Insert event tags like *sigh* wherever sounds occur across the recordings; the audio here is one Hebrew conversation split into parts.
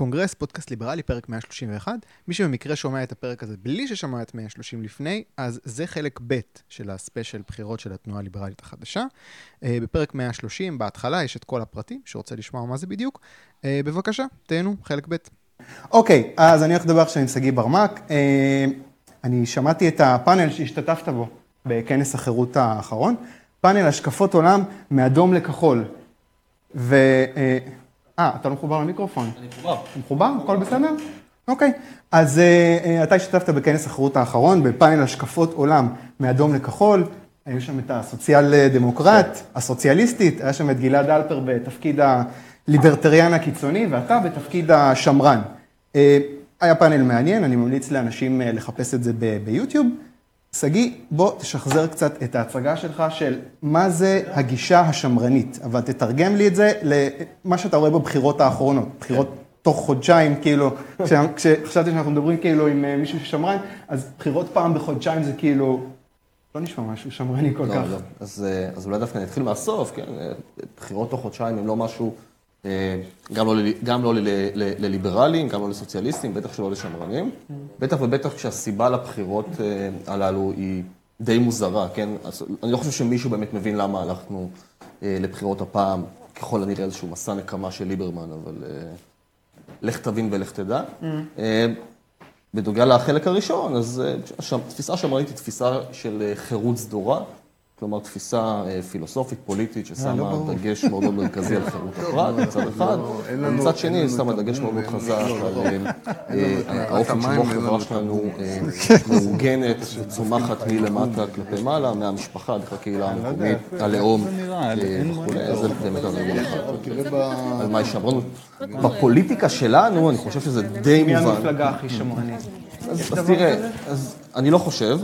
קונגרס, פודקאסט ליברלי, פרק 131. מי שבמקרה שומע את הפרק הזה בלי ששמע את 130 לפני, אז זה חלק ב' של הספיישל בחירות של התנועה הליברלית החדשה. אה, בפרק 130, בהתחלה, יש את כל הפרטים, שרוצה לשמוע מה זה בדיוק. אה, בבקשה, תהנו, חלק ב'. אוקיי, אז אני הולך לדבר עכשיו עם שגיא ברמק. אה, אני שמעתי את הפאנל שהשתתפת בו בכנס החירות האחרון. פאנל השקפות עולם מאדום לכחול. ו... אה, אתה לא מחובר למיקרופון. אני מחובר. אתה מחובר? הכל בסדר? אוקיי. אז uh, אתה השתתפת בכנס החירות האחרון, בפאנל השקפות עולם מאדום לכחול. היו שם את הסוציאל דמוקרט, הסוציאליסטית, היה שם את גלעד אלפר בתפקיד הליברטריאן הקיצוני, ואתה בתפקיד השמרן. היה פאנל מעניין, אני ממליץ לאנשים לחפש את זה ביוטיוב. שגיא, בוא תשחזר קצת את ההצגה שלך של מה זה הגישה השמרנית, אבל תתרגם לי את זה למה שאתה רואה בבחירות האחרונות, בחירות תוך חודשיים, כאילו, כשחשבתי שאנחנו מדברים כאילו עם מישהו ששמרן, אז בחירות פעם בחודשיים זה כאילו, לא נשמע משהו שמרני כל לא, כך. לא. אז, אז אולי דווקא נתחיל מהסוף, כן, בחירות תוך חודשיים הם לא משהו, גם לא, גם לא לליברלים, גם לא לסוציאליסטים, בטח שלא לשמרנים. בטח ובטח כשהסיבה לבחירות הללו היא די מוזרה, כן? אני לא חושב שמישהו באמת מבין למה הלכנו לבחירות הפעם, ככל הנראה איזשהו מסע נקמה של ליברמן, אבל לך תבין ולך תדע. בדוגע לחלק הראשון, אז תפיסה שמרנית היא תפיסה של חירות סדורה. כלומר, תפיסה פילוסופית, פוליטית, ששמה דגש מאוד מאוד מרכזי על חירות הפרט מצד אחד, ומצד שני, שמה דגש מאוד מאוד חזק על האופן שבו החברה שלנו *laughs* מאורגנת וצומחת מלמטה כלפי מעלה, מהמשפחה, דרך הקהילה המקומית, הלאום וכולי, זה באמת הרגל אחד. על מה היא שמרנות. בפוליטיקה שלנו, אני חושב שזה די מובן. מי המפלגה הכי שמרנית? אז תראה, אני לא חושב.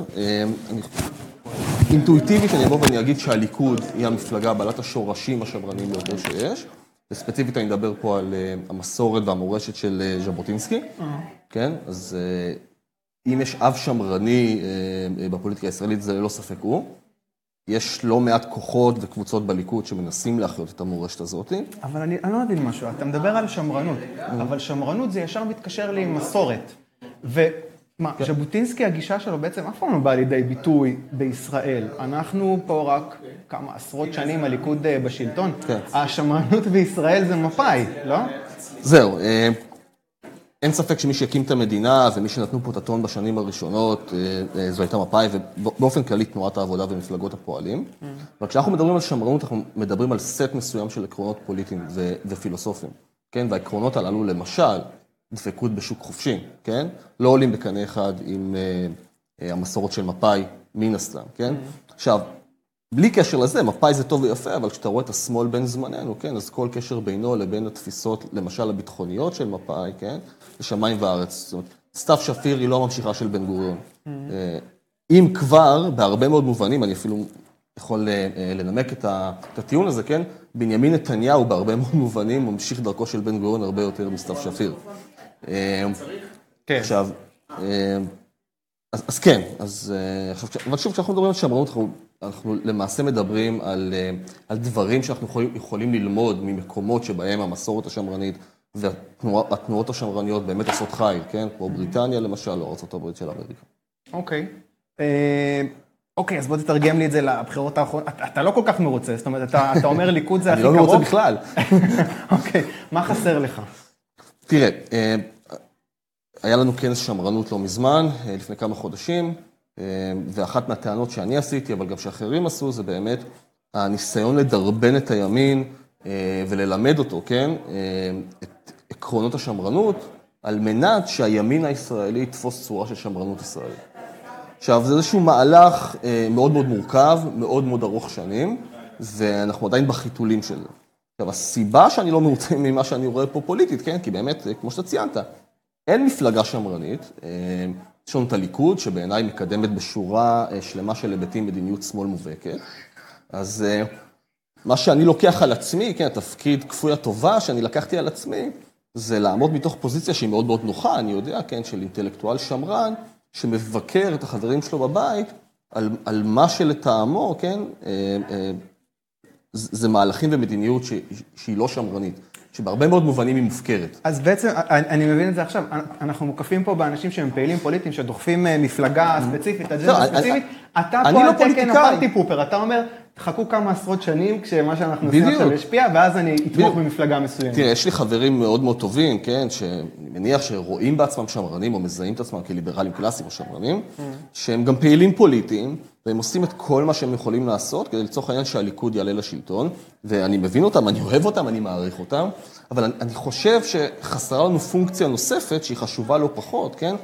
אינטואיטיבית אני אבוא ואני אגיד שהליכוד היא המפלגה בעלת השורשים השמרניים ביותר שיש, וספציפית אני מדבר פה על המסורת והמורשת של ז'בוטינסקי, כן? אז אם יש אב שמרני בפוליטיקה הישראלית, זה ללא ספק הוא. יש לא מעט כוחות וקבוצות בליכוד שמנסים להחיות את המורשת הזאת. אבל אני, אני לא מבין משהו, אתה מדבר על שמרנות, אבל שמרנות זה ישר מתקשר לי עם מסורת. ו... מה, ז'בוטינסקי, הגישה שלו בעצם אף פעם לא באה לידי ביטוי בישראל. אנחנו פה רק כמה עשרות שנים הליכוד בשלטון. כן. השמרנות בישראל זה מפא"י, לא? זהו. אין ספק שמי שהקים את המדינה ומי שנתנו פה את הטון בשנים הראשונות, זו הייתה מפא"י, ובאופן כללי תנועת העבודה ומפלגות הפועלים. אבל כשאנחנו מדברים על שמרנות, אנחנו מדברים על סט מסוים של עקרונות פוליטיים ופילוסופיים. כן, והעקרונות הללו, למשל, דפקות בשוק חופשי, כן? לא עולים בקנה אחד עם uh, המסורת של מפא"י, מן הסתם, כן? עכשיו, בלי קשר לזה, מפא"י זה טוב ויפה, אבל כשאתה רואה את השמאל בין זמננו, כן? אז כל קשר בינו לבין התפיסות, למשל הביטחוניות של מפא"י, כן? זה שמיים וארץ. זאת אומרת, סתיו שפיר היא לא הממשיכה של בן גוריון. Mm-hmm. אם כבר, בהרבה מאוד מובנים, אני אפילו יכול לנמק את הטיעון הזה, כן? בנימין נתניהו בהרבה מאוד מובנים ממשיך דרכו של בן גוריון הרבה יותר מסתיו שפיר. כן. עכשיו, אז, אז כן, אז עכשיו, אבל שוב, כשאנחנו מדברים על שמרנות, אנחנו, אנחנו למעשה מדברים על, על דברים שאנחנו יכולים, יכולים ללמוד ממקומות שבהם המסורת השמרנית והתנועות השמרניות באמת עושות חיל, כן? כמו בריטניה למשל, או ארה"ב של אמריקה. אוקיי. אוקיי, אז בוא תתרגם לי את זה לבחירות האחרונות. אתה לא כל כך מרוצה, זאת אומרת, אתה אומר ליכוד זה *laughs* הכי קרוב. אני לא מרוצה בכלל. *laughs* אוקיי, מה חסר לך? תראה, היה לנו כנס שמרנות לא מזמן, לפני כמה חודשים, ואחת מהטענות שאני עשיתי, אבל גם שאחרים עשו, זה באמת הניסיון לדרבן את הימין וללמד אותו, כן, את עקרונות השמרנות, על מנת שהימין הישראלי יתפוס צורה של שמרנות ישראלית. עכשיו, זה איזשהו מהלך מאוד מאוד מורכב, מאוד מאוד ארוך שנים, ואנחנו עדיין בחיתולים של זה. עכשיו, הסיבה שאני לא מרוצה ממה שאני רואה פה פוליטית, כן? כי באמת, כמו שאתה ציינת, אין מפלגה שמרנית. יש לנו את הליכוד, שבעיניי מקדמת בשורה שלמה של היבטים מדיניות שמאל מובהקת. אז מה שאני לוקח על עצמי, כן, התפקיד כפוי הטובה שאני לקחתי על עצמי, זה לעמוד מתוך פוזיציה שהיא מאוד מאוד נוחה, אני יודע, כן, של אינטלקטואל שמרן, שמבקר את החברים שלו בבית על, על מה שלטעמו, כן, זה מהלכים ומדיניות שהיא לא שמרנית, שבהרבה מאוד מובנים היא מופקרת. אז בעצם, אני, אני מבין את זה עכשיו, אנחנו מוקפים פה באנשים שהם פעילים פוליטיים, שדוחפים אה, מפלגה ספציפית, אג'נדה לא, ספציפית. אתה פה לא על תקן. הפרטי פופר, אתה אומר, תחכו כמה עשרות שנים כשמה שאנחנו עושים. עכשיו ישפיע, ואז אני אתמוך. במפלגה מסוימת. תראה, יש לי חברים מאוד מאוד טובים, כן, שאני מניח שרואים בעצמם שמרנים, או מזהים את עצמם כליברלים קלאסיים או שמרנים, שהם גם פעילים פוליטיים, והם עושים את כל מה שהם יכולים לעשות, כדי לצורך העניין שהליכוד יעלה לשלטון, ואני מבין אותם, אני אוהב אותם, אני מעריך אותם, אבל אני, אני חושב שחסרה לנו פונקציה נוספת, שהיא חשובה לא פחות, כן?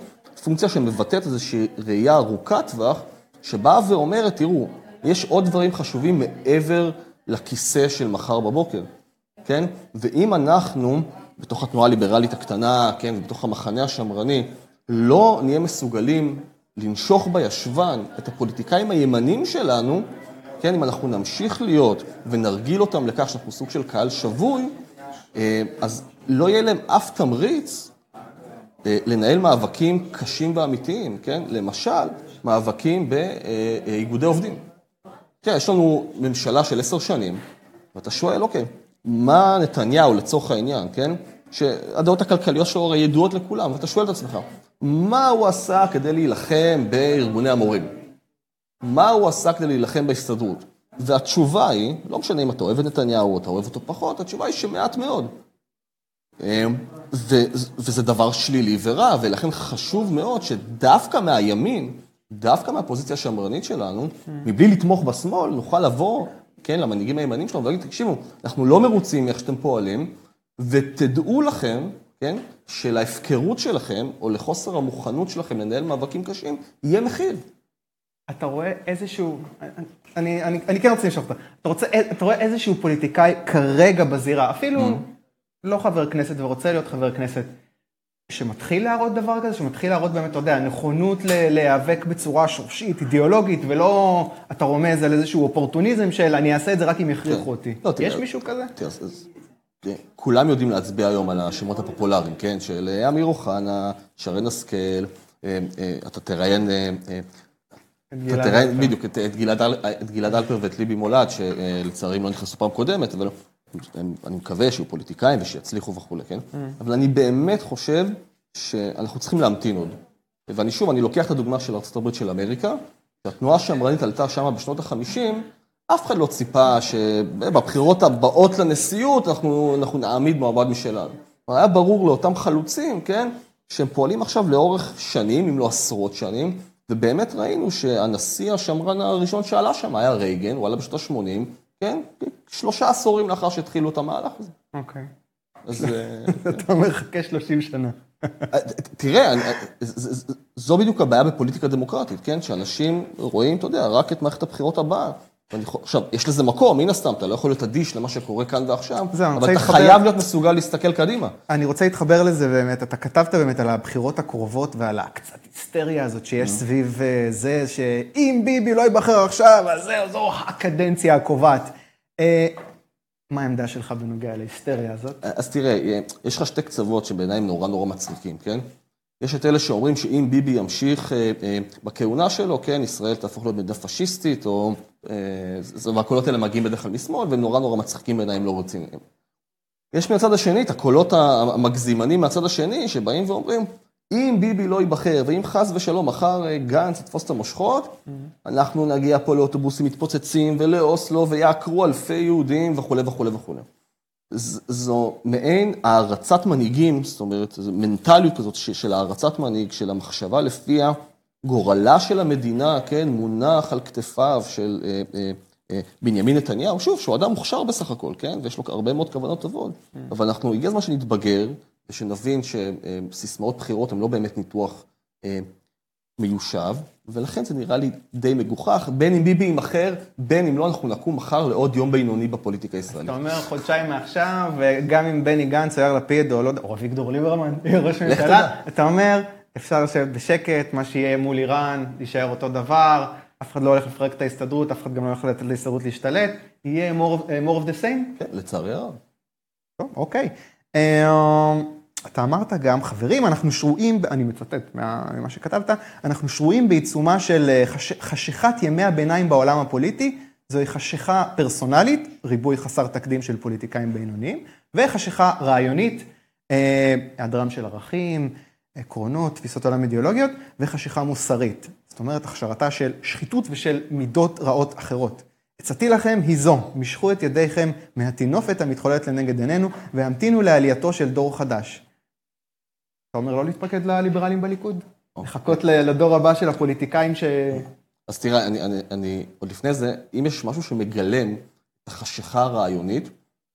פונקציה שמבטאת איזושהי ראייה ארוכת טווח, שבאה ואומרת, תראו, יש עוד דברים חשובים מעבר לכיסא של מחר בבוקר. כן? ואם אנחנו, בתוך התנועה הליברלית הקטנה, כן, ובתוך המחנה השמרני, לא נהיה מסוגלים לנשוך בישבן את הפוליטיקאים הימנים שלנו, כן, אם אנחנו נמשיך להיות ונרגיל אותם לכך שאנחנו סוג של קהל שבוי, אה, אז לא יהיה להם אף תמריץ אה, לנהל מאבקים קשים ואמיתיים, כן? למשל, מאבקים באיגודי עובדים. כן, יש לנו ממשלה של עשר שנים, ואתה שואל, אוקיי, מה נתניהו לצורך העניין, כן? שהדעות הכלכליות שלו הרי ידועות לכולם, ואתה שואל את עצמך, מה הוא עשה כדי להילחם בארגוני המורים? מה הוא עשה כדי להילחם בהסתדרות? והתשובה היא, לא משנה אם אתה אוהב את נתניהו או אתה אוהב אותו פחות, התשובה היא שמעט מאוד. אמ, ו- וזה דבר שלילי ורע, ולכן חשוב מאוד שדווקא מהימין, דווקא מהפוזיציה השמרנית שלנו, מבלי לתמוך בשמאל, נוכל לבוא, כן, למנהיגים הימניים שלנו ולהגיד, תקשיבו, אנחנו לא מרוצים מאיך שאתם פועלים, ותדעו לכם, כן, שלהפקרות שלכם, או לחוסר המוכנות שלכם לנהל מאבקים קשים, יהיה מחיר. אתה רואה איזשהו, אני, אני, אני כן רוצה לשאול אותך, אתה, רוצה, אתה רואה איזשהו פוליטיקאי כרגע בזירה, אפילו לא חבר כנסת ורוצה להיות חבר כנסת, שמתחיל להראות דבר כזה, שמתחיל להראות באמת, אתה יודע, נכונות להיאבק בצורה שורשית, אידיאולוגית, ולא אתה רומז על איזשהו אופורטוניזם של אני אעשה את זה רק אם יכריחו כן. אותי. לא, תראה, יש מישהו כזה? כולם יודעים להצביע היום על השמות הפופולריים, כן? של אה, אמיר אוחנה, שרן השכל, אה, אה, אתה תראיין, אתה תראיין. בדיוק את, גלעד, אלפר ואת ליבי מולד, שלצערי הם לא נכנסו פעם קודמת, אבל אני מקווה שיהיו פוליטיקאים ושיצליחו וכולי, כן? אבל אני באמת חושב שאנחנו צריכים להמתין עוד. ואני שוב, אני לוקח את הדוגמה של ארה"ב של אמריקה, שהתנועה השמרנית עלתה שם בשנות ה-50, אף אחד לא ציפה שבבחירות הבאות לנשיאות אנחנו, אנחנו נעמיד מועמד משלנו. אבל היה ברור לאותם חלוצים, כן, שהם פועלים עכשיו לאורך שנים, אם לא עשרות שנים, ובאמת ראינו שהנשיא השמרן הראשון שעלה שם היה רייגן, הוא עלה בשנות ה-80, כן, שלושה עשורים לאחר שהתחילו את המהלך הזה. אוקיי. אז... אה, *laughs* אתה אומר, חכה 30 שנה. תראה, אני- ז- זו בדיוק הבעיה בפוליטיקה דמוקרטית, כן? שאנשים רואים, אתה יודע, רק את מערכת הבחירות הבאה. ואני עכשיו, יש לזה מקום, מן הסתם, אתה לא יכול להיות אדיש למה שקורה כאן ועכשיו, אני אבל אתה להתחבר- חייב להיות מסוגל להסתכל קדימה. אני רוצה להתחבר לזה באמת, אתה כתבת באמת על הבחירות הקרובות ועל הקצת היסטריה הזאת שיש Mm. סביב אה, זה, שאם ביבי לא ייבחר עכשיו, אז זהו, זו הקדנציה הקובעת. אה, מה העמדה שלך בנוגע להיסטריה הזאת? אז תראה, יש לך שתי קצוות שבעיניי הם נורא נורא מצחיקים, כן? יש את אלה שאומרים שאם ביבי ימשיך אה, אה, בכהונה שלו, כן, ישראל תהפוך להיות מדינה פשיסטית, או... אה, והקולות האלה מגיעים בדרך כלל משמאל, והם נורא נורא מצחיקים בעיניי, הם לא רציניים. יש מהצד השני את הקולות המגזימנים מהצד השני, שבאים ואומרים, אם ביבי לא ייבחר, ואם חס ושלום מחר אה, גנץ יתפוס את המושכות, אנחנו נגיע פה לאוטובוסים מתפוצצים ולאוסלו ויעקרו אלפי יהודים וכולי וכולי וכולי. זו מעין הערצת מנהיגים, זאת אומרת, זו מנטליות כזאת של הערצת מנהיג, של המחשבה לפיה גורלה של המדינה, כן, מונח על כתפיו של אה, אה, אה, בנימין נתניהו, שוב, שהוא אדם מוכשר בסך הכל, כן, ויש לו הרבה מאוד כוונות טובות, אבל אנחנו, הגיע הזמן שנתבגר, ושנבין שסיסמאות בחירות הן לא באמת ניתוח אה, מיושב, ולכן זה נראה לי די מגוחך, בין אם ביבי יימכר, בין אם לא, אנחנו נקום מחר לעוד יום בינוני בפוליטיקה הישראלית. אתה אומר חודשיים מעכשיו, וגם אם בני גנץ או יאיר לפיד, או לא יודע, או אביגדור ליברמן, ראש ממשלה. אתה אומר, אפשר לשבת בשקט, מה שיהיה מול איראן, יישאר אותו דבר, אף אחד לא הולך לפרק את ההסתדרות, אף אחד גם לא הולך לתת להסתדרות להשתלט, יהיה more of, more of the same? כן, לצערי הרב. טוב, אוקיי. אה, אתה אמרת גם, חברים, אנחנו שרויים, אני מצטט מה- ממה שכתבת, אנחנו שרויים בעיצומה של אה, חש, חשיכת ימי הביניים בעולם הפוליטי, זוהי חשיכה פרסונלית, ריבוי חסר תקדים של פוליטיקאים בינוניים, וחשיכה רעיונית, אה, היעדרם של ערכים, עקרונות, תפיסות עולם אידיאולוגיות, וחשיכה מוסרית. זאת אומרת, הכשרתה של שחיתות ושל מידות רעות אחרות. עצתי לכם היא זו, משכו את ידיכם מהטינופת המתחוללת לנגד עינינו, והמתינו לעלייתו של דור חדש. אתה אומר לא להתפקד לליברלים בליכוד? לחכות ל- לדור הבא של הפוליטיקאים ש... אז תראה, אני, אני, אני, עוד לפני זה, אם יש משהו שמגלם את החשיכה הרעיונית,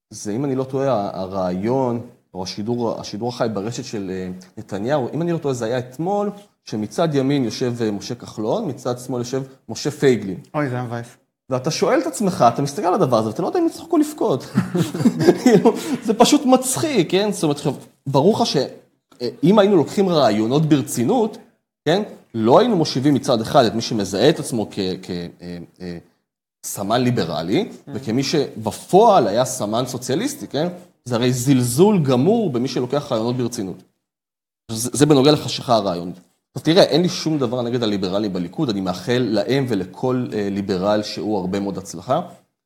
זה אם אני לא טועה, הרעיון, או השידור, השידור החי ברשת של אה, נתניהו, אם אני לא טועה, זה היה אתמול, שמצד ימין יושב אה, משה כחלון, מצד שמאל יושב משה פייגלין. אוי, זה היה מבאס. ואתה שואל את עצמך, אתה מסתכל על הדבר הזה, ואתה לא יודע אם יצחקו או לבכות. *laughs* כאילו, זה פשוט מצחיק, כן? זאת אומרת, ברור לך שאם היינו לוקחים רעיונות ברצינות, כן? לא היינו מושיבים מצד אחד את מי שמזהה את עצמו כסמן ליברלי, וכמי שבפועל היה סמן סוציאליסטי, כן? זה הרי זלזול גמור במי שלוקח רעיונות ברצינות. זה, זה בנוגע לחשיכה הרעיונית. עכשיו תראה, אין לי שום דבר נגד הליברלים בליכוד, אני מאחל להם ולכל אה, ליברל שהוא הרבה מאוד הצלחה,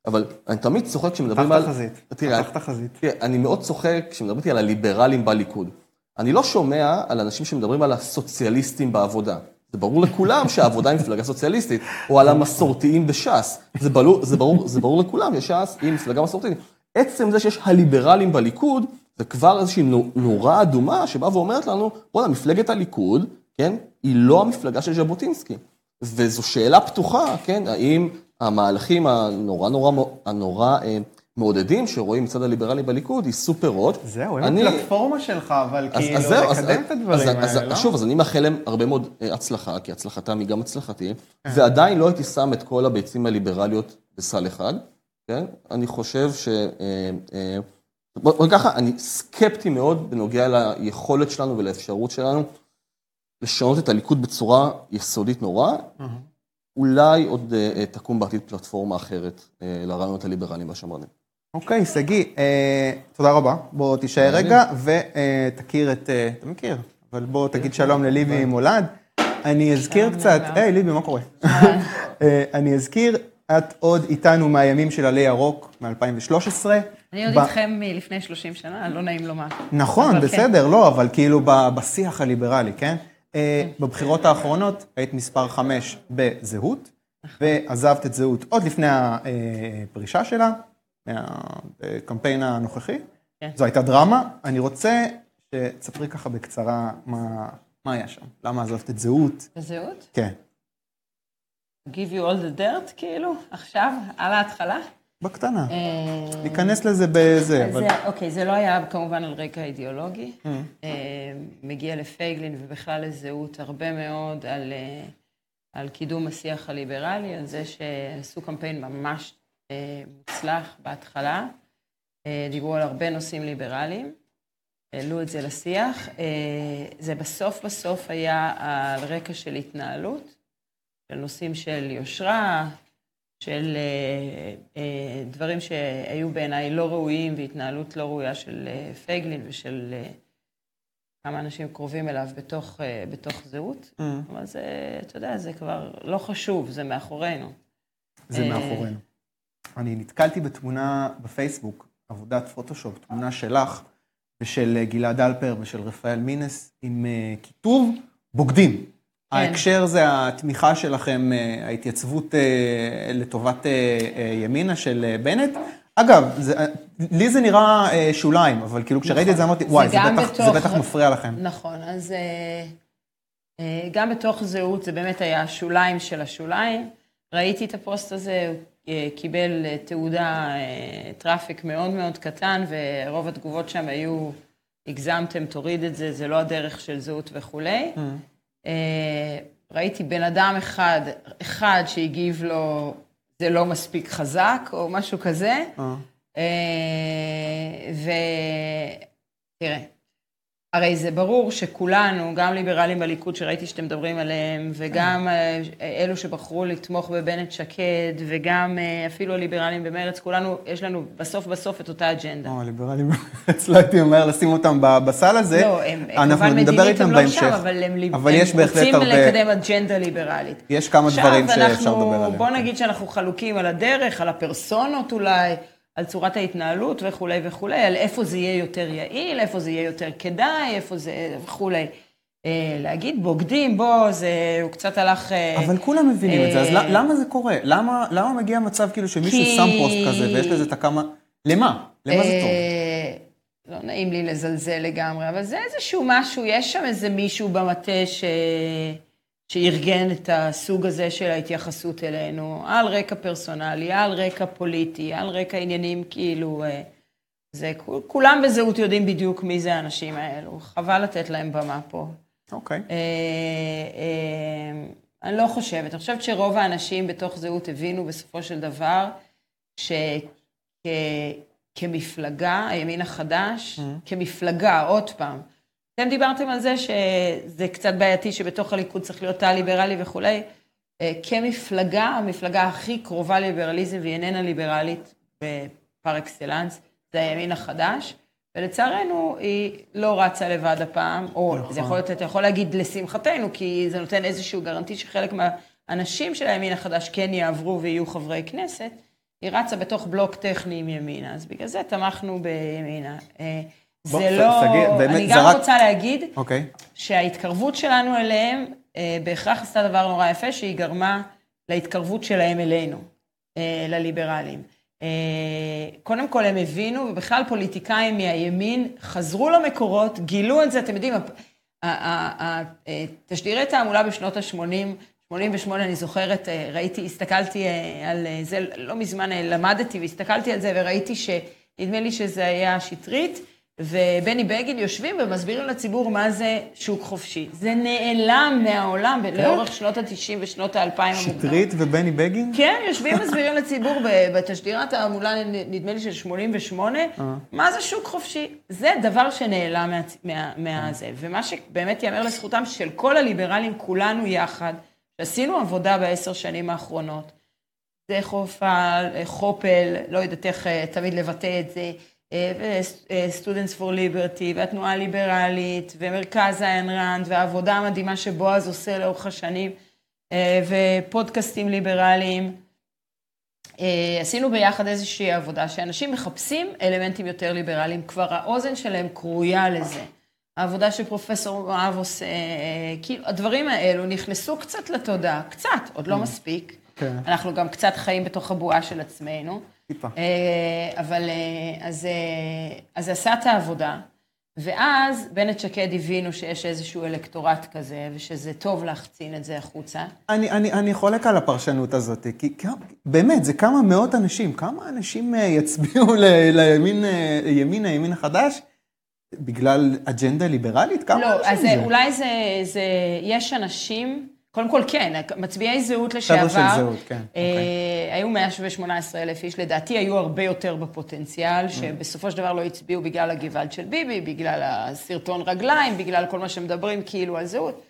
אבל אני תמיד צוחק כשמדברים פתח על... תחזית, תראה, פתח תחזית. תראה, אני מאוד צוחק כשמדברים על הליברלים בליכוד. אני לא שומע על אנשים שמדברים על הסוציאליסטים בעבודה. זה ברור לכולם *laughs* שהעבודה היא מפלגה סוציאליסטית, או על המסורתיים בש"ס. זה ברור, זה ברור, זה ברור לכולם שש"ס היא מפלגה מסורתית. עצם זה שיש הליברלים בליכוד, זה כבר איזושהי נו- נורה אדומה שבאה ואומרת לנו, בוא'נה, מפלגת הליכוד, כן, היא לא המפלגה של ז'בוטינסקי. וזו שאלה פתוחה, כן, האם המהלכים הנורא נורא, הנורא אה, מעודדים שרואים מצד הליברלי בליכוד יישאו פירות. זהו, הם אני- הפלטפורמה שלך, אבל אז, כאילו, אז זהו, אז, לקדם את הדברים אז, אז, האלה, לא? שוב, אז אני מאחל להם הרבה מאוד אה, הצלחה, כי הצלחתם היא גם הצלחתי, ועדיין לא הייתי שם את כל הביצים הליברליות בסל אחד, כן? אני חושב ש... אה, אה, בוא ככה, אני סקפטי מאוד בנוגע ליכולת שלנו ולאפשרות שלנו לשנות את הליכוד בצורה יסודית נורא. אולי עוד אה, אה, תקום בעתיד פלטפורמה אחרת אה, לרעיונות הליברליים והשמרנים. אוקיי, שגיא, אה, תודה רבה. בוא תישאר. רגע ותכיר את... אה, אתה מכיר, אבל בוא תגיד שלום לליבי מולד. אני אזכיר קצת. היי ליבי, מה קורה? *laughs* אה, אני אזכיר, את עוד איתנו מהימים של עלי ירוק מ-2013. אני עוד ב- איתכם מלפני 30 שנה, לא נעים לומר. נכון, כן. בסדר, לא, אבל כאילו בשיח הליברלי, כן? אה, בבחירות האחרונות היית מספר 5 בזהות, ועזבת את זהות עוד לפני הפרישה שלה, מהקמפיין הנוכחי. כן. זו הייתה דרמה. אני רוצה שתספרי ככה בקצרה מה מה היה שם, למה עזבת את זהות. בזהות? כן, Give you all the dirt, כאילו, עכשיו, על ההתחלה? בקטנה. אה, ניכנס לזה בזה, אבל... אוקיי, זה לא היה כמובן על רקע אידיאולוגי. Mm. אה, מגיע לפייגלין ובכלל לזהות הרבה מאוד על, אה, על קידום השיח הליברלי, על זה שעשו קמפיין ממש מוצלח בהתחלה. דיברו על הרבה נושאים ליברליים, העלו את זה לשיח. זה בסוף בסוף היה על רקע של התנהלות, של נושאים של יושרה, של אה, אה, דברים שהיו בעיניי לא ראויים והתנהלות לא ראויה של אה, פייגלין ושל אה, כמה אנשים קרובים אליו בתוך, אה, בתוך זהות. Mm. אבל זה, אתה יודע, זה כבר לא חשוב, זה מאחורינו. זה אה, מאחורינו. אני נתקלתי בתמונה בפייסבוק, עבודת פוטושופ, תמונה שלך ושל גלעד אלפר ושל רפאל מינס עם כיתוב בוגדים. ההקשר זה התמיכה שלכם, אה, ההתייצבות אה, לטובת אה, ימינה של בנט. אגב, זה, לי זה נראה אה, שוליים, אבל כאילו כשראיתי את זה אמרתי, זה וואי, זה גם בטח- זה בתוך- בטח מפריע לכם. נכון, אז גם בתוך זהות זה באמת היה השוליים של השוליים. ראיתי את הפוסט הזה, הוא קיבל תעודה, traffic מאוד מאוד קטן, ורוב התגובות שם היו, הגזמתם, תוריד את זה, זה לא הדרך של זהות וכולי. אה, ראיתי בן אדם אחד, אחד שהגיב לו, זה לא מספיק חזק, או משהו כזה. אה. אה, ותראה, הרי זה ברור שכולנו, גם ליברלים בליכוד שראיתי שאתם מדברים עליהם, וגם אה, אלו שבחרו לתמוך בבנט שקד, וגם אה, אפילו הליברלים במרץ, כולנו, יש לנו בסוף בסוף את אותה אג'נדה. או, הליברלים, לא הייתי אומר לשים אותם בסל הזה. לא, הם כמובן מדינית הם לא. שם, אבל הם, רוצים לקדם אג'נדה ליברלית. יש כמה דברים שאפשר לדבר עליהם. בוא נגיד שאנחנו חלוקים על הדרך, על הפרסונות אולי, על צורת ההתנהלות וכולי וכולי, על איפה זה יהיה יותר יעיל, איפה זה יהיה יותר כדאי, איפה זה וכולי. אה, להגיד בוגדים, בוא, זה, הוא קצת הלך... אה, אבל כולם מבינים את זה, אז אה, למה זה קורה? למה, למה מגיע מצב כאילו שמישהו כי- שם פוסט כזה ויש לזה את הכמה... למה? למה זה טוב? אה, לא נעים לי לזלזל לגמרי, אבל זה איזשהו משהו, יש שם איזה מישהו במטה ש... שארגן את הסוג הזה של ההתייחסות אלינו, על רקע פרסונלי, על רקע פוליטי, על רקע עניינים כאילו... אה, זה, כול- כולם בזהות יודעים בדיוק מי זה האנשים האלו, חבל לתת להם במה פה. אוקיי. אה, אה, אני לא חושבת, אני חושבת שרוב האנשים בתוך זהות הבינו בסופו של דבר שכמפלגה, הימין החדש, כמפלגה, עוד פעם, אתם דיברתם על זה שזה קצת בעייתי שבתוך הליכוד צריך להיות תא ליברלי וכולי. אה, כמפלגה, המפלגה הכי קרובה לליברליזם והיא איננה ליברלית פר אקסלנס, זה הימין החדש, ולצערנו היא לא רצה לבד הפעם, או נכון. זה יכול להיות, אתה יכול להגיד לשמחתנו, כי זה נותן איזשהו גרנטי שחלק מהאנשים של הימין החדש כן יעברו ויהיו חברי כנסת, היא רצה בתוך בלוק טכני עם ימינה, אז בגלל זה תמכנו בימינה. בוא, זה לא, אני גם רוצה להגיד, אוקיי. שההתקרבות שלנו אליהם אה, בהכרח עשתה דבר נורא יפה, שהיא גרמה להתקרבות שלהם אלינו, אה, לליברלים. אה, קודם כל הם הבינו, ובכלל פוליטיקאים מהימין חזרו למקורות, גילו את זה, אתם יודעים, תשדירי תעמולה בשנות ה-80, 88, אני זוכרת, ראיתי, הסתכלתי על זה, לא מזמן למדתי והסתכלתי על זה וראיתי שנדמה לי שזה היה שטרית, ובני בגין יושבים ומסבירים לציבור מה זה שוק חופשי. זה נעלם מהעולם לאורך שנות ה-90 ושנות ה-2000 המוקדמות. שטרית ובני בגין? כן, יושבים מסבירים לציבור בתשדירת התעמולה, נדמה לי של 88, מה זה שוק חופשי? זה דבר שנעלם מה, מה, מהזה. ומה שבאמת ייאמר לזכותם של כל הליברלים, כולנו יחד, שעשינו עבודה בעשר שנים האחרונות, זה חופל, חופל, לא יודעת איך אה, תמיד לבטא את זה, ו- Students for Liberty, והתנועה הליברלית, ומרכז איין ראנד, והעבודה המדהימה שבועז עושה לאורך השנים, אה, ופודקאסטים ליברליים. אה, עשינו ביחד איזושהי עבודה שאנשים מחפשים אלמנטים יותר ליברליים, כבר האוזן שלהם כרויה לזה. העבודה שפרופסור מואב עושה, אה, כאילו, הדברים האלו נכנסו קצת לתודעה, קצת, עוד לא מספיק. כן. אנחנו גם קצת חיים בתוך הבועה של עצמנו. טיפה. אה, אבל אה, אז, אה, אז זה עשה את העבודה, ואז בנט שקד הבינו שיש איזשהו אלקטורט כזה, ושזה טוב להחצין את זה החוצה. אני, אני, אני חולק על הפרשנות הזאת, כי באמת, זה כמה מאות אנשים, כמה אנשים יצביעו ל- לימין, ימין הימין החדש בגלל אג'נדה ליברלית? כמה לא, אנשים אז זה? זה, אולי זה, זה, יש אנשים, קודם כל כן, מצביעי זהות לשעבר, של זהות, כן, אה, אוקיי. היו 118 אלף איש, לדעתי היו הרבה יותר בפוטנציאל, שבסופו של דבר לא הצביעו בגלל הגוואלד של ביבי, בגלל הסרטון רגליים, בגלל כל מה שמדברים כאילו על זהות,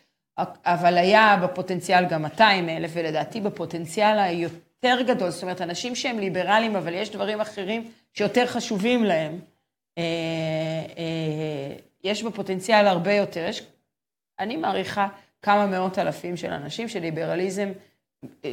אבל היה בפוטנציאל גם 200 אלף, ולדעתי בפוטנציאל היותר גדול, זאת אומרת, אנשים שהם ליברליים, אבל יש דברים אחרים שיותר חשובים להם. אה, אה, יש בפוטנציאל הרבה יותר, יש, אני מעריכה כמה מאות אלפים של אנשים שליברליזם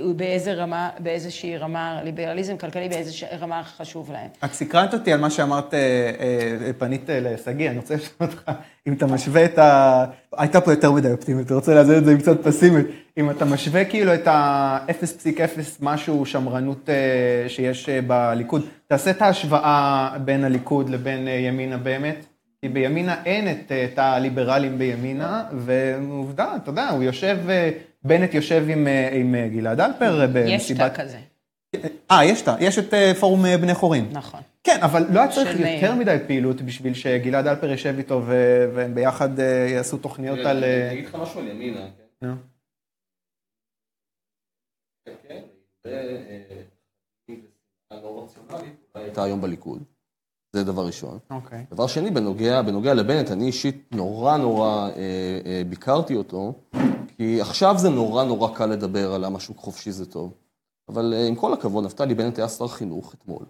הוא באיזה רמה, באיזושהי רמה, ליברליזם כלכלי באיזושהי רמה חשוב להם. את סקרנת אותי על מה שאמרת, אה, אה, פנית אה, לשגיא, אני רוצה לשאול אותך, אם אתה משווה את ה... הייתה פה יותר מדי אופטימית, אתה רוצה לעזור את זה עם קצת פסימית. אם אתה משווה כאילו את ה-0.0 משהו שמרנות שיש בליכוד, תעשה את ההשוואה בין הליכוד לבין ימינה באמת. כי בימינה אין את, אה, את הליברלים בימינה, ועובדה, אתה יודע, הוא יושב, אה, בנט יושב עם, אה, עם אה, גלעד אלפר אה, יש במסיבת... תא כזה, אה, יש תא, יש את אה, פורום אה, בני חורין. נכון. כן, אבל לא היה צריך יותר. מדי פעילות בשביל שגלעד אלפר יושב איתו ו- והם ביחד אה, יעשו תוכניות על... אה, אני אגיד לך משהו על ימינה, כן? נו. כן, זה אה, לא רציונלית, הייתה היום בליכוד. זה דבר ראשון. אוקיי. דבר שני, בנוגע, בנוגע לבנט, אני אישית נורא נורא אה, אה, ביקרתי אותו, כי עכשיו זה נורא נורא קל לדבר על למה שוק חופשי זה טוב. אבל אה, עם כל הכבוד, נפתלי בנט היה שר חינוך אתמול.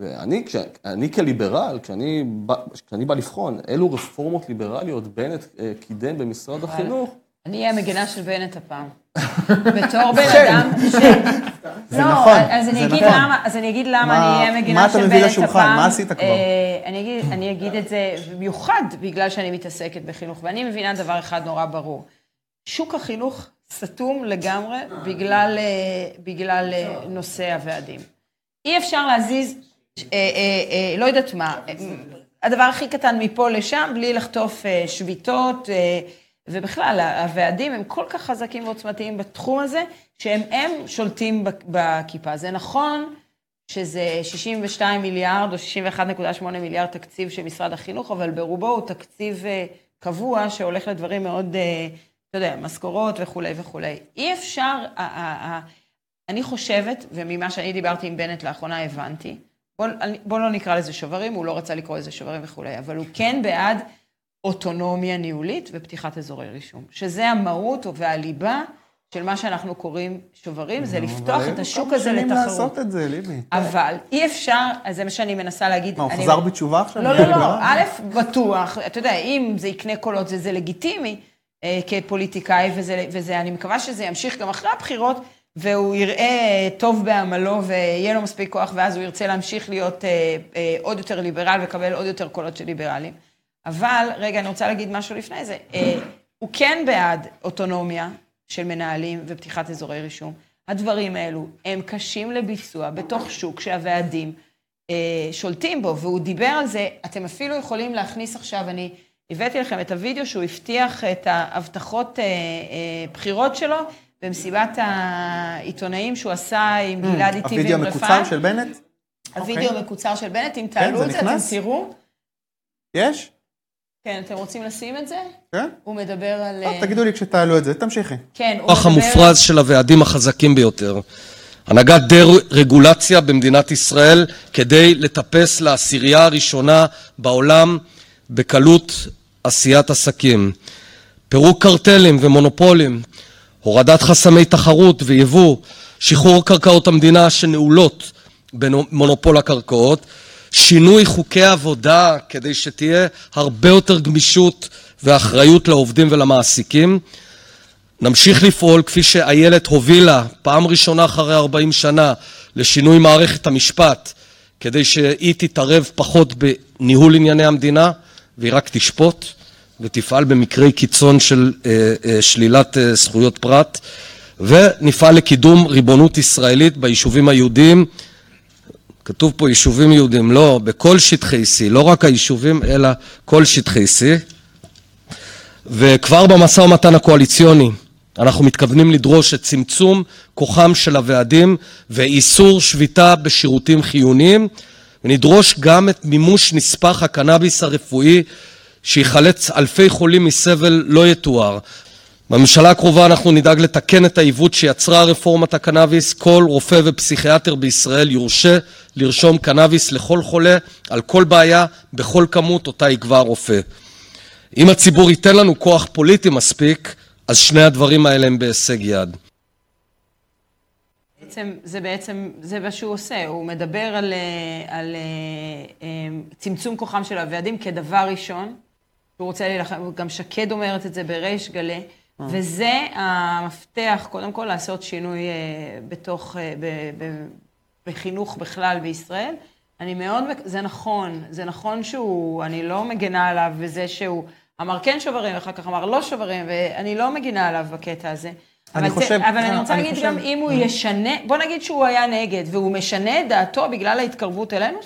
ואני, כש, אני כליברל, כשאני בא, כשאני בא לבחון אילו רפורמות ליברליות בנט אה, קידם במשרד החינוך, אני אהיה המגינה של בנט הפעם. *laughs* בתור בן אדם ש... זה לא, נכון, זה נכון. אז אני אגיד למה מה- אני אהיה מה מגינה אתה של בנט מביא הפעם. לשולחן? מה עשית כבר? אה, אני אגיד, את זה במיוחד בגלל שאני מתעסקת בחינוך, ואני מבינה דבר אחד נורא ברור. שוק החינוך סתום לגמרי בגלל, אה, בגלל אה, נושא הוועדים. אי אפשר להזיז, לא יודעת מה, הדבר הכי קטן מפה לשם, בלי לחטוף שביתות, ובכלל, הוועדים הם כל כך חזקים ועוצמתיים בתחום הזה, שהם הם שולטים בכ- בכיפה. זה נכון שזה 62 מיליארד או 61.8 מיליארד תקציב של משרד החינוך, אבל ברובו הוא תקציב אה, קבוע שהולך לדברים מאוד, אה, אתה יודע, משכורות וכולי וכולי. אי אפשר, אני חושבת, וממה שאני דיברתי עם בנט לאחרונה הבנתי, בוא, בוא לא נקרא לזה שוברים, הוא לא רצה לקרוא לזה שוברים וכולי, אבל הוא כן בעד אוטונומיה ניהולית ופתיחת אזורי רישום, שזה המהות והליבה של מה שאנחנו קוראים שוברים, זה לפתוח אבל את השוק כמה הזה שנים לתחרות. לעשות את זה, ליבי. אבל אי אפשר, אז זה מה שאני מנסה להגיד. מה, הוא חזר בתשובה עכשיו? לא, לא, לא, ליברל? א', בטוח, אתה יודע, אם זה יקנה קולות, זה, זה לגיטימי אה, כפוליטיקאי, וזה, וזה, אני מקווה שזה ימשיך גם אחרי הבחירות, והוא יראה טוב בעמלו ויהיה לו מספיק כוח, ואז הוא ירצה להמשיך להיות אה, אה, עוד יותר ליברל ולקבל עוד יותר קולות של ליברלים. אבל, רגע, אני רוצה להגיד משהו לפני זה. אה, הוא כן בעד אוטונומיה של מנהלים ופתיחת אזורי רישום. הדברים האלו הם קשים לביצוע בתוך שוק שהוועדים אה, שולטים בו, והוא דיבר על זה, אתם אפילו יכולים להכניס עכשיו, אני הבאתי לכם את הוידאו שהוא הבטיח את ההבטחות אה, אה, בחירות שלו במסיבת העיתונאים שהוא עשה עם גלעד איתי ועם רפאל. המקוצר של בנט? הווידאו אוקיי. המקוצר של בנט, אם תעלו זה את זה, אתם? תראו. יש? כן, אתם רוצים לשים את זה? כן? הוא מדבר על... טוב, אה, תגידו לי כשתעלו את זה, תמשיכי. כן, הוא הכוח מדבר... המופרז של הוועדים החזקים ביותר. הנהגת דה-רגולציה במדינת ישראל כדי לטפס לעשירייה הראשונה בעולם בקלות עשיית עסקים. פירוק קרטלים ומונופולים, הורדת חסמי תחרות ויבוא, שחרור קרקעות המדינה שנעולות במונופול הקרקעות, שינוי חוקי העבודה כדי שתהיה הרבה יותר גמישות ואחריות לעובדים ולמעסיקים. נמשיך לפעול כפי שאיילת הובילה פעם ראשונה אחרי 40 שנה לשינוי מערכת המשפט כדי שהיא תתערב פחות בניהול ענייני המדינה והיא רק תשפוט ותפעל במקרי קיצון של אה, אה, שלילת אה, זכויות פרט ונפעל לקידום ריבונות ישראלית ביישובים היהודיים כתוב פה יישובים יהודיים, לא, בכל שטחי C, לא רק היישובים אלא כל שטחי C וכבר במשא ומתן הקואליציוני אנחנו מתכוונים לדרוש את צמצום כוחם של הוועדים ואיסור שביתה בשירותים חיוניים ונדרוש גם את מימוש נספח הקנאביס הרפואי שיחלץ אלפי חולים מסבל לא יתואר. בממשלה הקרובה אנחנו נדאג לתקן את העיוות שיצרה רפורמת הקנאביס. כל רופא ופסיכיאטר בישראל יורשה לרשום קנאביס לכל חולה על כל בעיה בכל כמות אותה יקבע הרופא. אם הציבור ייתן לנו כוח פוליטי מספיק, אז שני הדברים האלה הם בהישג יד. בעצם, זה בעצם, זה מה שהוא עושה, הוא מדבר על, אה, על אה, אה, צמצום כוחם של הוועדים כדבר ראשון, הוא רוצה להילחם, גם שקד אומרת את זה בריש גלי, וזה המפתח, קודם כל, לעשות שינוי אה, בתוך, אה, ב, ב, בחינוך בכלל בישראל. אני מאוד, זה נכון, זה נכון שהוא, אני לא מגנה עליו בזה שהוא אמר כן שוברים, ואחר כך אמר לא שוברים, ואני לא מגינה עליו בקטע הזה. אני אבל, חושב- זה, אבל אני אה, רוצה אני להגיד חושב- גם, אם הוא ישנה, בוא נגיד שהוא היה נגד, והוא משנה את דעתו בגלל ההתקרבות אלינו,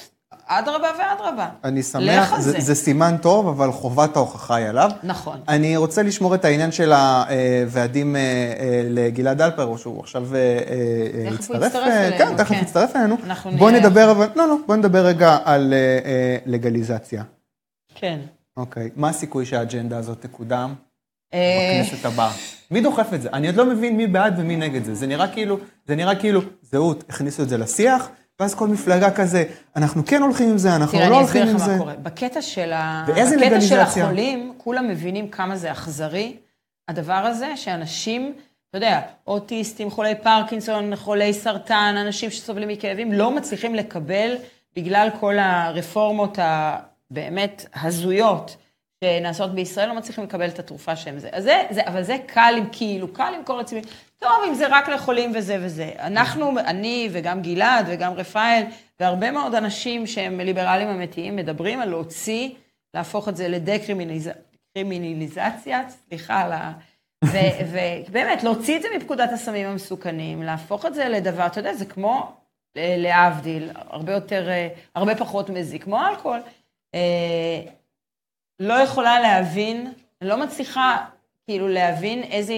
אדרבה ואדרבה. אני לך שמח, על זה, זה. זה סימן טוב, אבל חובת ההוכחה היא עליו. נכון. אני רוצה לשמור את העניין של הוועדים אה, אה, לגלעד אלפר, או שהוא עכשיו אה, אה, תכף הוא יצטרף. יצטרף אה, אלינו, כן, תכף כן. יצטרף אלינו. אנחנו בוא נהיה- נדבר, אבל, לא, לא, בוא נדבר רגע על אה, אה, לגליזציה. כן. אוקיי, מה הסיכוי שהאג'נדה הזאת תקודם אה, בכנסת הבאה? מי דוחף את זה? אני עוד לא מבין מי בעד ומי נגד זה. זה נראה כאילו, זה נראה כאילו, זהות, הכניסו את זה לשיח, ואז כל מפלגה כזה, אנחנו כן הולכים עם זה, אנחנו תראה, לא אני הולכים אסביר עם לך זה. מה קורה. בקטע של, ה... בקטע של? החולים, כולם מבינים כמה זה אכזרי, הדבר הזה, שאנשים, אתה יודע, אוטיסטים, חולי פרקינסון, חולי סרטן, אנשים שסובלים מכאבים, לא מצליחים לקבל, בגלל כל הרפורמות הבאמת הזויות שנעשות בישראל לא מצליחים לקבל את התרופה שהם זה. אז זה, זה אבל זה קל כאילו, קל למכור לעצמי, טוב, אם זה רק לחולים וזה וזה. אנחנו, אני וגם גלעד וגם רפאל, והרבה מאוד אנשים שהם ליברלים אמיתיים, מדברים על להוציא, להפוך את זה לדקרימינליזציה, סליחה על ה... ובאמת, להוציא את זה מפקודת הסמים המסוכנים, להפוך את זה לדבר, אתה יודע, זה כמו, להבדיל, הרבה יותר, הרבה פחות מזיק, כמו אלכוהול. לא יכולה להבין, לא מצליחה כאילו להבין איזה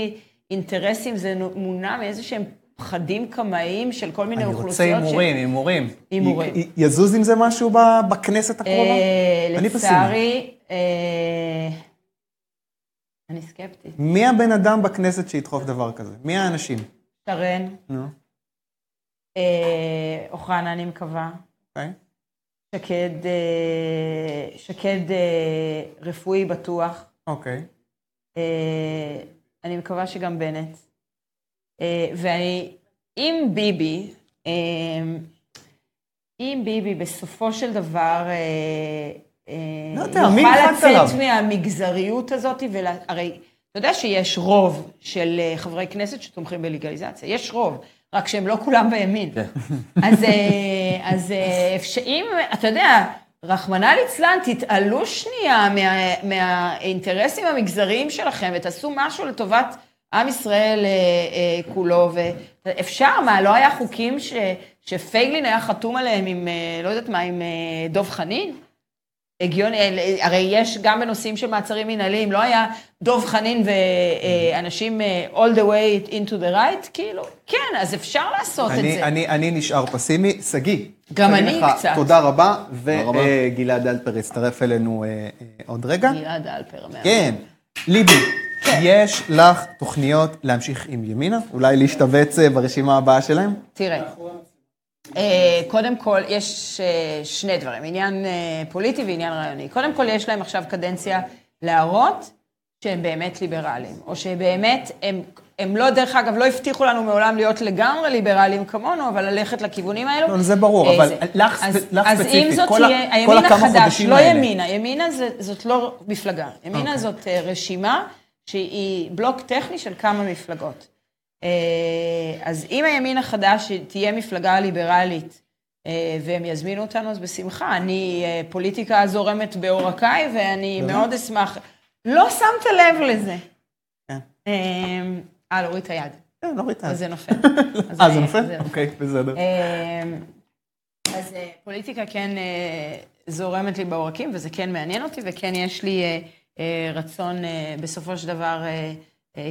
אינטרסים זה מונע מאיזה שהם פחדים קמאיים של כל מיני אוכלוסיות. אני רוצה הימורים, הימורים. הימורים. יזוז עם זה משהו בכנסת הקרובה? אני פסימי. לצערי, אני סקפטית. מי הבן אדם בכנסת שידחוף דבר כזה? מי האנשים? שרן. נו. אוחנה, אני מקווה. אוקיי. שקד, שקד רפואי בטוח. אוקיי. אני מקווה שגם בנט. ואני, אם ביבי, אם ביבי בסופו של דבר יוכל לצאת מהמגזריות הזאת, הרי אתה יודע שיש רוב של חברי כנסת שתומכים בלגליזציה, יש רוב. רק שהם לא כולם בימין. אז, אז אם, אתה יודע, רחמנא ליצלן, תתעלו שנייה מה, מהאינטרסים המגזריים שלכם ותעשו משהו לטובת עם ישראל כולו. ואפשר, מה, לא היה חוקים ש, שפייגלין היה חתום עליהם עם, לא יודעת מה, עם דב חנין? הגיוני, הרי יש גם בנושאים של מעצרים מנהליים, לא היה דוב חנין ואנשים all the way into the right, כאילו, כן, אז אפשר לעשות אני, את זה. אני, אני נשאר פסימי. שגיא. גם אני לך, קצת. תודה רבה, וגלעד אלפר יצטרף אלינו עוד רגע. גלעד אלפר. כן, ליבי, יש לך תוכניות להמשיך עם ימינה? אולי להשתבץ ברשימה הבאה שלהם? תראה. קודם כל, יש שני דברים, עניין פוליטי ועניין רעיוני. קודם כל, יש להם עכשיו קדנציה להראות שהם באמת ליברליים, או שבאמת, הם, הם לא, דרך אגב, לא הבטיחו לנו מעולם להיות לגמרי ליברליים כמונו, אבל ללכת לכיוונים האלו. לא, זה ברור, אבל לך ספציפית, אז אם זאת תהיה, הימין החדש, לא ימינה, ימינה זאת לא מפלגה, ימינה זאת רשימה שהיא בלוק טכני של כמה מפלגות. אז אם הימין החדש תהיה מפלגה ליברלית והם יזמינו אותנו, אז בשמחה. אני, פוליטיקה זורמת בעורקיי ואני מאוד אשמח. לא שמת לב לזה. כן. אה, להוריד את היד. כן, להוריד את היד. אז זה נופל. *laughs* אה, זה נופל? אוקיי, בסדר. אז פוליטיקה כן זורמת לי בעורקים, וזה כן מעניין אותי, וכן יש לי רצון בסופו של דבר...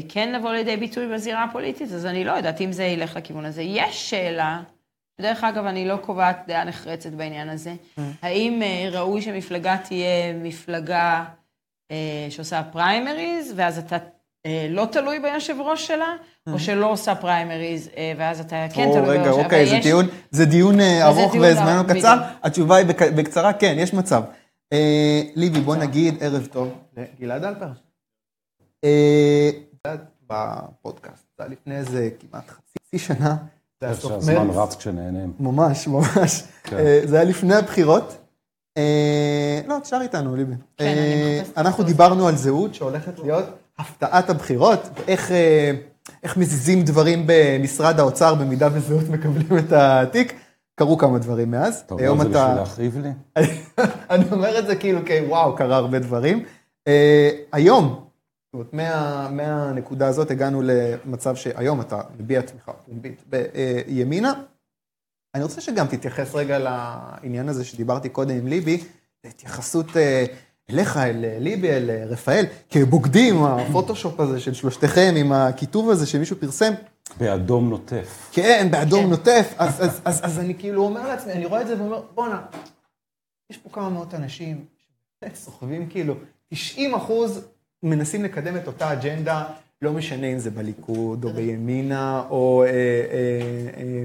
כן לבוא לידי ביטוי בזירה הפוליטית, אז אני לא יודעת אם זה ילך לכיוון הזה. יש שאלה, דרך אגב, אני לא קובעת דעה נחרצת בעניין הזה, האם ראוי שמפלגה תהיה מפלגה שעושה פריימריז, ואז אתה לא תלוי ביושב ראש שלה, או שלא עושה פריימריז, ואז אתה כן תלוי ביושב ראש. רגע, אוקיי, זה דיון ארוך וזמנו קצר. התשובה היא בקצרה, כן, יש מצב. ליבי, בוא נגיד ערב טוב לגלעד אלפר. בפודקאסט, זה היה לפני איזה כמעט חצי שנה. זה היה סוף מרץ. שהזמן רץ כשנהנים. ממש, ממש. זה היה לפני הבחירות. לא, תשאר איתנו, ליבי. כן, אני מחפשת. אנחנו דיברנו על זהות שהולכת להיות הפתעת הבחירות, ואיך מזיזים דברים במשרד האוצר במידה וזהות מקבלים את התיק. קרו כמה דברים מאז. אתה אומר את זה בשביל להכאיב לי? *laughs* אני אומר את זה כאילו, וואו, קרה הרבה דברים. היום, מהנקודה הזאת הגענו למצב שהיום אתה מביע תמיכה פומבית בימינה. אני רוצה שגם תתייחס רגע לעניין הזה שדיברתי קודם עם ליבי, התייחסות אליך, אל ליבי, אל רפאל, כבוגדים, הפוטושופ הזה של שלושתכם, עם הכיתוב הזה שמישהו פרסם. באדום נוטף. כן, באדום נוטף. אז אני כאילו אומר לעצמי, אני רואה את זה ואומר, בואנה, יש פה כמה מאות אנשים שסוחבים כאילו 90 אחוז מנסים לקדם את אותה אג'נדה, לא משנה אם זה בליכוד, או בימינה, או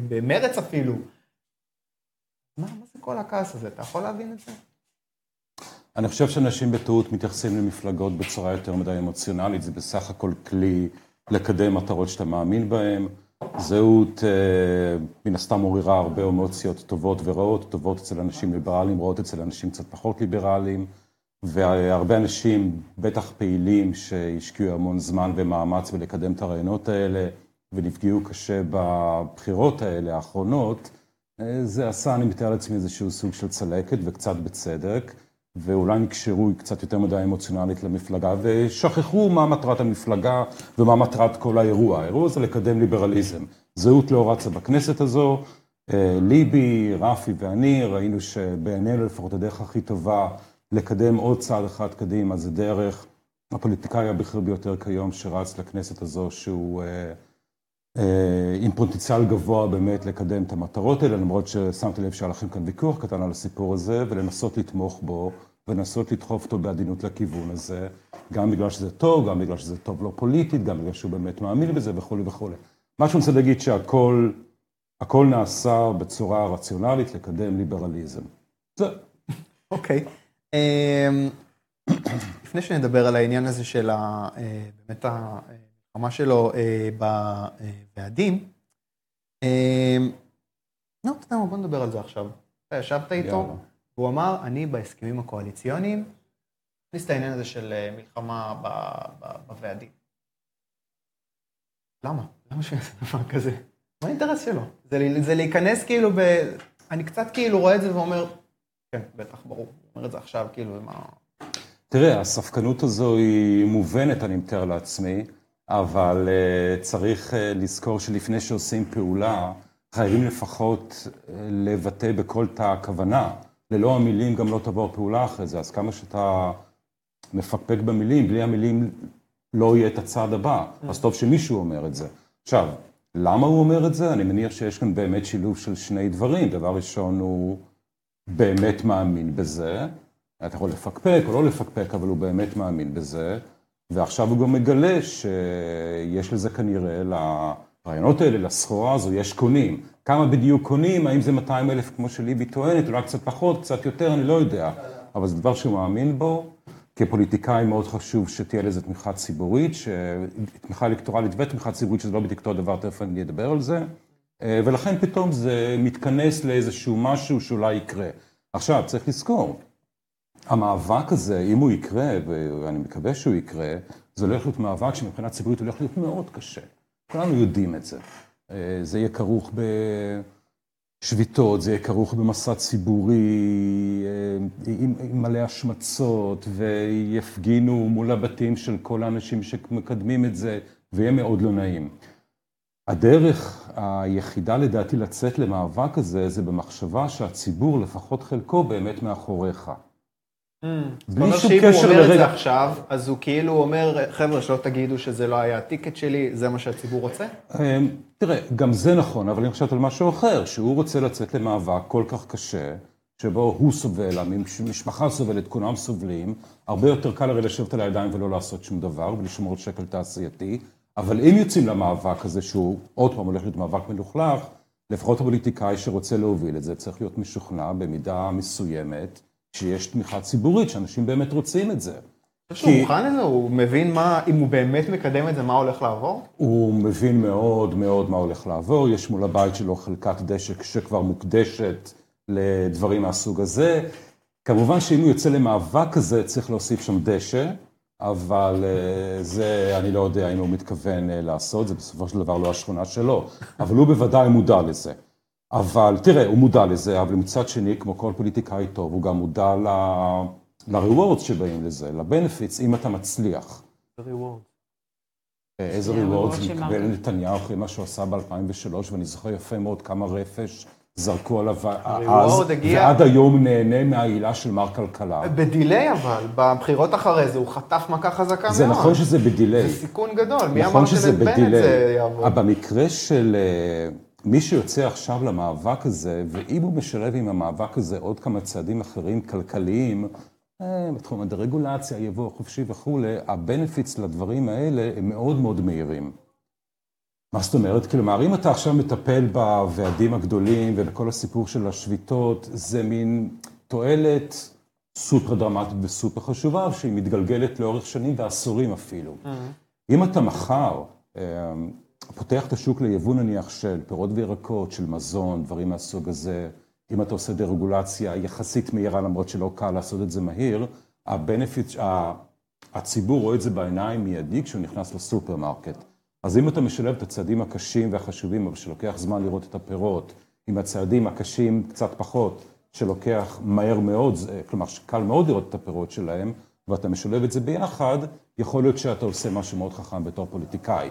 במרץ אפילו. מה זה כל הכעס הזה? אתה יכול להבין את זה? אני חושב שאנשים בטעות מתייחסים למפלגות בצורה יותר מדי אמוציונלית, זה בסך הכל כלי לקדם מטרות שאתה מאמין בהן. זהות מן הסתם עוררה הרבה אמוציות טובות ורעות, טובות אצל אנשים ליברליים, רעות אצל אנשים קצת פחות ליברליים. והרבה אנשים, בטח פעילים, שהשקיעו המון זמן ומאמץ בלקדם את הרעיונות האלה, ונפגעו קשה בבחירות האלה האחרונות, זה עשה, אני מתאר לעצמי, איזשהו סוג של צלקת, וקצת בצדק, ואולי נקשרו קצת יותר מדי אמוציונלית למפלגה, ושכחו מה מטרת המפלגה ומה מטרת כל האירוע. האירוע זה לקדם ליברליזם. זהות לא רצה בכנסת הזו, ליבי, רפי ואני ראינו שבעינינו לפחות הדרך הכי טובה לקדם עוד צעד אחד קדימה, זה דרך הפוליטיקאי הבכיר ביותר כיום שרץ לכנסת הזו, שהוא עם פוטנציאל גבוה באמת לקדם את המטרות האלה, למרות ששמתי לב שהיה לכם כאן ויכוח קטן על הסיפור הזה, ולנסות לתמוך בו, ולנסות לדחוף אותו בעדינות לכיוון הזה, גם בגלל שזה טוב, גם בגלל שזה טוב לא פוליטית, גם בגלל שהוא באמת מאמין בזה וכולי וכולי. מה שאני רוצה להגיד שהכל, הכל נעשה בצורה רציונלית לקדם ליברליזם. זה. אוקיי. *clears throat* לפני שנדבר על העניין הזה של באמת המלחמה שלו בוועדים, לא, אתה יודע מה, בוא נדבר על זה עכשיו. אתה ישבת איתו, והוא אמר, אני בהסכמים הקואליציוניים, נכניס את העניין הזה של מלחמה בוועדים. למה? למה שהוא יעשה דבר כזה? מה האינטרס שלו? זה להיכנס כאילו ב... אני קצת כאילו רואה את זה ואומר, כן, בטח, ברור. אומר את זה עכשיו, כאילו, מה... תראה, הספקנות הזו היא מובנת, אני מתאר לעצמי, אבל צריך לזכור שלפני שעושים פעולה, חייבים לפחות לבטא בכל תא הכוונה. ללא המילים גם לא תבוא הפעולה אחרי זה, אז כמה שאתה מפקפק במילים, בלי המילים לא יהיה את הצעד הבא. אז טוב שמישהו אומר את זה. עכשיו, למה הוא אומר את זה? אני מניח שיש כאן באמת שילוב של שני דברים. דבר ראשון, הוא באמת מאמין בזה. אתה יכול לפקפק או לא לפקפק, אבל הוא באמת מאמין בזה. ועכשיו הוא גם מגלה שיש לזה כנראה, לרעיונות האלה, לסחורה הזו, יש קונים. כמה בדיוק קונים, האם זה 200 אלף כמו שליבי טוענת, אולי קצת פחות, קצת יותר, אני לא יודע. אבל זה דבר שהוא מאמין בו. כפוליטיקאי מאוד חשוב שתהיה לזה תמיכה ציבורית, תמיכה אלקטורלית ותמיכה ציבורית, שזה לא בדיוק אותו דבר, תכף אני אדבר על זה. ולכן פתאום זה מתכנס לאיזשהו משהו שאולי יקרה. עכשיו, צריך לזכור, המאבק הזה, אם הוא יקרה, ואני מקווה שהוא יקרה, זה הולך להיות מאבק שמבחינה ציבורית הולך להיות מאוד קשה. כולנו יודעים את זה. זה יהיה כרוך בשביתות, זה יהיה כרוך במסע ציבורי עם מלא השמצות, ויפגינו מול הבתים של כל האנשים שמקדמים את זה, ויהיה מאוד לא נעים. הדרך היחידה לדעתי לצאת למאבק הזה, זה במחשבה שהציבור, לפחות חלקו, באמת מאחוריך. בלי שום קשר לרגע. שאם הוא אומר את זה עכשיו, אז הוא כאילו אומר, חבר'ה, שלא תגידו שזה לא היה הטיקט שלי, זה מה שהציבור רוצה? תראה, גם זה נכון, אבל אני חושבת על משהו אחר, שהוא רוצה לצאת למאבק כל כך קשה, שבו הוא סובל, המשפחה סובלת, כולם סובלים, הרבה יותר קל הרי לשבת על הידיים ולא לעשות שום דבר, ולשמור את שקל תעשייתי, אבל אם יוצאים למאבק הזה, שהוא עוד פעם הולך להיות מאבק מלוכלך, לפחות הפוליטיקאי שרוצה להוביל את זה, צריך להיות משוכנע במידה מסוימת, שיש תמיכה ציבורית, שאנשים באמת רוצים את זה. שהוא מוכן לזה? הוא מבין מה, אם הוא באמת מקדם את זה, מה הולך לעבור? הוא מבין מאוד מאוד מה הולך לעבור, יש מול הבית שלו חלקת דשא שכבר מוקדשת לדברים מהסוג הזה. כמובן שאם הוא יוצא למאבק כזה, צריך להוסיף שם דשא, אבל זה, אני לא יודע אם הוא מתכוון לעשות, זה בסופו של דבר לא השכונה שלו, אבל הוא בוודאי מודע לזה. אבל תראה, הוא מודע לזה, אבל מצד שני, כמו כל פוליטיקאי טוב, הוא גם מודע ל-rewards שבאים לזה, ל-benefits, אם אתה מצליח. איזה rewards? איזה rewards מקבל נתניהו אחרי מה שהוא עשה ב-2003, ואני זוכר יפה מאוד כמה רפש זרקו עליו אז, ועד היום נהנה מהעילה של מר כלכלה. בדיליי אבל, בבחירות אחרי זה הוא חטף מכה חזקה מאוד. זה נכון שזה בדיליי. זה סיכון גדול, מי אמר שבנט זה יעבור? במקרה של... מי שיוצא עכשיו למאבק הזה, ואם הוא משלב עם המאבק הזה עוד כמה צעדים אחרים כלכליים, בתחום הדה-רגולציה, יבוא חופשי וכולי, הבנפיטס לדברים האלה הם מאוד מאוד מהירים. מה זאת אומרת? כלומר, אם אתה עכשיו מטפל בוועדים הגדולים ובכל הסיפור של השביתות, זה מין תועלת סופר דרמטית וסופר חשובה, שהיא מתגלגלת לאורך שנים ועשורים אפילו. אם אתה מחר פותח את השוק ליבוא נניח של פירות וירקות, של מזון, דברים מהסוג הזה, אם אתה עושה דה-רגולציה יחסית מהירה, למרות שלא קל לעשות את זה מהיר, ה benefit, הציבור רואה את זה בעיניים מיידי כשהוא נכנס לסופרמרקט. אז אם אתה משלב את הצעדים הקשים והחשובים, אבל שלוקח זמן לראות את הפירות, עם הצעדים הקשים קצת פחות, שלוקח מהר מאוד, כלומר שקל מאוד לראות את הפירות שלהם, ואתה משלב את זה ביחד, יכול להיות שאתה עושה משהו מאוד חכם בתור פוליטיקאי.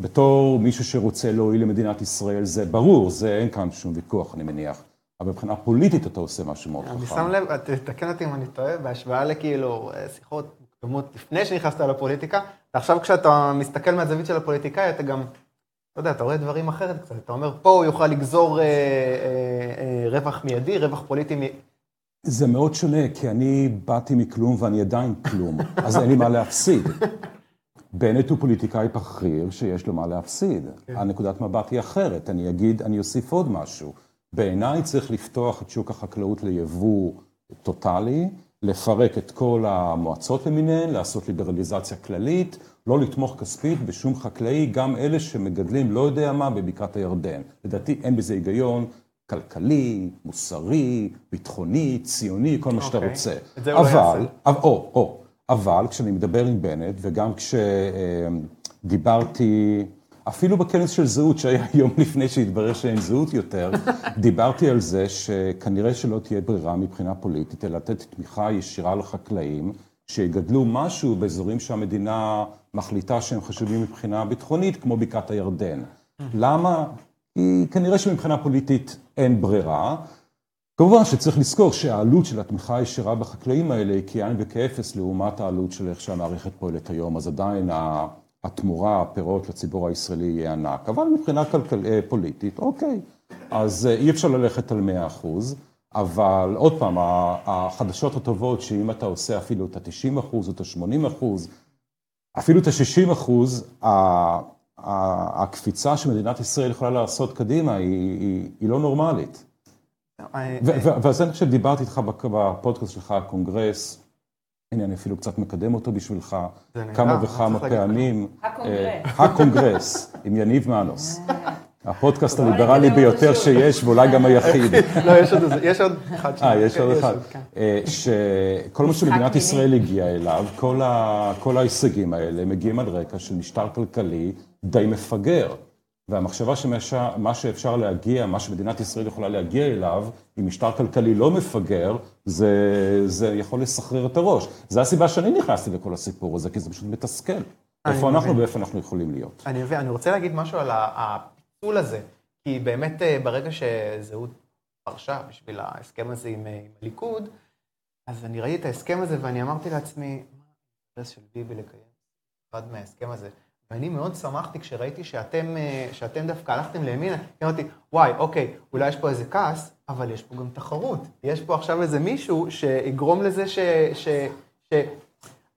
בתור מישהו שרוצה להועיל למדינת ישראל, זה ברור, זה אין כאן שום ויכוח, אני מניח. אבל מבחינה פוליטית אתה עושה משהו מאוד חכם. אני שם לב, תתקן אותי אם אני טועה, בהשוואה לכאילו שיחות מוקדמות לפני שנכנסת לפוליטיקה, ועכשיו כשאתה מסתכל מהזווית של הפוליטיקאי, אתה גם, אתה יודע, אתה רואה דברים אחרת קצת. אתה אומר, פה הוא יוכל לגזור אה, אה, אה, רווח מיידי, רווח פוליטי מיידי. זה מאוד שונה, כי אני באתי מכלום ואני עדיין כלום, אז אין לי מה להפסיד. בנט הוא פוליטיקאי בכיר שיש לו מה להפסיד. כן. הנקודת מבט היא אחרת. אני אגיד, אני אוסיף עוד משהו. בעיניי צריך לפתוח את שוק החקלאות ליבוא טוטאלי, לפרק את כל המועצות למיניהן, לעשות ליברליזציה כללית, לא לתמוך כספית בשום חקלאי, גם אלה שמגדלים לא יודע מה בבקעת הירדן. לדעתי אין בזה היגיון כלכלי, מוסרי, ביטחוני, ציוני, כל מה שאתה אוקיי. רוצה. את זה הוא לא יעשה. או, או, אבל כשאני מדבר עם בנט, וגם כשדיברתי, אפילו בכנס של זהות, שהיה *laughs* יום לפני שהתברר שאין זהות יותר, *laughs* דיברתי על זה שכנראה שלא תהיה ברירה מבחינה פוליטית, אלא לתת תמיכה ישירה לחקלאים, שיגדלו משהו באזורים שהמדינה מחליטה שהם חשובים מבחינה ביטחונית, כמו בקעת הירדן. למה? כי כנראה שמבחינה פוליטית אין ברירה. כמובן שצריך לזכור שהעלות של התמיכה הישירה בחקלאים האלה היא כאין וכאפס לעומת העלות של איך שהמערכת פועלת היום, אז עדיין התמורה, הפירות לציבור הישראלי יהיה ענק, אבל מבחינה כלכל... אה, פוליטית, אוקיי, אז אה, אי אפשר ללכת על 100 אחוז, אבל עוד פעם, החדשות הטובות שאם אתה עושה אפילו את ה-90 אחוז או את ה-80 אחוז, אפילו את ה-60 אחוז, הקפיצה שמדינת ישראל יכולה לעשות קדימה היא, היא, היא לא נורמלית. ועל זה אני חושב, דיברתי איתך בפודקאסט שלך, הקונגרס, הנה, אני אפילו קצת מקדם אותו בשבילך, כמה וכמה פעמים. הקונגרס. הקונגרס, עם יניב מנוס. הפודקאסט הליברלי ביותר שיש, ואולי גם היחיד. *laughs* לא, יש עוד אחד. אה, יש עוד אחד. כן. שכל מה שמדינת ישראל הגיעה אליו, כל ההישגים האלה מגיעים על רקע של משטר כלכלי די מפגר. והמחשבה שמה שאפשר להגיע, מה שמדינת ישראל יכולה להגיע אליו, עם משטר כלכלי לא מפגר, זה, זה יכול לסחרר את הראש. זו הסיבה שאני נכנסתי לכל הסיפור הזה, כי זה פשוט מתסכל. איפה אנחנו ואיפה אנחנו יכולים להיות. אני מבין, אני רוצה להגיד משהו על הפיצול הזה, כי באמת אה, ברגע שזהות פרשה בשביל ההסכם הזה עם, אה, עם הליכוד, אז אני ראיתי את ההסכם הזה ואני אמרתי לעצמי, מה האינטרס של ביבי לקיים אחד מההסכם הזה? ואני מאוד שמחתי כשראיתי שאתם, אה, שאתם דווקא הלכתם לימינה, אמרתי, וואי, אוקיי, אולי יש פה איזה כעס, אבל יש פה גם תחרות. יש פה עכשיו איזה מישהו שיגרום לזה ש... ש, ש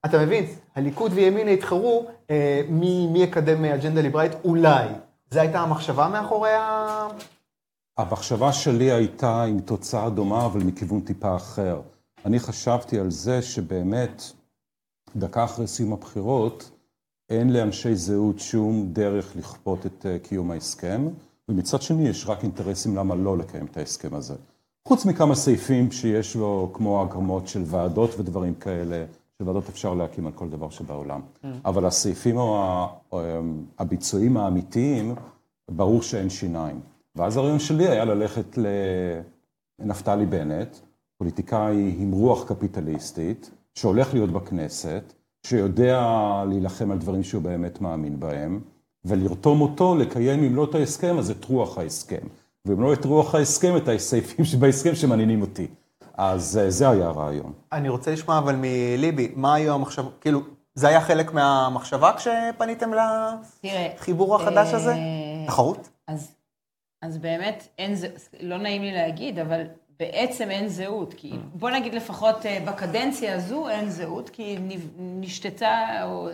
אתה מבין, הליכוד וימינה יתחרו אה, מי, מי יקדם אג'נדה ליברלית, אולי. זו הייתה המחשבה מאחורי ה... המחשבה שלי הייתה עם תוצאה דומה, אבל מכיוון טיפה אחר. אני חשבתי על זה שבאמת, דקה אחרי סיום הבחירות, אין לאנשי זהות שום דרך לכפות את אה, קיום ההסכם, ומצד שני יש רק אינטרסים למה לא לקיים את ההסכם הזה. חוץ מכמה סעיפים שיש לו, כמו הגרמות של ועדות ודברים כאלה, שוועדות אפשר להקים על כל דבר שבעולם. Mm. אבל הסעיפים או הביצועים האמיתיים, ברור שאין שיניים. ואז הרעיון שלי היה ללכת לנפתלי בנט, פוליטיקאי עם רוח קפיטליסטית, שהולך להיות בכנסת, שיודע להילחם על דברים שהוא באמת מאמין בהם, ולרתום אותו לקיים, אם לא את ההסכם, אז את רוח ההסכם. ואם לא את רוח ההסכם, את הסעיפים *laughs* שבהסכם שמעניינים אותי. אז אה, זה היה הרעיון. אני רוצה לשמוע אבל מליבי, מה היו המחשבות, כאילו, זה היה חלק מהמחשבה כשפניתם לחיבור החדש הזה? אה, תחרות? אז, אז באמת, אין זה, לא נעים לי להגיד, אבל בעצם אין זהות. כי בוא נגיד לפחות אה, בקדנציה הזו אין זהות, כי נשתתה או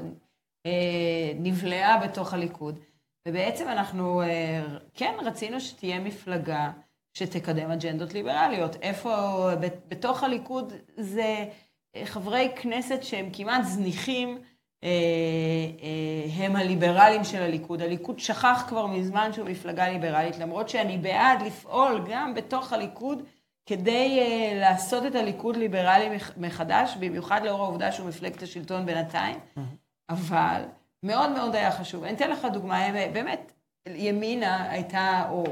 אה, נבלעה בתוך הליכוד. ובעצם אנחנו אה, כן רצינו שתהיה מפלגה שתקדם אג'נדות ליברליות. איפה, בתוך הליכוד זה חברי כנסת שהם כמעט זניחים, הם הליברלים של הליכוד. הליכוד שכח כבר מזמן שהוא מפלגה ליברלית, למרות שאני בעד לפעול גם בתוך הליכוד כדי uh, לעשות את הליכוד ליברלי מח- מחדש, במיוחד לאור העובדה שהוא מפלגת השלטון בינתיים, אבל מאוד מאוד היה חשוב. אני אתן לך דוגמה, הם, באמת, ימינה הייתה, או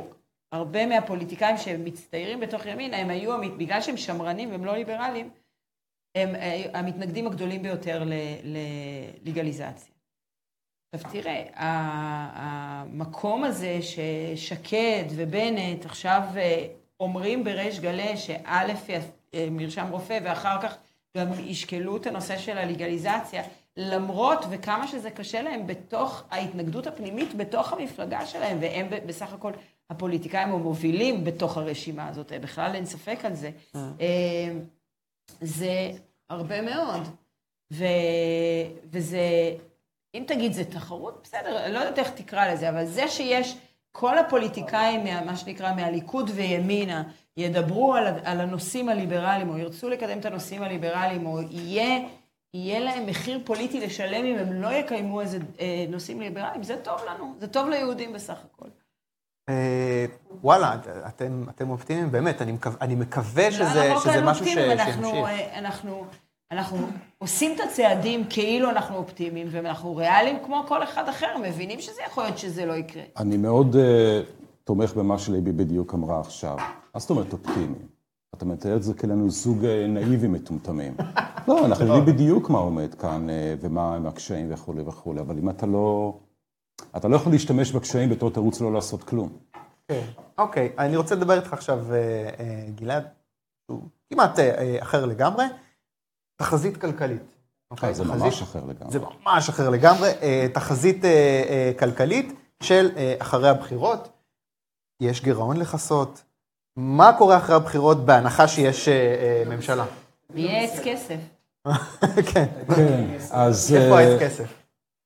הרבה מהפוליטיקאים שמצטיירים בתוך ימינה, הם היו, בגלל שהם שמרנים והם לא ליברלים, הם אה, המתנגדים הגדולים ביותר ללגליזציה. עכשיו תראה, המקום הזה ששקד ובנט עכשיו אה, אומרים בריש גלי שא' אה, מרשם רופא ואחר כך גם ישקלו את הנושא של הלגליזציה, למרות וכמה שזה קשה להם בתוך ההתנגדות הפנימית בתוך המפלגה שלהם, והם בסך הכל הפוליטיקאים המובילים בתוך הרשימה הזאת, אה, בכלל אין ספק על זה. אה, זה הרבה מאוד. ו... וזה, אם תגיד זה תחרות, בסדר, לא יודעת איך תקרא לזה, אבל זה שיש כל הפוליטיקאים, מה, מה שנקרא, מהליכוד וימינה, ידברו על, על הנושאים הליברליים, או ירצו לקדם את הנושאים הליברליים, או יהיה, יהיה להם מחיר פוליטי לשלם אם הם לא יקיימו איזה אה, נושאים ליברליים, זה טוב לנו, זה טוב ליהודים בסך הכל. אה, וואלה, את- אתם, אתם אופטימיים, באמת, אני מקווה, אני מקווה שזה, לא, אנחנו שזה כאן משהו ש- אופטימיים, אנחנו, שימשיך. אה, אנחנו, אנחנו עושים את הצעדים כאילו אנחנו אופטימיים, ואנחנו ריאליים כמו כל אחד אחר, מבינים שזה יכול להיות שזה לא יקרה. אני מאוד אה, תומך במה שליבי בדיוק אמרה עכשיו. מה זאת אומרת אופטימי? אתה מתאר את זה כאלנו זוג אה, נאיבי מטומטמים. *laughs* לא, אנחנו יודעים בדיוק מה עומד כאן אה, ומה הם הקשיים וכולי וכולי, אבל אם אתה לא... אתה לא יכול להשתמש בקשיים בתור תירוץ לא לעשות כלום. כן. אוקיי, אני רוצה לדבר איתך עכשיו, גלעד, שהוא כמעט אחר לגמרי, תחזית כלכלית. אוקיי? אה, זה תחזית- ממש אחר לגמרי. זה ממש אחר לגמרי. אה, תחזית אה, כלכלית של אחרי הבחירות. יש גירעון לכסות. מה קורה אחרי הבחירות בהנחה שיש ממשלה? יהיה עץ כסף. *laughs* כן, כן, אז... איפה העץ כסף?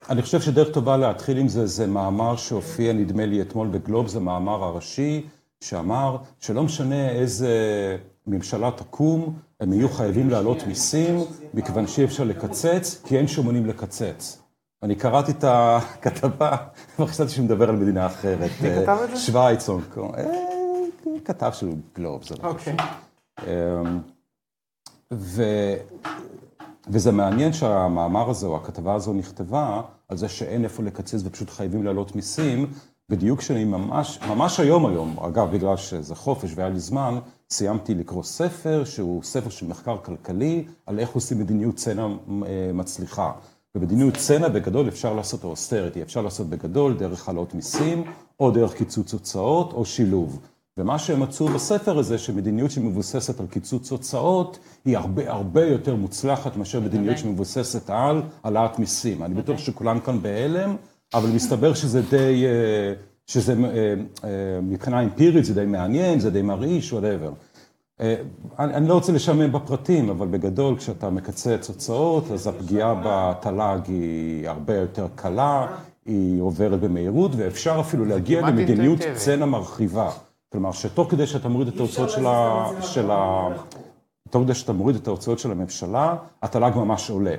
אני חושב שדרך טובה להתחיל עם זה, זה מאמר שהופיע, נדמה לי, אתמול בגלוב, זה מאמר הראשי, שאמר שלא משנה איזה ממשלה תקום, הם יהיו חייבים להעלות מיסים, מכיוון שאי אפשר לקצץ, כי אין שומנים לקצץ. אני קראתי את הכתבה, *laughs* וחשבתי שהוא מדבר על מדינה אחרת. מי כתב את זה? שווייץ, קונג. אה, כתב של גלוב, זה לא אוקיי. אמ, ו... וזה מעניין שהמאמר הזה, או הכתבה הזו נכתבה, על זה שאין איפה לקצץ ופשוט חייבים להעלות מיסים, בדיוק כשאני ממש, ממש היום היום, אגב, בגלל שזה חופש והיה לי זמן, סיימתי לקרוא ספר, שהוא ספר של מחקר כלכלי, על איך עושים מדיניות צנע אה, מצליחה. במדיניות צנע בגדול אפשר לעשות אוסטריטי, אפשר לעשות בגדול דרך העלאות מיסים, או דרך קיצוץ הוצאות, או שילוב. ומה שהם מצאו בספר הזה, שמדיניות שמבוססת על קיצוץ הוצאות, היא הרבה הרבה יותר מוצלחת מאשר מדיניות שמבוססת על העלאת מיסים. אני בטוח שכולם כאן בהלם, אבל מסתבר שזה די, אה, שזה אה, אה, מבחינה אמפירית זה די מעניין, זה די מרעיש, whatever. אה, אני אני לא רוצה לשעמם בפרטים, אבל בגדול, כשאתה מקצץ הוצאות, אז הפגיעה בתל"ג היא הרבה יותר קלה, היא עוברת במהירות, ואפשר אפילו להגיע למדיניות. צנע מרחיבה. כלומר, שתוך כדי שאתה מוריד את ההוצאות של ה... של ה... תוך כדי שאתה מוריד את ההוצאות של הממשלה, התל"ג ממש עולה.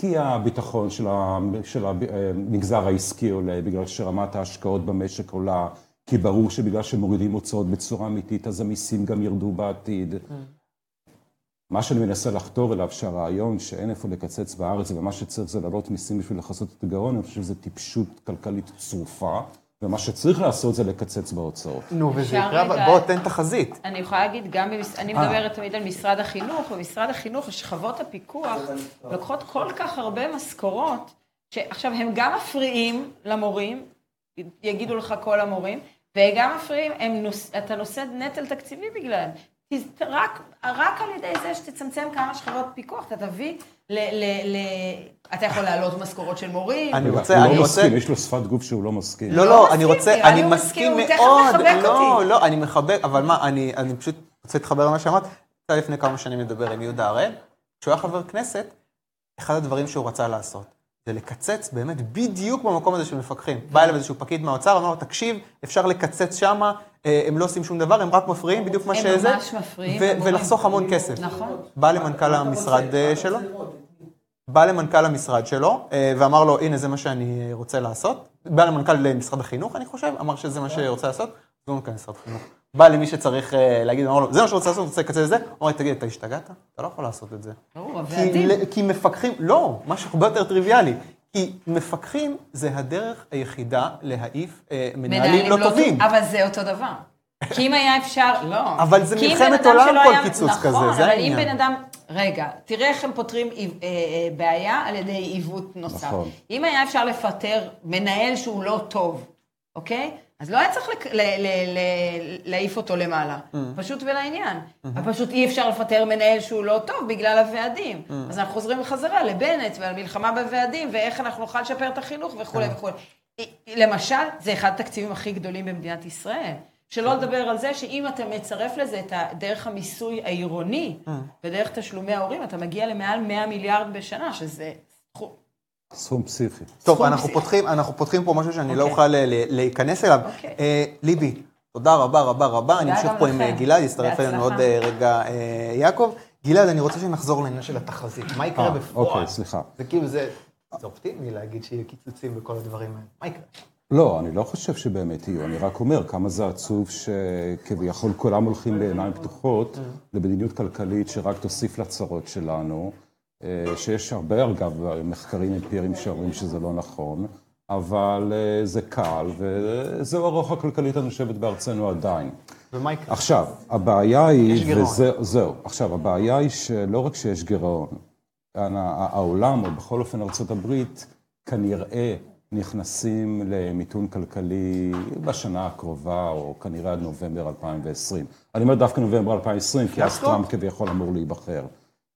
כי הביטחון של, המגזר העסקי עולה, בגלל שרמת ההשקעות במשק עולה, כי ברור שבגלל שמורידים הוצאות בצורה אמיתית, אז המיסים גם ירדו בעתיד. מה שאני מנסה לחתור אליו, שהרעיון שאין איפה לקצץ בארץ, ומה שצריך זה להעלות מיסים בשביל לכסות את הגירעון, אני חושב שזו טיפשות כלכלית צרופה, ומה שצריך לעשות זה לקצץ בהוצאות. נו, וזה יקרה, בוא תן תחזית. אני יכולה להגיד, גם במש... אני אה. מדברת תמיד על משרד החינוך, במשרד החינוך שכבות הפיקוח לוקחות כל כך הרבה משכורות, שעכשיו הם גם מפריעים למורים, יגידו לך כל המורים, וגם מפריעים, הם נוס... אתה נושא נטל תקציבי בגללם. רק, רק על ידי זה שתצמצם כמה שכבות פיקוח, אתה תביא ל... ל... ל... אתה יכול להעלות משכורות של מורים. אני הוא רוצה, אני לא רוצה... מסכים, יש לו שפת גוף שהוא לא מסכים. לא, לא לא, מסכים, אני רוצה, אני הוא מסכים מסכים, הוא תכף מאוד. מחבק לא, אותי. לא, אני מחבק, אבל מה, אני אני פשוט רוצה להתחבר למה שאמרת. יצא לפני כמה שנים לדבר עם יהודה הראל. כשהוא היה חבר כנסת, אחד הדברים שהוא רצה לעשות, זה לקצץ באמת בדיוק במקום הזה של מפקחים. בא אליו איזשהו פקיד מהאוצר, אמר לו, תקשיב, אפשר לקצץ שמה, הם לא עושים שום דבר, הם רק מפריעים, בדיוק מה הם שזה. ממש מפריעים. ולחסוך המון כסף. נכון. בא למנכ"ל המשרד אה, שלו, בא למנכ"ל המשרד שלו, אה, ואמר לו, הנה, זה מה שאני אה, רוצה לעשות. בא למנכ"ל משרד החינוך, אני חושב, אמר שזה מה שרוצה לעשות, זה לא מנכ"ל משרד החינוך. בא למי שצריך אה, להגיד, אומר לו, זה מה שרוצה לעשות, רוצה לקצץ את זה, הוא אומר, תגיד, אתה השתגעת? אתה לא יכול לעשות את זה. כי מפקחים, לא, משהו הרבה יותר טריוויאלי. כי מפקחים זה הדרך היחידה להעיף אה, מנהלים לא טובים. אבל זה אותו דבר. כי אם היה אפשר, *laughs* לא. אבל זה מלחמת עולם כל היה- קיצוץ נכון, כזה, זה אבל אם העניין. בן אדם, רגע, תראה איך הם פותרים אה, אה, בעיה על ידי עיוות נוסף. נכון. אם היה אפשר לפטר מנהל שהוא לא טוב, אוקיי? אז לא היה צריך להעיף אותו למעלה. Mm. פשוט ולעניין. אבל פשוט אי אפשר לפטר מנהל שהוא לא טוב בגלל הוועדים. Mm. אז אנחנו חוזרים חזרה לבנט ועל מלחמה בוועדים, ואיך אנחנו נוכל לשפר את החינוך וכולי כן. וכולי. למשל, זה אחד התקציבים הכי גדולים במדינת ישראל. שלא לדבר על זה שאם אתה מצרף לזה את דרך המיסוי העירוני. ודרך תשלומי ההורים, אתה מגיע למעל 100 מיליארד בשנה, שזה סכום. פסיכי. טוב, אנחנו פסיכי. פותחים, אנחנו פותחים פה משהו שאני לא אוקיי. אוכל אה, ל- להיכנס אליו. אוקיי. אה, ליבי, תודה רבה רבה רבה. אני אמשיך פה עם לכם. אה, גלעד, יצטרף אלינו עוד. אה, רגע אה, יעקב. גלעד, אני רוצה שנחזור לעניין של התחזית. מה יקרה בפועל? אוקיי, סליחה. זה כאילו, זה זה אופטימי להגיד שיהיו קיצוצים וכל הדברים האלה. מה יקרה? לא, אני לא חושב שבאמת יהיו, אני רק אומר כמה זה עצוב שכביכול כולם הולכים בעיניים פתוחות למדיניות כלכלית שרק תוסיף לצרות שלנו, שיש הרבה, אגב, מחקרים אמפיריים שאומרים שזה לא נכון, אבל אה, זה קל, וזהו הרוח הכלכלית הנושבת בארצנו עדיין. ומה יקרה? עכשיו, הבעיה היא, יש גירעון. זהו. עכשיו, הבעיה היא שלא רק שיש גירעון, העולם, או בכל אופן הברית, כנראה נכנסים למיתון כלכלי בשנה הקרובה, או כנראה עד נובמבר 2020. אני אומר דווקא נובמבר 2020, כי אז? טראמפ כביכול אמור להיבחר.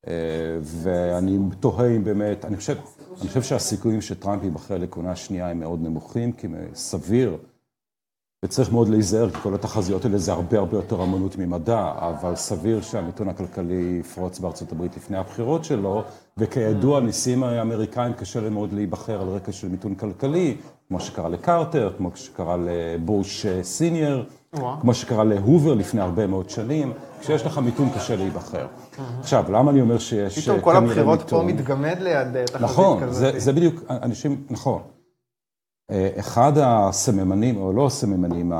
אה, ואני תוהה אם באמת, אני חושב, אני חושב שהסיכויים שטראמפ ייבחר לכהונה שנייה הם מאוד נמוכים, כי סביר וצריך מאוד להיזהר, כי כל התחזיות האלה זה הרבה הרבה יותר אמנות ממדע, אבל סביר שהמיתון הכלכלי יפרוץ בארצות הברית לפני הבחירות שלו, וכידוע, נשיאים האמריקאים קשה להם מאוד להיבחר על רקע של מיתון כלכלי, כמו שקרה לקרטר, כמו שקרה לבוש אה, סיניור. כמו שקרה להובר לפני הרבה מאוד שנים. כשיש לך מיתון קשה להיבחר. עכשיו, למה אני אומר שיש פתאום אה, כל הבחירות פה? מתגמד ליד אה, תחזית כזאת. נכון, זה, זה בדיוק, אנשים, נכון. אה, אחד הסממנים, או לא הסממנים,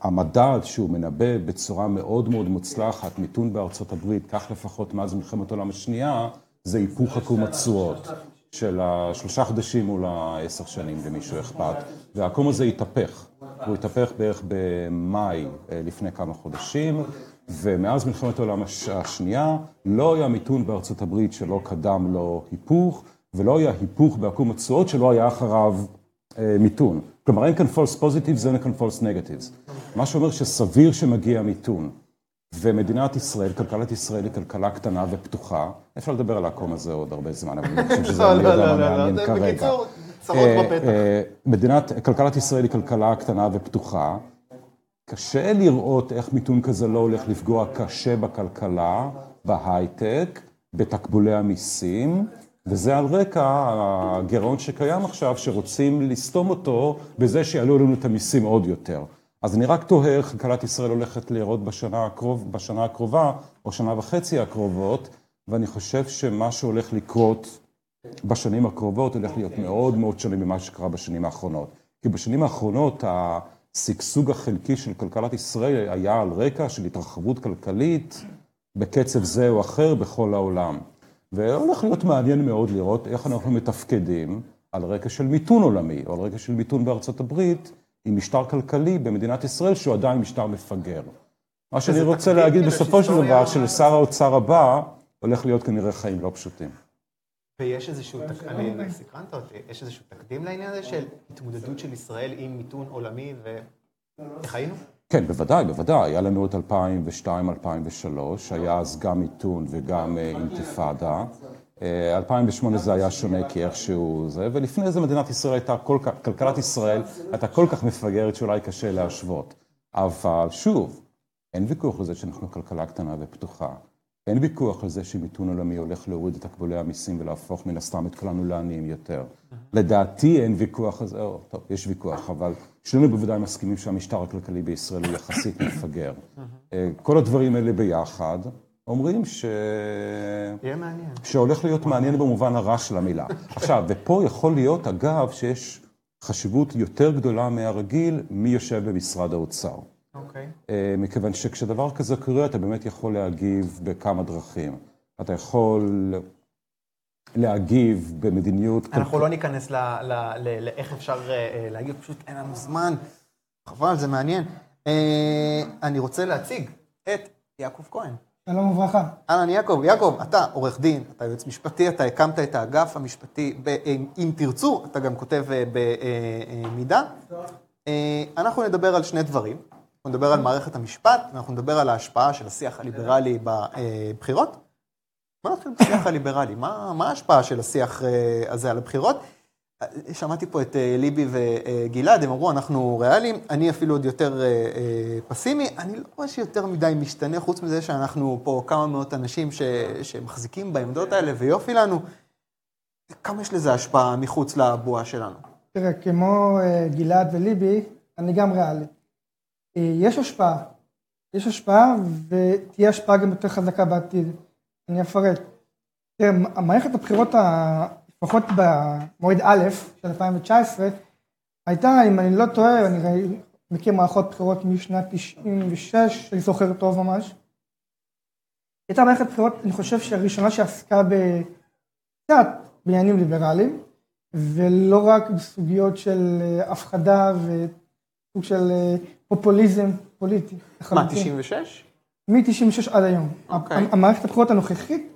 המדד שהוא מנבא בצורה מאוד מאוד מוצלחת, מיתון בארצות הברית, כך לפחות מאז מלחמת העולם השנייה, זה היפוך עקום התשואות של השלושה חודשים מול העשר שנים, למישהו אכפת, והעקום הזה התהפך. הוא התהפך בערך במאי לפני כמה חודשים, ומאז מלחמת העולם הש- השנייה לא היה מיתון בארצות הברית שלא קדם לו היפוך, ולא היה היפוך בעקום התשואות שלא היה אחריו אה, מיתון. כלומר, אין כאן false positives, אין כאן false negatives. מה שאומר שסביר שמגיע מיתון. ומדינת ישראל, כלכלת ישראל היא כלכלה קטנה ופתוחה. אפשר לדבר על העקום הזה עוד הרבה זמן, אבל אני חושב שזה לא, אני לא, יודע לא, מה לא, מעניין כרגע. בקיצור, צרות אה, בפתח. אה, מדינת, כלכלת ישראל היא כלכלה קטנה ופתוחה. קשה לראות איך מיתון כזה לא הולך לפגוע קשה בכלכלה, בהייטק, בתקבולי המיסים, וזה על רקע הגירעון שקיים עכשיו, שרוצים לסתום אותו בזה שיעלו לנו את המיסים עוד יותר. אז אני רק תוהה איך כלכלת ישראל הולכת להיראות בשנה, הקרוב, בשנה הקרובה, או שנה וחצי הקרובות, ואני חושב שמה שהולך לקרות בשנים הקרובות הולך להיות מאוד מאוד שונה ממה שקרה בשנים האחרונות. כי בשנים האחרונות השגשוג החלקי של כלכלת ישראל היה על רקע של התרחבות כלכלית בקצב זה או אחר בכל העולם. והולך להיות מעניין מאוד לראות איך אנחנו מתפקדים על רקע של מיתון עולמי, או על רקע של מיתון בארצות הברית, עם משטר כלכלי במדינת ישראל שהוא עדיין משטר מפגר. מה שאני רוצה להגיד כזה בסופו של דבר, שלשר האוצר הבא הולך להיות כנראה חיים לא פשוטים. ויש איזשהו, תק- אני, סקרנת אותי, יש איזשהו תקדים לעניין הזה של התמודדות של ישראל עם מיתון עולמי ואיך היינו? כן, בוודאי, בוודאי. היה לנו את 2002-2003, היה אז גם מיתון וגם אה, אינתיפאדה. אה, 2008 זה היה שונה כי איכשהו זה, ולפני זה מדינת ישראל הייתה כל כך, כלכלת ישראל הייתה כל כך מפגרת שאולי קשה להשוות. אבל שוב, אין ויכוח על זה שאנחנו כלכלה קטנה ופתוחה. אין ויכוח על זה שמיתון עולמי הולך להוריד את תקבולי המיסים ולהפוך מן הסתם את כולנו לעניים יותר. לדעתי אין ויכוח על זה, או, טוב, יש ויכוח, אבל שנינו בוודאי מסכימים שהמשטר הכלכלי בישראל הוא יחסית מפגר. אה, כל הדברים האלה ביחד אומרים ש... יהיה מעניין. שהולך להיות מעניין במובן הרע של המילה. עכשיו, ופה יכול להיות, אגב, שיש חשיבות יותר גדולה מהרגיל מי יושב במשרד האוצר. אוקיי. אה, מכיוון שכשדבר כזה קורה, אתה באמת יכול להגיב בכמה דרכים. אתה יכול להגיב במדיניות... אנחנו לא ניכנס ל- ל- ל- לאיך אפשר אה, אה, להגיב, פשוט אין לנו זמן. חבל, זה מעניין. אה, אני רוצה להציג את יעקב כהן. שלום וברכה. אהלן יעקב, יעקב, אתה עורך דין, אתה יועץ משפטי, אתה הקמת את האגף המשפטי, ב- אם- אם תרצו, אתה גם כותב במידה. אנחנו נדבר על שני דברים. אנחנו נדבר על מערכת המשפט, ואנחנו נדבר על ההשפעה של השיח הליברלי בבחירות. בוא נתחיל בשיח הליברלי. מה, ההשפעה של השיח אה, הזה על הבחירות? אה, שמעתי פה את אה, ליבי וגלעד, הם אמרו, אנחנו ריאליים, אני אפילו עוד יותר אה, אה, פסימי. אני לא רואה שיותר מדי משתנה, חוץ מזה שאנחנו פה כמה מאות אנשים שמחזיקים בעמדות האלה, ויופי לנו. כמה יש לזה השפעה מחוץ לבועה שלנו? תראה, כמו אה, גלעד וליבי, אני גם ריאלי. אה, יש השפעה. יש השפעה, ותהיה השפעה גם יותר חזקה בעתיד. אני אפרט. תראה, מערכת הבחירות, לפחות במועד א' של 2019, הייתה, אם אני לא טועה, אני מכיר מערכות בחירות משנת 96, אני זוכר טוב ממש. הייתה מערכת בחירות, אני חושב שהראשונה שעסקה ב... קצת בעניינים ליברליים, ולא רק בסוגיות של אה, הפחדה וסוג של אה, פופוליזם פוליטי. מה, לחלוטין. 96? מ-96 עד היום. אוקיי. המ- המערכת הבחירות הנוכחית,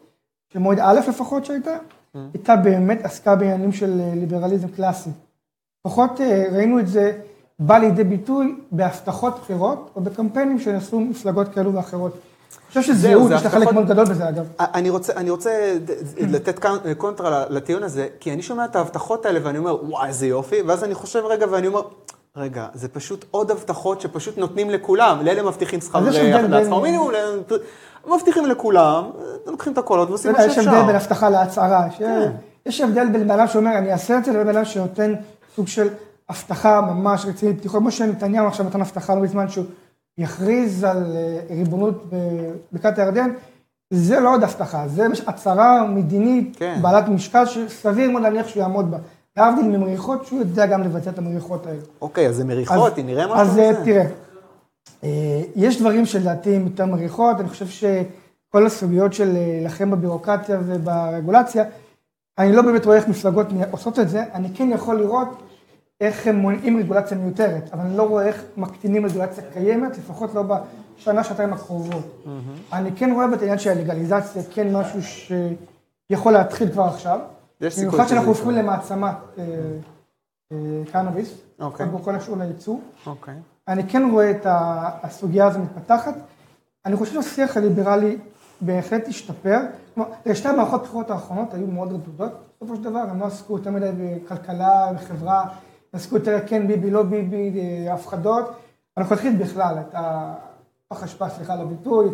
של מועד א' לפחות שהייתה, הייתה באמת עסקה בעניינים של אה, ליברליזם קלאסי. לפחות אה, ראינו את זה בא לידי ביטוי בהבטחות בחירות, או בקמפיינים שנעשו מפלגות כאלו ואחרות. אני חושב זהו, שזהות, זה יש לה הבטחות- חלק מאוד גדול בזה אגב. אני רוצה, אני רוצה לתת קונטרה לטיעון הזה, כי אני שומע את ההבטחות האלה ואני אומר, וואי, איזה יופי, ואז אני חושב רגע ואני אומר, רגע, זה פשוט עוד הבטחות שפשוט נותנים לכולם, לאלה מבטיחים שכר מינימום, מבטיחים לכולם, לוקחים את הקולות ועושים מה יודע, יש שאפשר. הבדל בין הבטחה להצהרה. כן. יש הבדל בין בן אדם שאומר, אני אעשה את זה, לבין בן אדם שנותן סוג של הבטחה ממש רצינית. כמו שנתניהו עכשיו נתן הבטחה לא מזמן שהוא יכריז על אה, ריבונות בבקעת הירדן. זה לא עוד הבטחה, זה הצהרה מדינית כן. בעלת משקל שסביר מאוד להניח שהוא יעמוד בה. להבדיל ממריחות, שהוא יודע גם לבצע את המריחות האלה. אוקיי, אז זה מריחות, אז- נראה משהו אז אה. תראה, אה, יש דברים שלדעתי הם יותר מריחות, אני חושב שכל הסוגיות של אה, להילחם בבירוקרטיה וברגולציה, אני לא באמת רואה איך מפלגות עושות את זה, אני כן יכול לראות איך הם מונעים רגולציה מיותרת, אבל אני לא רואה איך מקטינים רגולציה קיימת, לפחות לא בשנה, שנתיים הקרובות. אני כן רואה את העניין של הלגליזציה, כן משהו שיכול להתחיל כבר עכשיו. במיוחד שאנחנו. הופכים למעצמת אה, אה, קנאביס, אוקיי. בכל הקשור לייצוא. אוקיי. אני כן רואה את הסוגיה הזו מתפתחת. אני חושב שהשיח הליברלי בהחלט השתפר. כלומר, שתי המערכות הבחירות האחרונות היו מאוד רדודות, בסופו של דבר, הם לא עסקו יותר מדי בכלכלה, בחברה, עסקו יותר כן ביבי, לא ביבי, אה, הפחדות. אנחנו נתחיל בכלל, את הפח אשפה, סליחה על הביטוי,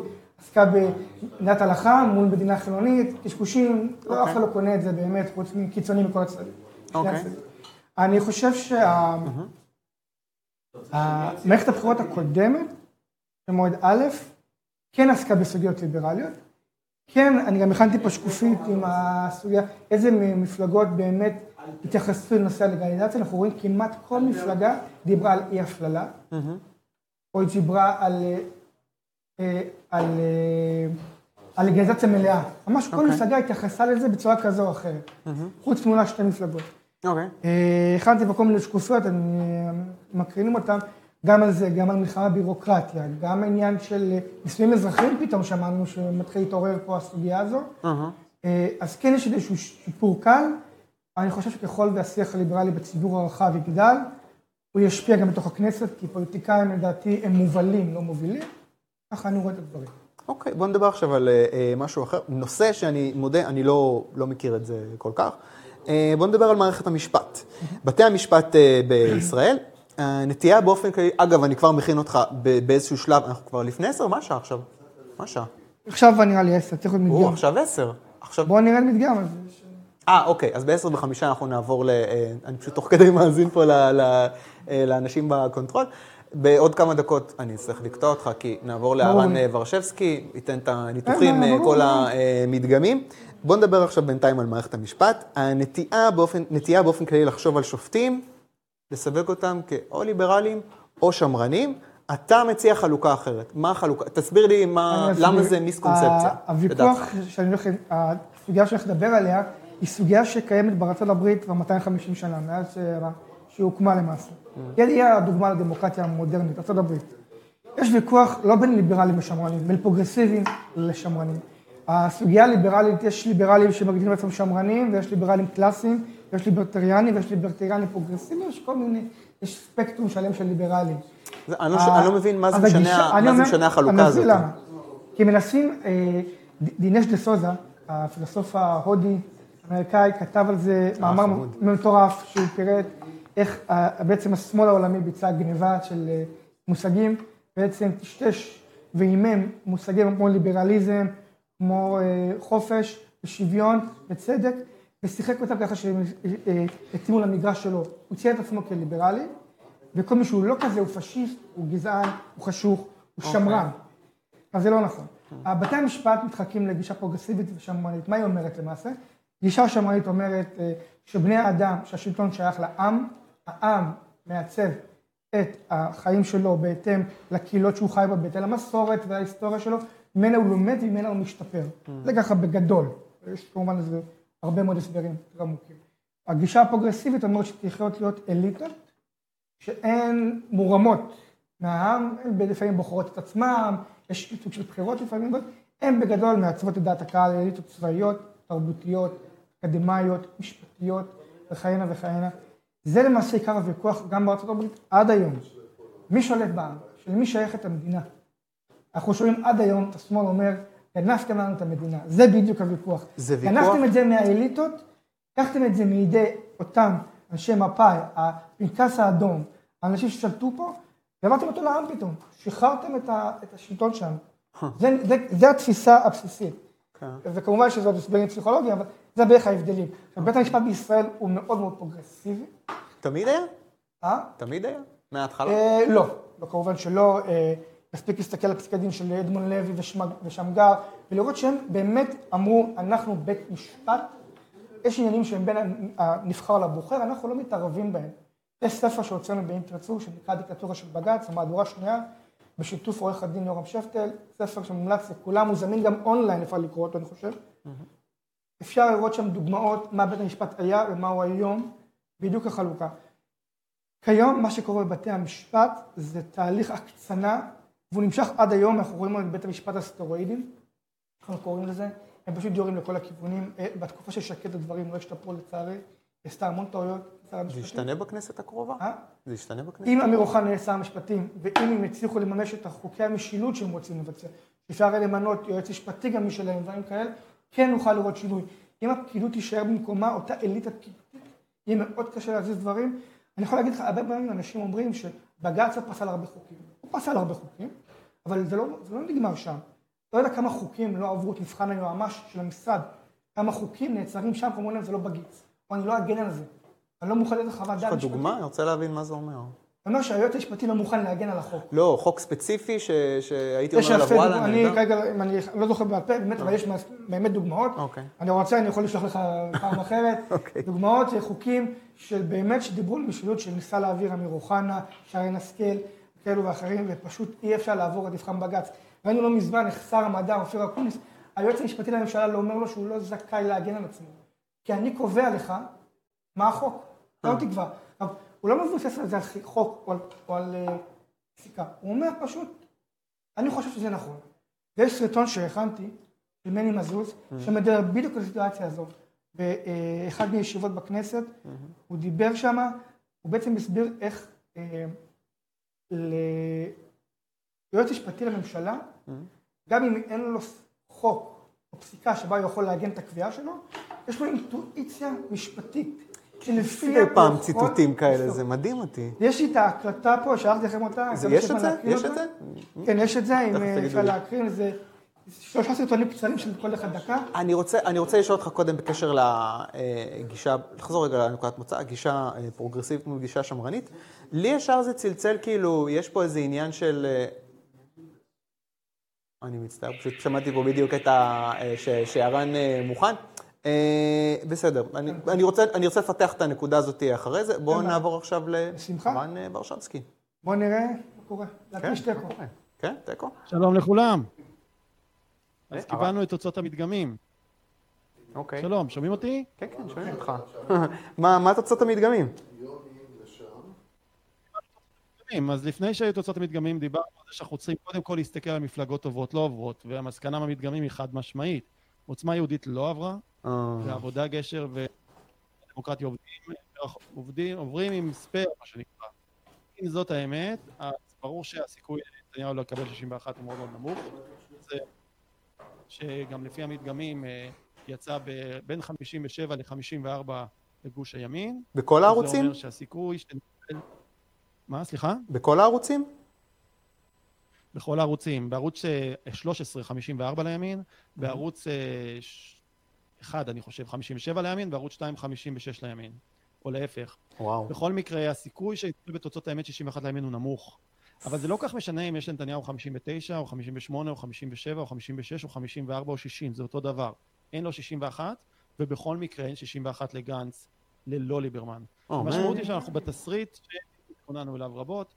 עסקה במדינת הלכה מול מדינה חילונית, קשקושים, לא, אף אחד לא קונה את זה באמת, חוץ מקיצונים מכל הצדדים. שני אוקיי. אני חושב שה... המערכת הבחירות הקודמת, במועד א', כן עסקה בסוגיות ליברליות. כן, אני גם הכנתי פה שקופית עם הסוגיה, איזה מפלגות באמת התייחסו לנושא הלגליזציה. אנחנו רואים כמעט כל מפלגה דיברה על אי הפללה, או היא דיברה על, אה, על, אה, על לגליזציה מלאה. ממש כל מפלגה התייחסה לזה בצורה כזו או אחרת. חוץ מאולי שתי מפלגות. אוקיי. אה, הכנתי פה כל מיני שקופיות, הם אה, מקרינים אותן, גם על זה, גם על מלחמה בירוקרטיה, גם העניין של נישואים אזרחיים פתאום שמענו שמתחיל להתעורר פה הסוגיה הזו. אז כן יש איזשהו שיפור קל, אני חושב שככל והשיח הליברלי בציבור הרחב יגדל, הוא ישפיע גם בתוך הכנסת, כי פוליטיקאים לדעתי הם מובלים, לא מובילים, ככה אני רואה את הדברים. אוקיי, בוא נדבר עכשיו על אה, משהו אחר. נושא שאני מודה, אני לא, לא מכיר את זה כל כך. אה, בוא נדבר על מערכת המשפט. בתי המשפט אה, בישראל, הנטייה באופן כללי, אגב, אני כבר מכין אותך באיזשהו שלב, אנחנו כבר לפני עשר? מה השעה עכשיו? מה השעה? עכשיו נראה לי עשר, צריך להיות או, מדגם. עכשיו עשר. עכשיו... בואו נראה מדגם. אה, אוקיי, אז בעשר וחמישה אנחנו נעבור ל... אני פשוט תוך כדי מאזין פה ל, ל, לאנשים ב control. בעוד כמה דקות אני אצטרך לקטוע אותך, כי נעבור לארן אה, ורשבסקי, ייתן את הניתוחים, אה, אה, כל. המדגמים. בוא נדבר עכשיו בינתיים על מערכת המשפט. הנטייה באופן, נטייה באופן כללי לחשוב על שופטים, לסווג אותם כאו ליברליים או שמרנים. אתה מציע חלוקה אחרת. מה החלוקה? תסביר לי מה, למה. זה מיסקונספציה. הוויכוח, שאני הולך, הסוגיה שאני הולך לדבר עליה, היא סוגיה שקיימת בארצות הברית כבר 250 שנה, מאז ש- שהיא הוקמה למעשה. היא הדוגמה לדמוקרטיה המודרנית, ארצות הברית. יש ויכוח לא בין ליברלים לשמרנים, בין פרוגרסיביים לשמרנים. הסוגיה הליברלית, יש ליברלים שמגדירים לעצמם שמרנים, ויש ליברלים קלאסיים, ויש ליברטריאנים, ויש ליברטריאנים פרוגרסיביים, יש כל מיני, יש ספקטרום שלם של ליברלים. זה- אני לא ש- אני לא מבין מה זה משנה החלוקה הזאת. למה. כי מנסים, אה, דינש דה סוזה, הפילוסוף ההודי, האמריקאי, כתב על זה מאמר מטורף, שהוא פירט איך בעצם השמאל העולמי ביצע גניבה של אה, מושגים, בעצם טשטש ועימם מושגים כמו ליברליזם, כמו אה, חופש ושוויון וצדק, ושיחק אותם ככה שהם אה, התאימו למגרש שלו. הוא ציין את עצמו כליברלי, וכל מי שהוא לא כזה הוא פשיסט, הוא גזען, הוא חשוך, הוא שמרן. אז זה לא נכון. בתי המשפט מתחלקים לגישה פרוגרסיבית ושמרנית. מה היא אומרת למעשה? גישה שמרנית אומרת שבני האדם, שהשלטון שייך לעם, העם מעצב את החיים שלו בהתאם לקהילות שהוא חי בה, בהתאם למסורת וההיסטוריה שלו, ממנה הוא לומד וממנה הוא משתפר. זה ככה בגדול. יש כמובן לזה הרבה מאוד הסברים עמוקים. הגישה הפרוגרסיבית אומרת שצריכות להיות אליטות שהן מורמות מהעם, הן לפעמים בוחרות את עצמם, יש סוג של בחירות לפעמים, הן בגדול מעצבות את דעת הקהל, אליטות צבאיות, תרבותיות, אקדמאיות, משפטיות וכהנה וכהנה. זה למעשה עיקר הוויכוח גם בארצות הברית עד היום. מי שולט בעם? של מי שייכת המדינה? אנחנו שומעים עד היום את השמאל אומר, גנבתם לנו את המדינה. זה בדיוק הוויכוח. זה ויכוח? גנבתם את זה מהאליטות, לקחתם את זה מידי אותם אנשי מפא"י, הפנקס האדום, האנשים ששלטו פה, והעברתם אותו לעם פתאום. שחררתם את, ה, את השלטון שם. זה, זה, זה התפיסה הבסיסית. כן. וכמובן שזה עוד הסברים פסיכולוגיים, אבל זה בערך ההבדלים. בית המשפט בישראל הוא מאוד מאוד פרוגרסיבי. תמיד היה? אה? תמיד היה? מההתחלה? אה, לא, לא, כמובן שלא. אה, מספיק להסתכל על פסקי דין של אדמונד לוי ושמג- ושמגר, ולראות שהם באמת אמרו, אנחנו בית משפט, יש עניינים שהם בין הנבחר לבוחר, אנחנו לא מתערבים בהם. יש ספר שהוצאנו באם תרצו, שנקרא דיקטטורה של בג"ץ, המהדורה השנייה, בשיתוף עורך הדין יורם שפטל, ספר שמומלץ לכולם, הוא זמין גם אונליין, אפשר לקרוא אותו, אני חושב. אפשר לראות שם דוגמאות מה בית המשפט היה ומה הוא היום, בדיוק החלוקה. כיום מה שקורה בבתי המשפט זה תהליך הקצנה, והוא נמשך עד היום, אנחנו רואים את בית המשפט הסטרואידים, אנחנו קוראים לזה, הם פשוט יורים לכל הכיוונים. אה, בתקופה של שקד הדברים לא השתפרו לצערי, עשתה המון טעויות. שר זה המשפטים. ישתנה בכנסת הקרובה? אה? זה ישתנה בכנסת? אם אמיר אוחנה יהיה שר המשפטים, ואם הם יצליחו לממש את חוקי המשילות שהם רוצים לבצע, אפשר הרי למנות יועץ משפטי גם משלהם, דברים כאלה, כן נוכל לראות שינוי. אם הפקידות תישאר במקומה, אותה אליטה יהיה מאוד קשה להזיז דברים. אני יכול להגיד לך, הרבה פעמים אנשים אומרים שבג"ץ לא פסל הרבה חוקים. הוא פסל הרבה חוקים, אבל זה לא, זה לא נגמר שם. לא יודע כמה חוקים לא עברו את מבחן היועמ"ש של המשרד, כמה חוקים נעצרים שם, להם זה לא בגיץ, או אני לא אגן על זה. אני לא מוכן לתת חוות יש דעת לך משפטית. דוגמה? אני רוצה להבין מה זה אומר. זה אומר שהיועץ המשפטי לא מוכן להגן על החוק. לא, חוק ספציפי ש- שהייתי יש אומר עליו, וואלה, אני. כרגע, אם אני לא זוכר בעל פה, באמת, אבל יש באמת דוגמאות. אוקיי. אני רוצה, אני יכול לשלוח לך פעם אחרת. *laughs* אוקיי. דוגמאות חוקים של באמת שדיברו על משילות, שניסה להעביר אמיר אוחנה, שרן השכל, כאלו ואחרים, ופשוט אי אפשר לעבור את מבחן בג"ץ. ראינו לא מזמן איך שר המדע, אופיר אקוניס, היועץ המשפטי לממשלה לא אומר לו שהוא לא זכאי להגן על עצמו. כי אני קובע לך מה החוק, אתה לא תקבע. הוא לא מבוסס על זה על חוק או על, אה, פסיקה, הוא אומר פשוט, אני חושב שזה נכון. ויש סרטון שהכנתי, של מני מזוז, שמדבר בדיוק על הסיטואציה הזו. באחד מישיבות בכנסת, הוא דיבר שם, הוא בעצם הסביר איך אה, ליועץ משפטי לממשלה, גם אם אין לו חוק או פסיקה שבה הוא יכול לעגן את הקביעה שלו, יש לו אינטואיציה משפטית. שלפיה מדי פעם ציטוטים כאלה. זה מדהים אותי. יש לי את ההקלטה פה, שלחתי לכם אותה. יש את זה? יש את. זה? כן, יש את זה, אם אה, אפשר. להקרין, זה שלושה סרטונים קצרים של כל אחד דקה. אני רוצה, אני רוצה לשאול אותך קודם בקשר לגישה, לחזור רגע לנקודת מוצא, גישה אה, פרוגרסיבית מול גישה שמרנית. לי ישר זה צלצל כאילו, יש פה איזה עניין של... אה, אני מצטער, פשוט שמעתי פה בדיוק את ה... אה, ש- שירן אה, מוכן. אה, בסדר, אני, אני, רוצה, אני רוצה לפתח את הנקודה הזאת אחרי זה. בואו נעבור עכשיו. לרן אה, ורשבסקי. בוא נראה מה קורה. להקיש כן, תיקו. כן, תיקו. שלום לכולם. אז אה, קיבלנו את תוצאות המדגמים. אוקיי. שלום, שומעים אותי? כן, כן, שומעים אותך. *laughs* מה מה תוצאות המדגמים? אז לפני שהיו תוצאות המדגמים דיברנו על זה שאנחנו צריכים קודם כל להסתכל על מפלגות עוברות לא עוברות, והמסקנה מהמדגמים היא חד משמעית. עוצמה יהודית לא עברה, אה, ועבודה גשר ודמוקרטיה עובדים, עובדים, עוברים עם ספייר, מה שנקרא. אם זאת האמת, אז ברור שהסיכוי לנתניהו לקבל 61 הוא מאוד מאוד נמוך. זה שגם לפי המדגמים אה, יצא בין 57 ל-54 לגוש הימין. בכל זה הערוצים? אומר שהסיכוי שנקבל... מה, סליחה? בכל הערוצים? בכל הערוצים. בערוץ אה, 13, 54 לימין, בערוץ 1, אני חושב, 57 לימין, בערוץ 2, 56 לימין. או להפך. וואו. בכל מקרה, הסיכוי שיצאו בתוצאות האמת 61 לימין הוא נמוך. אבל זה לא כך משנה אם יש לנתניהו 59, או 58, או 57, או 56, או 54, או 60, זה אותו דבר. אין לו 61, ובכל מקרה אין 61 לגנץ, ללא ליברמן. או, המשמעות? היא שאנחנו בתסריט שהתכוננו אליו רבות,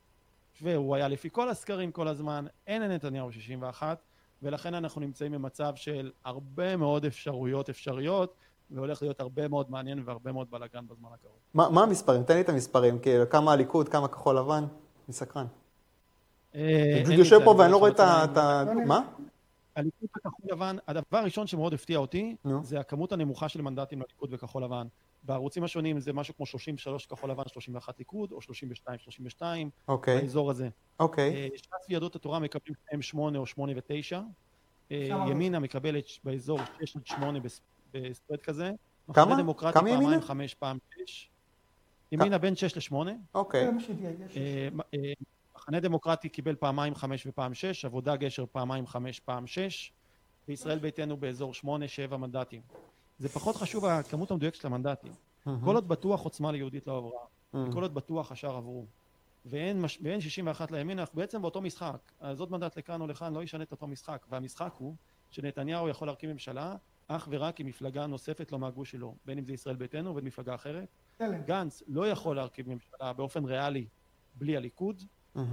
והוא היה לפי כל הסקרים כל הזמן, אין לנתניהו 61, ולכן אנחנו נמצאים במצב של הרבה מאוד אפשרויות אפשריות, והולך להיות הרבה מאוד מעניין והרבה מאוד בלאגן בזמן הקרוב. מה מה המספרים? תן לי את המספרים. כאילו, כמה הליכוד, כמה כחול לבן? אני סקרן. אה, אני פשוט יושב פה אני ואני לא רואה את ה... את ה-. מה? הליכוד וכחול לבן, הדבר הראשון שמאוד הפתיע אותי, נו. זה הכמות הנמוכה של מנדטים לליכוד וכחול לבן. בערוצים השונים זה משהו כמו 33 כחול לבן, 31 ליכוד, או 32, 32, אוקיי, באזור הזה. אוקיי. אה, ש"ס ויהדות התורה מקבלים שניהם 8 או 8 ו-9. שם ימינה מקבלת באזור 6 עד 8 בס- בספרד כזה. כמה? כמה ימינה? פעמיים 5 פעם 6. ימינה בין 6 ל-8. אוקיי. אה, אה, מחנה דמוקרטי קיבל פעמיים 5 ופעם 6, עבודה גשר פעמיים 5 פעם 6, וישראל ביתנו באזור 8-7 מנדטים. זה פחות חשוב הכמות המדויקת של המנדטים. כל עוד בטוח עוצמה ליהודית לא עברה, וכל עוד בטוח השאר עברו, ואין, מש... ואין 61 לימין, אנחנו בעצם באותו משחק. אז עוד מנדט לכאן או לכאן לא ישנה את אותו משחק, והמשחק הוא שנתניהו יכול להרכיב ממשלה אך ורק עם מפלגה נוספת לא מהגוש שלו, בין אם זה ישראל ביתנו ובין מפלגה אחרת. גנץ לא יכול להרכיב ממשלה באופן ריאלי בלי הליכוד,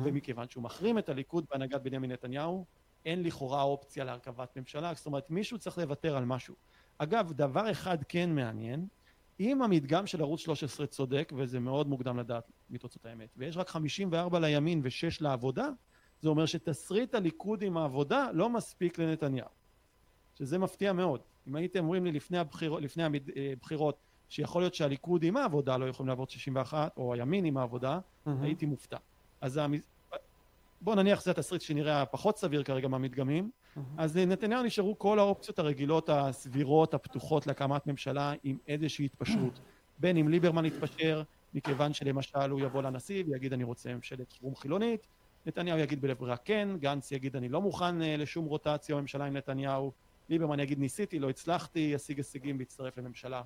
ומכיוון שהוא מחרים את הליכוד בהנהגת בנימין נתניהו, אין לכאורה אופציה להרכבת ממשלה, זאת אומרת מישהו צריך לוותר על משהו. אגב, דבר אחד כן מעניין, אם המדגם של ערוץ 13 צודק, וזה מאוד מוקדם לדעת מתוצאות האמת, ויש רק 54 לימין ו-6 לעבודה, זה אומר שתסריט הליכוד עם העבודה לא מספיק לנתניהו. שזה מפתיע מאוד. אם הייתם אומרים לי לפני הבחירות, לפני הבחירות שיכול להיות שהליכוד עם העבודה לא יכולים לעבור 61, או הימין עם העבודה, הייתי מופתע. אז המ... בוא נניח שזה התסריט שנראה הפחות סביר כרגע מהמדגמים, אז לנתניהו נשארו כל האופציות הרגילות הסבירות, הפתוחות להקמת ממשלה עם איזושהי התפשרות. בין אם ליברמן יתפשר, מכיוון שלמשל הוא יבוא לנשיא ויגיד אני רוצה ממשלת חירום חילונית, נתניהו יגיד בלב ברירה כן, גנץ יגיד אני לא מוכן אה, לשום רוטציה או ממשלה עם נתניהו, ליברמן יגיד ניסיתי, לא הצלחתי, ישיג הישגים ויצטרף לממשלה.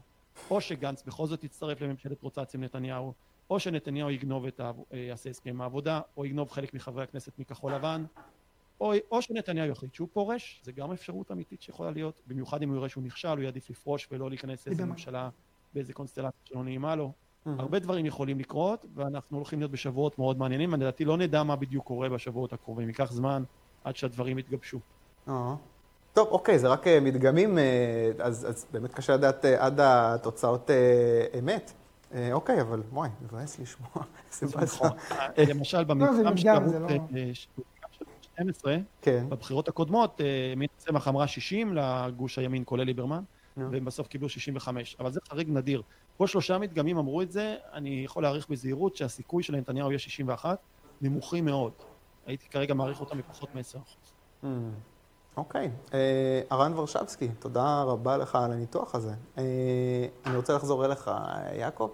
או שגנץ בכל זאת יצטרף לממשלת רוטציה עם נתניהו, או שנתניהו יגנוב את ה... אה, יעשה הסכם העבודה, או יגנוב חלק מחברי הכנסת מכחול לבן, או, או שנתניהו יחליט שהוא פורש, זה גם אפשרות אמיתית שיכולה להיות, במיוחד אם הוא יראה שהוא נכשל, הוא יעדיף לפרוש ולא להיכנס לאיזה. ממשלה באיזה קונסטלציה שלא נעימה לו. הרבה דברים יכולים לקרות, ואנחנו הולכים להיות בשבועות מאוד מעניינים, לדעתי לא נדע מה בדיוק קורה בשבועות הקרובים, ייקח זמן עד שהדברים יתגבשו. טוב, אוקיי, זה רק אה, מדגמים, אה, אז, אז באמת קשה לדעת אה, עד התוצאות אמת. אוקיי, אבל וואי, מבאס לשמוע, *laughs* באסה. אה, למשל במדגם של 12, כן, בבחירות הקודמות, אה, מינה צמח אמרה 60 לגוש הימין, כולל ליברמן, נו. והם בסוף קיבלו 65. אבל זה חריג נדיר. כל שלושה מדגמים אמרו את זה, אני יכול להעריך בזהירות שהסיכוי של נתניהו יהיה 61, נמוכים מאוד. הייתי כרגע מעריך אותם בפחות מ-10%. אה, אוקיי. אה, הרן ורשבסקי, תודה רבה לך על הניתוח הזה. אה, אני רוצה לחזור אליך, יעקב.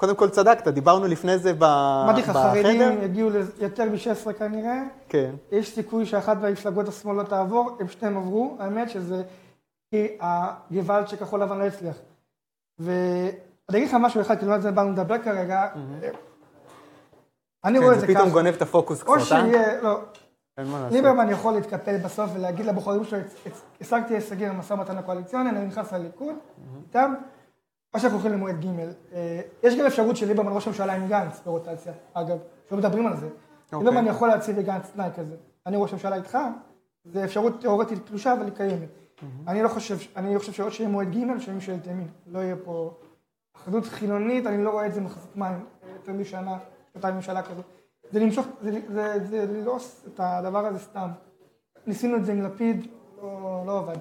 קודם כל צדקת, דיברנו לפני זה ב- אמרתי לך, חרדים. יגיעו ליותר מ-16 כנראה, כן. יש סיכוי שאחת מהמפלגות השמאל לא תעבור, הם שניהם עברו, האמת שזה כי הגוואלד של כחול לבן לא הצליח. ואני אגיד לך משהו אחד, כי לא על זה באנו לדבר כרגע, אני רואה כן, את זה זה פתאום ככה, גונב את הפוקוס או קצת, אה? שיהיה, לא. ליברמן יכול להתקפל בסוף ולהגיד לבוחרים שלו, "הצ- הצ- השגתי הישגים במשא ומתן הקואליציוני, אני נכנס לליכוד, איתם, או שאנחנו הולכים למועד ג'. אה, יש גם אפשרות של ליברמן ראש הממשלה עם גנץ ברוטציה, אגב, שלא מדברים על זה. ליברמן יכול להציב לגנץ תנאי כזה, אני ראש הממשלה איתך, זו אפשרות תיאורטית תלושה, אבל היא קיימת. אני לא חושב, אני חושב שעוד שיהיה מועד ג' שיהיה ממשלת ימין, לא יהיה פה אחדות חילונית, אני לא רואה את זה מחזיק מים, אה, יותר משנה, שנתיים ממשלה כזאת. זה למשוך, זה ללעוס את הדבר הזה סתם. ניסינו את זה עם לפיד, לא, לא עבד.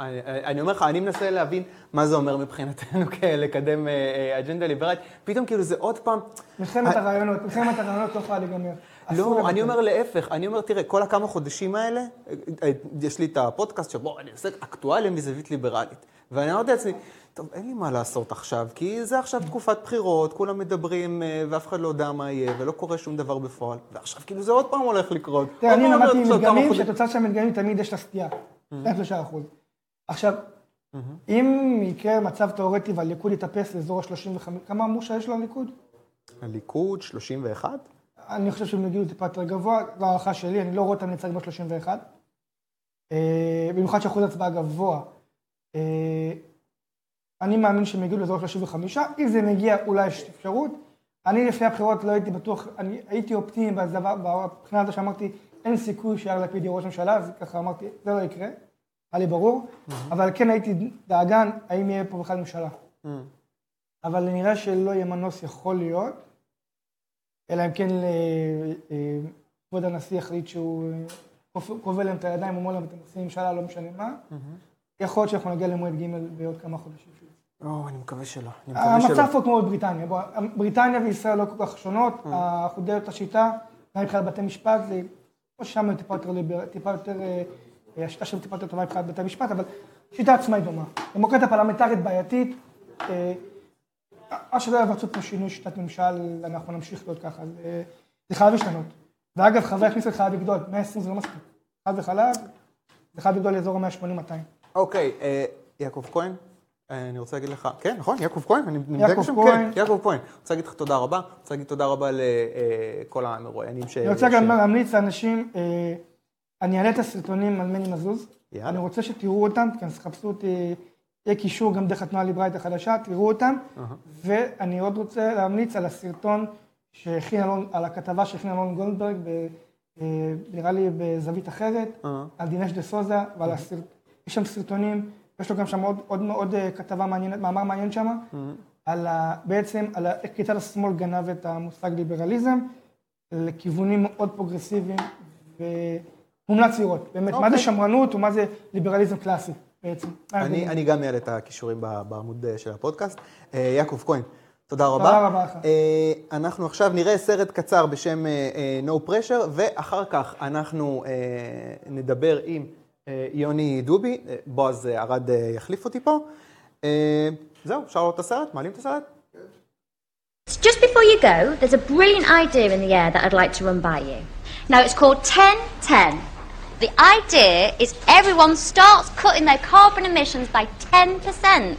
אני, אומר לך, אני מנסה להבין מה זה אומר מבחינתנו *laughs* לקדם אה, אה, אג'נדה ליברלית. פתאום כאילו זה עוד פעם... מלחמת אה, הרעיונות, מלחמת הרעיונות לא יכולה להיגמר. לא, אני אומר להפך, אני אומר, תראה, כל הכמה חודשים האלה, יש לי את הפודקאסט שבו אני עושה אקטואליה מזווית ליברלית. ואני אמרתי לעצמי, טוב, אין לי מה לעשות עכשיו, כי זה עכשיו תקופת בחירות, כולם מדברים ואף אחד לא יודע מה יהיה, ולא קורה שום דבר בפועל. ועכשיו כאילו זה עוד פעם הולך לקרות. תראה, אני למדתי מדגמים, שתוצאה של המדגמים תמיד יש לה סטייה. Mm-hmm. 3%. עכשיו, mm-hmm. אם יקרה מצב תיאורטי והליכוד יתאפס לאזור ה-35, כמה אמרו שיש לליכוד? הליכוד 31? אני חושב שהם יגיעו טיפה יותר גבוה, זו הערכה שלי, אני לא רואה אותם נצג ב-31. אה, במיוחד שאחוז הצבעה גבוה. אה, אני מאמין שהם יגיעו לאזור ה-35, אם זה מגיע אולי יש אפשרות. אני לפני הבחירות לא הייתי בטוח, אני הייתי אופטימי בזווה, בבחינה הזו שאמרתי, אין סיכוי שיאיר לפיד יהיה ראש ממשלה, אז ככה אמרתי, זה לא יקרה. היה לי ברור, אבל כן הייתי דאגן, האם יהיה פה בכלל ממשלה. אבל נראה שלא יהיה מנוס, יכול להיות, אלא אם כן אה, אה, כבוד הנשיא יחליט שהוא אה, כובל להם את הידיים, אומר להם, אתם עושים ממשלה, לא משנה מה. יכול להיות שאנחנו נגיע למועד ג' בעוד כמה חודשים. או, אני מקווה שלא. המצב פה כמו בבריטניה. בוא, בריטניה וישראל לא כל כך שונות, אנחנו די אותה שיטה, גם מבחינת בתי משפט, זה, ששם הם טיפה יותר אה, אה, השיטה שם טיפה יותר טובה מבחינת בתי משפט, אבל השיטה עצמה היא דומה. דמוקרטיה פרלמנטרית בעייתית, אה, עד שלא יבצעו פה שינוי שיטת ממשל, אנחנו נמשיך להיות ככה, זה, זה חייב להשתנות. ואגב, חברי הכנסת חייב לגדול, 120 זה לא מספיק. חד וחלק, זה חייב לגדול לאזור ה-180-200. אוקיי, אה, יעקב כהן, אה, אני רוצה להגיד לך, כן, נכון, יעקב כהן, אני יעקב שם. כן, יעקב כהן. אני רוצה להגיד לך תודה רבה, אני רוצה להגיד תודה רבה לכל המרואיינים ש... אני רוצה גם להמליץ לאנשים, אה, אני אעלה את הסרטונים על מני מזוז. יאללה. אני רוצה שתראו אותם, תכנס- תחפשו אותי, יהיה קישור גם דרך התנועה הליברלית החדשה, תראו אותם. ואני עוד רוצה להמליץ על הסרטון שהכין אלון, על הכתבה שהכין אלון גולדברג, ב- אה, נראה לי בזווית אחרת, אהה. על דינש דה סוזה, ועל הסרט... יש שם סרטונים, יש לו גם שם עוד, עוד, עוד אה, כתבה מעניינת, מאמר מעניין שם, על ה, בעצם, על כיצד השמאל גנב את המושג ליברליזם, לכיוונים מאוד פרוגרסיביים, ומומלץ לראות, באמת, מה זה שמרנות ומה זה ליברליזם קלאסי בעצם. אני ההבדלים? אני גם אעלה את הקישורים ב- בעמוד אה, של הפודקאסט. אה, יעקב כהן, תודה רבה. תודה רבה לך. אה, אנחנו עכשיו נראה סרט קצר בשם אה, אה, No Pressure, ואחר כך אנחנו אה, נדבר עם אה, יוני דובי, אה, בועז אה, ארד אה, יחליף אותי פה. אה, זהו, אפשר לראות את הסרט? מעלים את הסרט? Just before you go, there's a brilliant idea in the air that I'd like to run by you. Now, it's called 1010. The idea is everyone starts cutting their carbon emissions by 10%,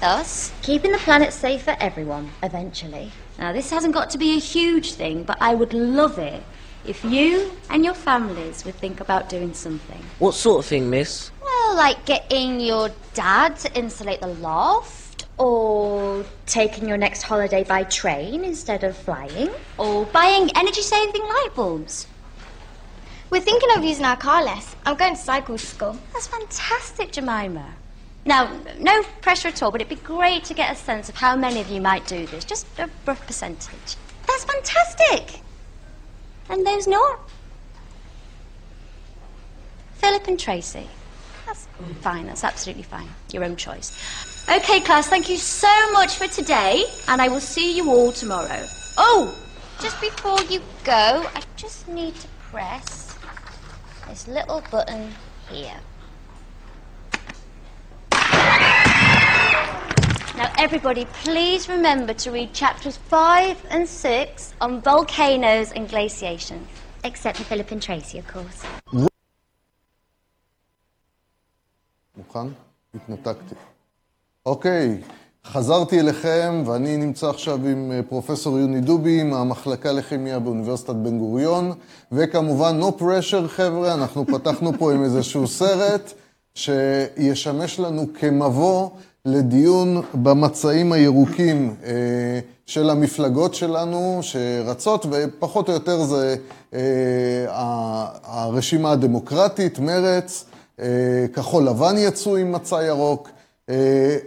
thus keeping the planet safe for everyone eventually. Now, this hasn't got to be a huge thing, but I would love it if you and your families would think about doing something. What sort of thing, miss? Well, like getting your dad to insulate the loft, or taking your next holiday by train instead of flying, or buying energy saving light bulbs. We're thinking of using our car less. I'm going to cycle to school. That's fantastic, Jemima. Now, no pressure at all, but it'd be great to get a sense of how many of you might do this. Just a rough percentage. That's fantastic! And those not? Philip and Tracy. That's fine, that's absolutely fine. Your own choice. Okay, class, thank you so much for today, and I will see you all tomorrow. Oh, just before you go, I just need to press this little button here. Now, everybody, please remember to read chapters 5 and 6 on volcanoes and glaciation, Except for Philip and Tracy, of course. okay חזרתי אליכם, ואני נמצא עכשיו עם אה, פרופסור יוני דובי מהמחלקה לכימיה באוניברסיטת בן גוריון, וכמובן, no pressure, חבר'ה, אנחנו פתחנו פה עם איזשהו סרט שישמש לנו כמבוא לדיון במצעים הירוקים אה, של המפלגות שלנו שרצות, ופחות או יותר זה אה, הרשימה הדמוקרטית, אה, כחול לבן יצאו עם מצע ירוק,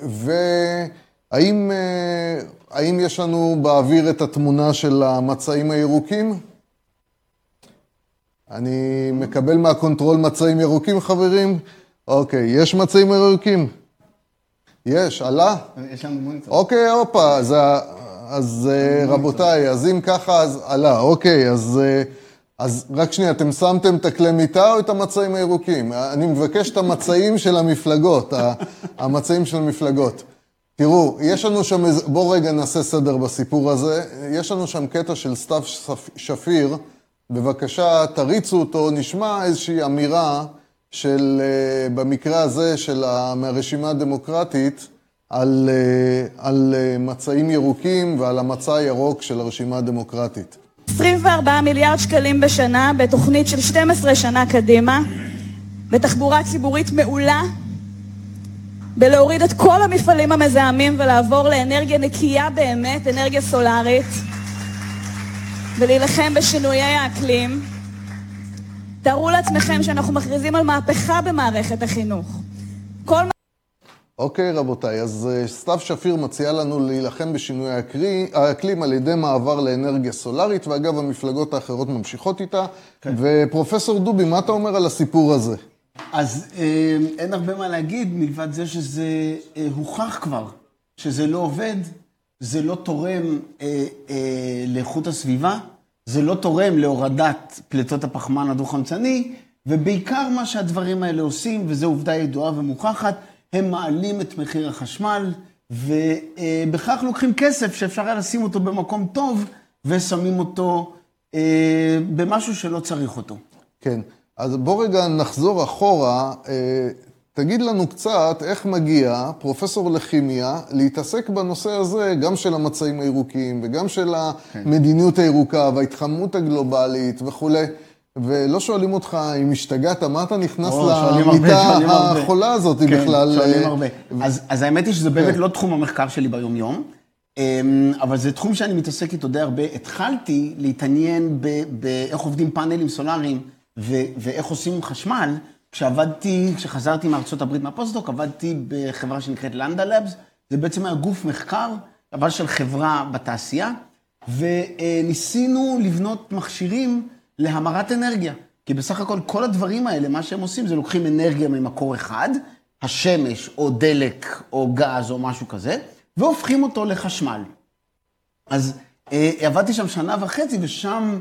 והאם האם יש לנו באוויר את התמונה של המצעים הירוקים? אני מקבל מהקונטרול מצעים ירוקים, חברים? אוקיי, יש מצעים ירוקים? יש, עלה? יש לנו מוניטור. אוקיי, הופה, אז, אז אה, רבותיי, אז אם ככה, אז עלה, אוקיי, אז, אה, אז רק שנייה, אתם שמתם את הכלי מיטה או את המצעים הירוקים? אני מבקש את המצעים של המפלגות, *laughs* המצעים של המפלגות. תראו, יש לנו שם, בואו רגע נעשה סדר בסיפור הזה. יש לנו שם קטע של סתיו שפיר, בבקשה תריצו אותו, נשמע איזושהי אמירה של, אה, במקרה הזה, של, מהרשימה הדמוקרטית, על, אה, על אה, מצעים ירוקים ועל המצע הירוק של הרשימה הדמוקרטית. 24 מיליארד שקלים בשנה בתוכנית של 12 שנה קדימה, בתחבורה ציבורית מעולה, בלהוריד את כל המפעלים המזהמים ולעבור לאנרגיה נקייה באמת, אנרגיה סולארית, ולהילחם בשינויי האקלים. תארו לעצמכם שאנחנו מכריזים על מהפכה במערכת החינוך. כל... אוקיי, רבותיי, אז אה, סתיו שפיר מציעה לנו להילחם בשינוי האקלים על ידי מעבר לאנרגיה סולארית, ואגב, המפלגות האחרות ממשיכות איתה. כן. ופרופסור דובי, מה אתה אומר על הסיפור הזה? אז אה, אין הרבה מה להגיד, מלבד זה שזה אה, הוכח כבר, שזה לא עובד, זה לא תורם אה, אה, לאיכות הסביבה. זה לא תורם להורדת פליטות הפחמן הדו-חמצני, ובעיקר מה שהדברים האלה עושים, וזו עובדה ידועה ומוכחת, הם מעלים את מחיר החשמל, ובכך לוקחים כסף שאפשר היה לשים אותו במקום טוב, ושמים אותו אה, במשהו שלא צריך אותו. כן, אז בוא רגע נחזור אחורה. אה, תגיד לנו קצת איך מגיע פרופסור לכימיה להתעסק בנושא הזה, גם של המצעים הירוקים וגם של כן. המדיניות הירוקה וההתחממות הגלובלית וכולי. ולא שואלים אותך אם השתגעת, מה אתה נכנס למיטה החולה הזאת כן, בכלל? כן, שואלים הרבה. אז, אז האמת היא שזה באמת כן. לא תחום המחקר שלי ביום-יום, אמ, אבל זה תחום שאני מתעסק איתו די הרבה. התחלתי להתעניין באיך עובדים פאנלים סולאריים ואיך עושים חשמל. כשעבדתי, כשחזרתי מארצות הברית מהפוסט-דוק, עבדתי בחברה שנקראת לנדה לבס, זה בעצם היה גוף מחקר, אבל של חברה בתעשייה, וניסינו לבנות מכשירים להמרת אנרגיה. כי בסך הכל כל הדברים האלה, מה שהם עושים זה לוקחים אנרגיה ממקור אחד, השמש או דלק או גז או משהו כזה, והופכים אותו לחשמל. אז אה, עבדתי שם שנה וחצי, ושם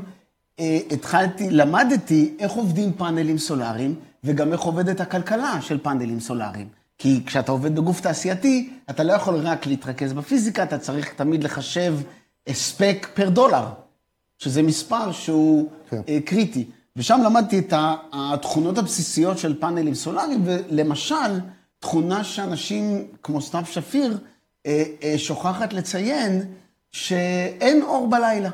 התחלתי, למדתי איך עובדים פאנלים סולאריים, וגם איך עובדת הכלכלה של פאנלים סולאריים. כי כשאתה עובד בגוף תעשייתי, אתה לא יכול רק להתרכז בפיזיקה, אתה צריך תמיד לחשב הספק פר דולר, שזה מספר שהוא כן. אה, קריטי. ושם למדתי את התכונות הבסיסיות של פאנלים סולאריים, ולמשל, תכונה שאנשים כמו סתיו שפיר אה, אה, שוכחת לציין, שאין אור בלילה.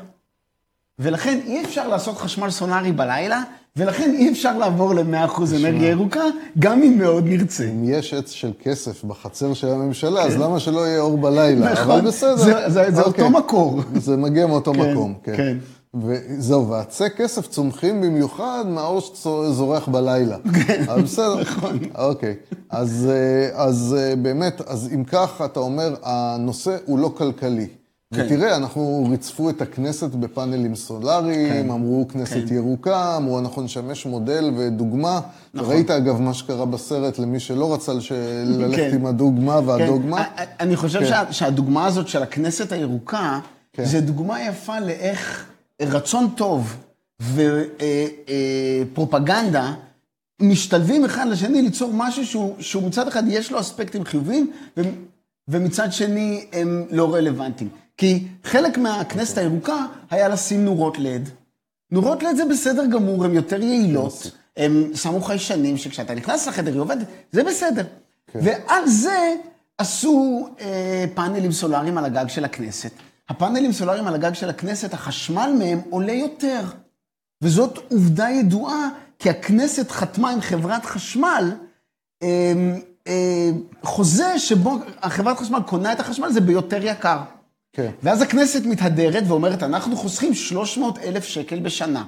ולכן אי אפשר לעשות חשמל סולארי בלילה, ולכן אי אפשר לעבור ל-100% אנרגיה ירוקה, גם אם מאוד נרצה. אם יש עץ של כסף בחצר של הממשלה, אז כן. למה שלא יהיה אור בלילה? נכון, אבל בסדר. זה אותו אוקיי. מקור. זה מגיע מאותו כן, מקום, כן. כן. וזהו, ועצי כסף צומחים במיוחד מהאור שזורח בלילה. כן, בסדר. נכון. אוקיי. אז, אה, אז אה, באמת, אז אם כך, אתה אומר, הנושא הוא לא כלכלי. כן. ותראה, אנחנו ריצפו את הכנסת בפאנלים סולאריים, כן. אמרו כנסת כן. ירוקה, אמרו אנחנו נשמש מודל ודוגמה. נכון. ראית אגב מה שקרה בסרט למי שלא רצה לש... *laughs* ללכת כן. עם הדוגמה והדוגמה. כן. אני חושב כן. שה... שהדוגמה הזאת של הכנסת הירוקה, כן. זה דוגמה יפה לאיך רצון טוב ופרופגנדה אה, אה, משתלבים אחד לשני ליצור משהו שהוא, שהוא מצד אחד יש לו אספקטים חיוביים, ומצד שני הם לא רלוונטיים. כי חלק מהכנסת הירוקה היה לשים נורות לד. נורות לד זה בסדר גמור, הן יותר יעילות, הם שמו חיישנים שכשאתה נכנס לחדר היא עובדת, זה בסדר. כן. ועל זה עשו אה, פאנלים סולאריים על הגג של הכנסת. הפאנלים סולאריים על הגג של הכנסת, החשמל מהם עולה יותר. וזאת עובדה ידועה, כי הכנסת חתמה עם חברת חשמל אה, אה, חוזה שבו החברת חשמל קונה את החשמל, זה ביותר יקר. כן. ואז הכנסת מתהדרת ואומרת, אנחנו חוסכים 300 אלף שקל בשנה.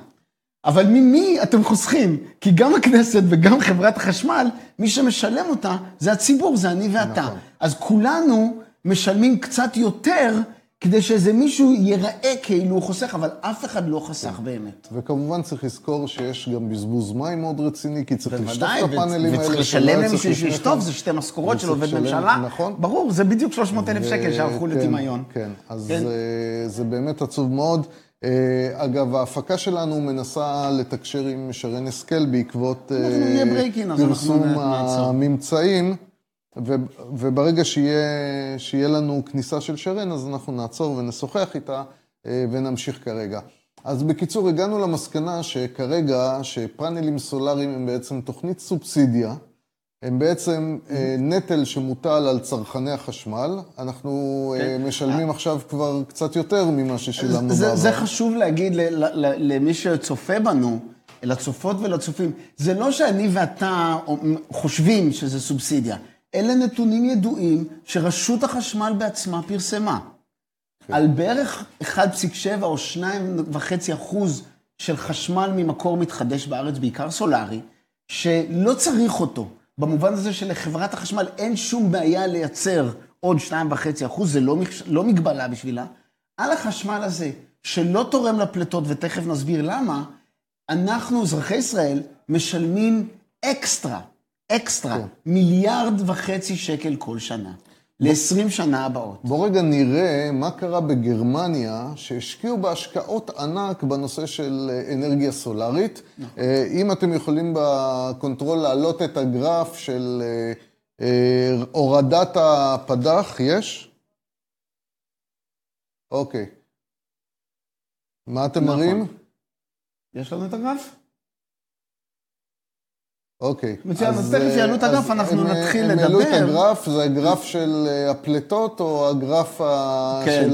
אבל ממי אתם חוסכים? כי גם הכנסת וגם חברת החשמל, מי שמשלם אותה זה הציבור, זה אני ואתה. נכון. אז כולנו משלמים קצת יותר, כדי שאיזה מישהו ייראה כאילו הוא חוסך, אבל אף אחד לא חסך באמת. וכמובן צריך לזכור שיש גם בזבוז מים מאוד רציני, כי צריך לשטוף את הפאנלים האלה. וצריך לשלם לפני שישטוף, כן. זה שתי משכורות של עובד ממשלה. נכון. ברור, זה בדיוק 300 אלף ו- שקל שהלכו כן, לטמיון. כן, אז כן. אה, זה באמת עצוב מאוד. אה, אגב, ההפקה שלנו מנסה לתקשר עם שרן השכל בעקבות אה, פרסום. הממצאים, וברגע שיהיה, שיהיה לנו כניסה של שרן, אז אנחנו נעצור ונשוחח איתה אה, ונמשיך כרגע. אז בקיצור, הגענו למסקנה שכרגע, שפאנלים סולאריים הם בעצם תוכנית סובסידיה, הם בעצם אה, נטל שמוטל על צרכני החשמל. אנחנו אה, משלמים עכשיו כבר קצת יותר ממה ששילמנו זה, בעבר. זה חשוב להגיד למי שצופה בנו, לצופות ולצופים. זה לא שאני ואתה חושבים שזה סובסידיה. אלה נתונים ידועים שרשות החשמל בעצמה פרסמה. על בערך 1.7 או 2.5 אחוז של חשמל ממקור מתחדש בארץ, בעיקר סולארי, שלא צריך אותו. במובן הזה שלחברת החשמל אין שום בעיה לייצר עוד 2.5 אחוז, זה לא, לא מגבלה בשבילה. על החשמל הזה, שלא תורם לפליטות, ותכף נסביר למה, אנחנו, אזרחי ישראל, משלמים אקסטרה, אקסטרה. מיליארד וחצי שקל כל שנה, ל-20 שנה הבאות. בוא רגע נראה מה קרה בגרמניה, שהשקיעו בהשקעות ענק בנושא של אה, אנרגיה סולארית. אה, אם אתם יכולים בקונטרול להעלות את הגרף של אה, הורדת הפד"ח, יש? אוקיי. מה אתם נכון. מראים? יש לנו את הגרף? אוקיי. מצוין, אז תכף יעלו את הגרף, אנחנו הם, נתחיל הם העלו את לדבר. הגרף, זה הגרף של אה, הפליטות או הגרף. כן,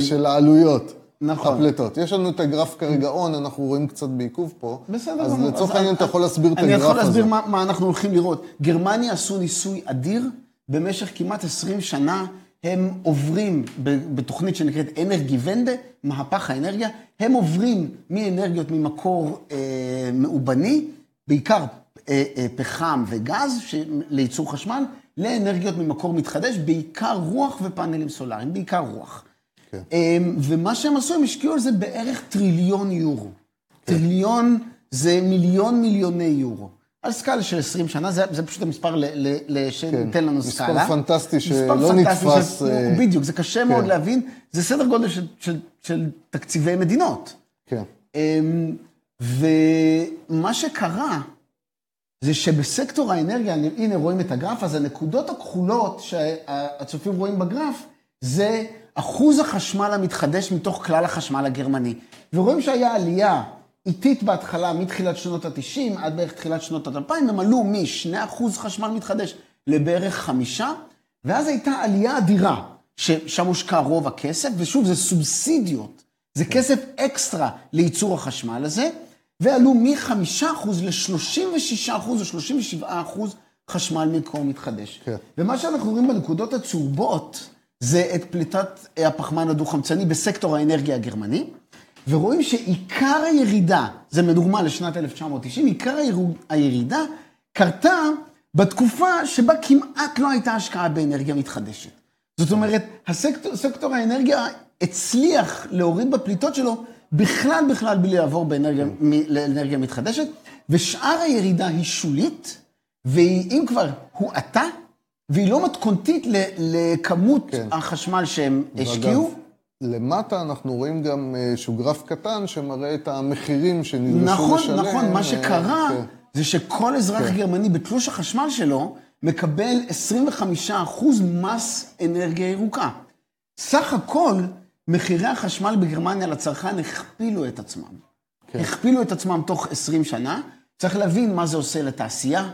של, אה, העלויות? נכון. הפליטות. יש לנו את הגרף כרגע און, אנחנו רואים קצת בעיכוב פה. בסדר אז. לצורך העניין אתה יכול להסביר את הגרף אני הזה. יכול להסביר מה, אנחנו הולכים לראות. גרמניה עשו ניסוי אדיר, במשך כמעט 20 שנה הם עוברים בתוכנית שנקראת אנרגי ונדה, מהפך האנרגיה, הם עוברים מאנרגיות ממקור אה, מאובני, בעיקר אה, אה, פחם וגז. לייצור חשמל, לאנרגיות ממקור מתחדש, בעיקר רוח ופאנלים סולאריים, בעיקר רוח. כן. אמ, ומה שהם עשו, הם השקיעו על זה בערך טריליון יורו. טריליון זה מיליון מיליוני יורו. על סקאלה של 20 שנה, זה, זה פשוט המספר ל, ל, ל, שנותן לנו מספר סקאלה. פנטסטי מספר שלא פנטסטי נתפס, של- אה, בדיוק, זה קשה מאוד כן. להבין. זה סדר גודל של, של, של תקציבי מדינות. כן. אמ, ומה שקרה, זה שבסקטור האנרגיה, הנה רואים את הגרף, אז הנקודות הכחולות שהצופים רואים בגרף, זה אחוז החשמל המתחדש מתוך כלל החשמל הגרמני. ורואים שהיה עלייה איטית בהתחלה, מתחילת שנות ה-90 עד בערך תחילת שנות ה-2000, הם עלו מ-2% חשמל מתחדש לבערך 5, ואז הייתה עלייה אדירה, ששם הושקע רוב הכסף, ושוב, זה סובסידיות. זה כסף אקסטרה לייצור החשמל הזה, ועלו מ-5% ל-36% או 37% חשמל מקור מתחדש. כן. ומה שאנחנו רואים בנקודות הצהובות, זה את פליטת הפחמן הדו-חמצני בסקטור האנרגיה הגרמני, ורואים שעיקר הירידה, זה מדוגמה לשנת 1990, עיקר הירידה קרתה בתקופה שבה כמעט לא הייתה השקעה באנרגיה מתחדשת. זאת אומרת, הסקטור, סקטור האנרגיה הצליח להוריד בפליטות שלו בכלל בכלל בלי לעבור באנרגיה, מ- לאנרגיה מתחדשת, ושאר הירידה היא שולית, והיא, אם כבר, הואטה, והיא לא מתכונתית ל- לכמות כן. החשמל שהם ואגב, השקיעו. למטה אנחנו רואים גם אה, איזשהו גרף קטן שמראה את המחירים שנדרשו נכון, לשלם. נכון, מה אה, שקרה כן. זה שכל אזרח כן. גרמני בתלוש החשמל שלו מקבל 25% מס אנרגיה ירוקה. סך הכל, מחירי החשמל בגרמניה לצרכן הכפילו את עצמם. כן. הכפילו את עצמם תוך 20 שנה. צריך להבין מה זה עושה לתעשייה,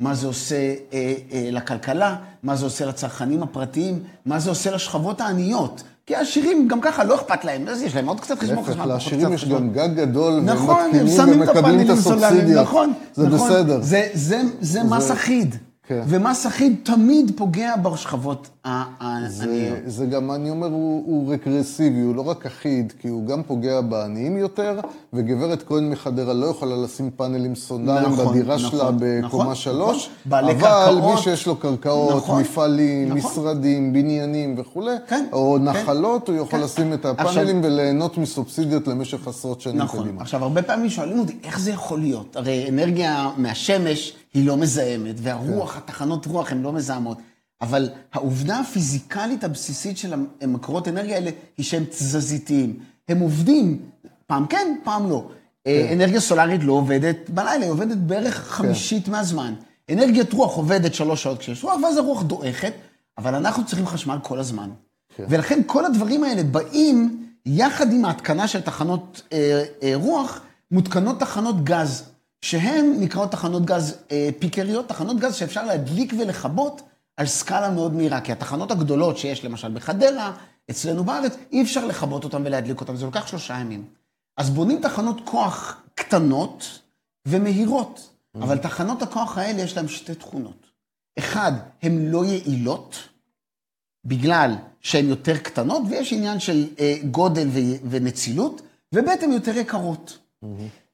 מה זה עושה אה, אה, לכלכלה, מה זה עושה לצרכנים הפרטיים, מה זה עושה לשכבות העניות. כי העשירים גם ככה לא אכפת להם, אז יש להם עוד קצת חשבון חשמל. לעשירים יש. גם גג גדול, והם נכון, הם מתקינים ומקבלים את הסובסידיה. נכון. זה נכון. בסדר. זה, זה, זה מס אחיד. כן. ומס אחיד תמיד פוגע בשכבות העניות. זה, זה גם, אני אומר, הוא, הוא רגרסיבי, הוא לא רק אחיד, כי הוא גם פוגע בעניים יותר, וגברת כהן מחדרה לא יכולה לשים פאנלים סולריים נכון, בדירה נכון, שלה בקומה נכון, שלוש, נכון. בעלי אבל קרקעות. מי שיש לו קרקעות, נכון, מפעלים, נכון. משרדים, בניינים וכולי, כן, או כן. נחלות, הוא יכול כן. לשים את עכשיו- הפאנלים וליהנות מסובסידיות למשך עשרות שנים נכון. קדימה. עכשיו, הרבה פעמים שואלים אותי, איך זה יכול להיות? הרי אנרגיה מהשמש היא לא מזהמת, והרוח, כן. התחנות רוח הן לא מזהמות. אבל העובדה הפיזיקלית הבסיסית של המקורות אנרגיה האלה היא שהם תזזיתיים. הם עובדים, פעם כן, פעם לא. אה, אנרגיה סולארית לא עובדת בלילה, היא עובדת בערך חמישית מהזמן. אנרגיית רוח עובדת שלוש שעות כשיש רוח, ואז הרוח דועכת, אבל אנחנו צריכים חשמל כל הזמן. ולכן כל הדברים האלה באים יחד עם ההתקנה של תחנות אה, אה, רוח, מותקנות תחנות גז, שהן נקראות תחנות גז אה, פיקריות, תחנות גז שאפשר להדליק ולכבות על סקאלה מאוד מהירה, כי התחנות הגדולות שיש למשל בחדרה, אצלנו בארץ, אי אפשר לכבות אותן ולהדליק אותן, זה לוקח שלושה ימים. אז בונים תחנות כוח קטנות ומהירות, אבל תחנות הכוח האלה יש להן שתי תכונות. אחד, הן לא יעילות, בגלל שהן יותר קטנות, ויש עניין של אה, גודל ו- ונצילות, וב' הן יותר יקרות.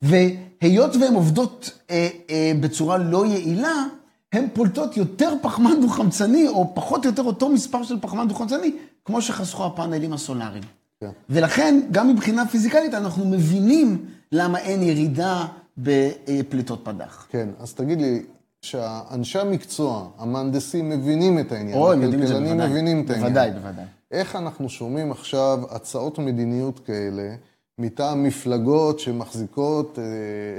והיות והן עובדות אה, אה, בצורה לא יעילה, הן פולטות יותר פחמן דו-חמצני, או פחות או יותר אותו מספר של פחמן דו-חמצני, כמו שחסכו הפאנלים הסולאריים. כן. ולכן, גם מבחינה פיזיקלית, אנחנו מבינים למה אין ירידה בפליטות פדח. כן, אז תגיד לי, שאנשי המקצוע, המהנדסים, מבינים את העניין, או, הם יודעים את זה בוודאי. מבינים את העניין. בוודאי, בוודאי. איך אנחנו שומעים עכשיו הצעות מדיניות כאלה מטעם מפלגות שמחזיקות אה,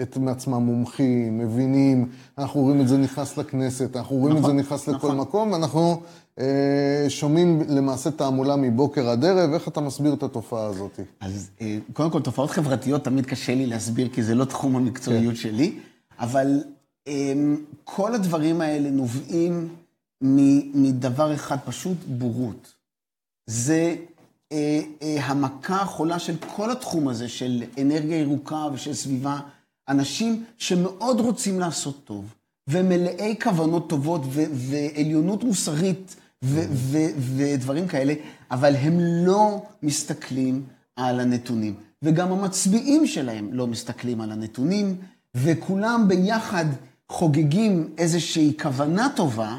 את מעצמם מומחים, מבינים, אנחנו רואים את זה נכנס לכנסת, אנחנו רואים נכון, את זה נכנס לכל נכון. מקום, ואנחנו אה, שומעים למעשה תעמולה מבוקר עד ערב, איך אתה מסביר את התופעה הזאת? אז אה, קודם כל, תופעות חברתיות תמיד קשה לי להסביר, כי זה לא תחום המקצועיות שלי, אבל אה, כל הדברים האלה נובעים מדבר אחד פשוט, בורות. זה אה, אה, המכה החולה של כל התחום הזה, של אנרגיה ירוקה ושל סביבה. אנשים שמאוד רוצים לעשות טוב, ומלאי כוונות טובות ו- ועליונות מוסרית ו- ו- ודברים כאלה, אבל הם לא מסתכלים על הנתונים. וגם המצביעים שלהם לא מסתכלים על הנתונים, וכולם ביחד חוגגים איזושהי כוונה טובה,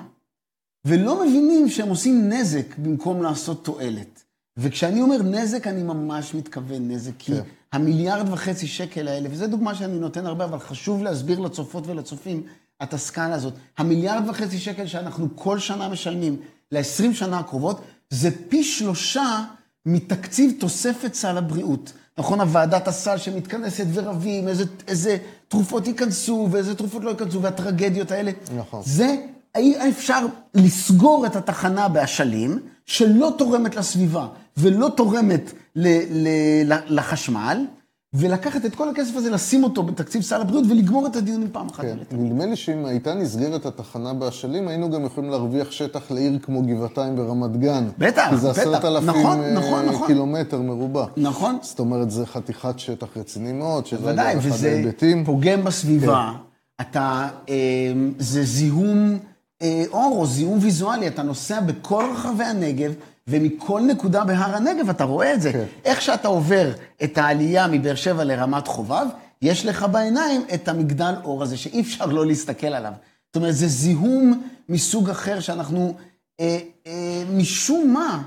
ולא מבינים שהם עושים נזק במקום לעשות תועלת. וכשאני אומר נזק, אני ממש מתכוון נזק, כי כן. המיליארד וחצי שקל האלה, וזו דוגמה שאני נותן הרבה, אבל חשוב להסביר לצופות ולצופים את הסקאלה הזאת. המיליארד וחצי שקל שאנחנו כל שנה משלמים ל-20 שנה הקרובות, זה פי שלושה מתקציב תוספת סל הבריאות. נכון, הוועדת הסל שמתכנסת ורבים, איזה, איזה תרופות ייכנסו ואיזה תרופות לא ייכנסו, והטרגדיות האלה. נכון. זה, היה אפשר לסגור את התחנה באשלים, שלא תורמת לסביבה ולא תורמת ל, ל, לחשמל, ולקחת את כל הכסף הזה, לשים אותו בתקציב סל הבריאות ולגמור את הדיונים פעם אחת. כן. נדמה לי שאם הייתה נסגרת התחנה באשלים, היינו גם יכולים להרוויח שטח לעיר כמו גבעתיים ורמת גן. בטח, כי זה בטח. עשרת אלפים נכון, אה, נכון, נכון. קילומטר מרובע. נכון. זאת אומרת, זה חתיכת שטח רציני מאוד, שזה בוודאי, גם אחד וזה ההיבטים. פוגם בסביבה. אתה, אה, זה זיהום אור או זיהום ויזואלי. אתה נוסע בכל רחבי הנגב, ומכל נקודה בהר הנגב אתה רואה את זה. כן. איך שאתה עובר את העלייה מבאר שבע לרמת חובב, יש לך בעיניים את המגדל אור הזה, שאי אפשר לא להסתכל עליו. זאת אומרת, זה זיהום מסוג אחר שאנחנו, אה, אה, משום מה,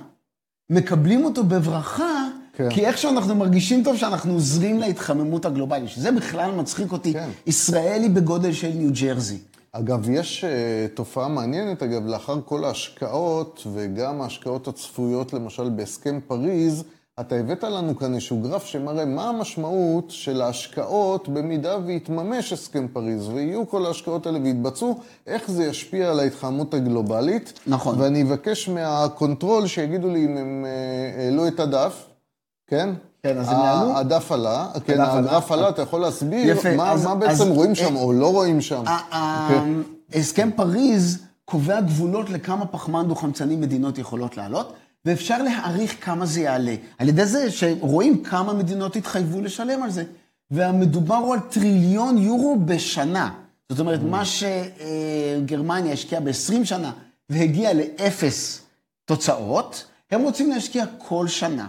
מקבלים אותו בברכה, כן. כי איכשהו אנחנו מרגישים טוב שאנחנו עוזרים להתחממות הגלובלית, שזה בכלל מצחיק אותי. כן. ישראל היא בגודל של ניו ג'רזי. אגב, יש אה, תופעה מעניינת, אגב, לאחר כל ההשקעות, וגם ההשקעות הצפויות, למשל, בהסכם פריז, אתה הבאת לנו כאן איזשהו גרף שמראה מה המשמעות של ההשקעות במידה ויתממש הסכם פריז, ויהיו כל ההשקעות האלה ויתבצעו, איך זה ישפיע על ההתחממות הגלובלית. נכון. ואני אבקש מהקונטרול שיגידו לי אם הם העלו את הדף, כן? כן, אז הם יעלו? הדף עלה, כן, הדף עלה. הגרף עלה, אתה יכול להסביר יפה, מה אז- מה אז- בעצם רואים שם אה, או לא רואים שם. ה- אוקיי. הסכם פריז קובע גבולות לכמה פחמן דו-חמצני מדינות יכולות לעלות, ואפשר להעריך כמה זה יעלה. על ידי זה שרואים כמה מדינות התחייבו לשלם על זה. והמדובר הוא על טריליון יורו בשנה. זאת אומרת, מה שגרמניה השקיעה ב-20 שנה והגיע לאפס תוצאות, הם רוצים להשקיע כל שנה.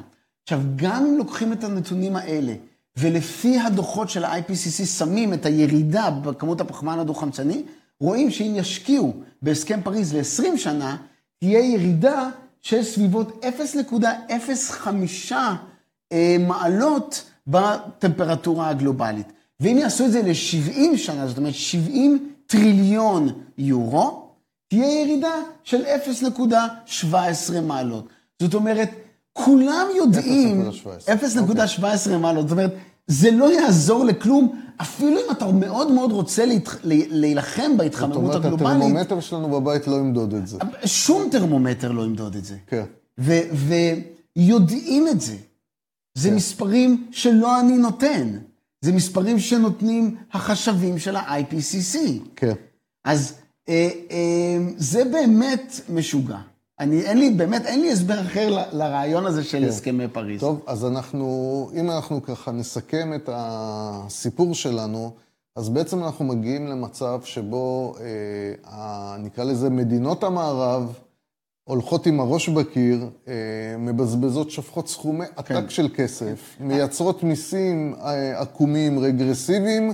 עכשיו, גם אם לוקחים את הנתונים האלה, ולפי הדוחות של ה-IPCC שמים את הירידה בכמות הפחמן הדו-חמצני, רואים שאם ישקיעו בהסכם פריז ל-20 שנה, תהיה ירידה של סביבות 0.05 אה, מעלות בטמפרטורה הגלובלית. ואם יעשו את זה ל-70 שנה, זאת אומרת 70 טריליון יורו, תהיה ירידה של 0.17 מעלות. זאת אומרת, כולם יודעים... 0.17 מעלות. זאת אומרת, זה לא יעזור לכלום, אפילו אם אתה מאוד מאוד רוצה להת... להילחם זאת בהתחממות אומרת, הגלובלית, הטרמומטר שלנו בבית לא ימדוד את זה. שום טרמומטר לא ימדוד את זה. כן. ו- ויודעים את זה. זה מספרים שלא אני נותן. זה מספרים שנותנים החשבים של ה-IPCC. כן. אז אה, אה, זה באמת משוגע. אני, אין לי, באמת, אין לי הסבר אחר ל- לרעיון הזה של כן. הסכמי פריז. טוב, אז אנחנו, אם אנחנו ככה נסכם את הסיפור שלנו, אז בעצם אנחנו מגיעים למצב שבו, אה, נקרא לזה מדינות המערב, הולכות עם הראש בקיר, אה, מבזבזות, שופכות סכומי כן. עתק של כסף, מייצרות מיסים אה, עקומים, רגרסיביים,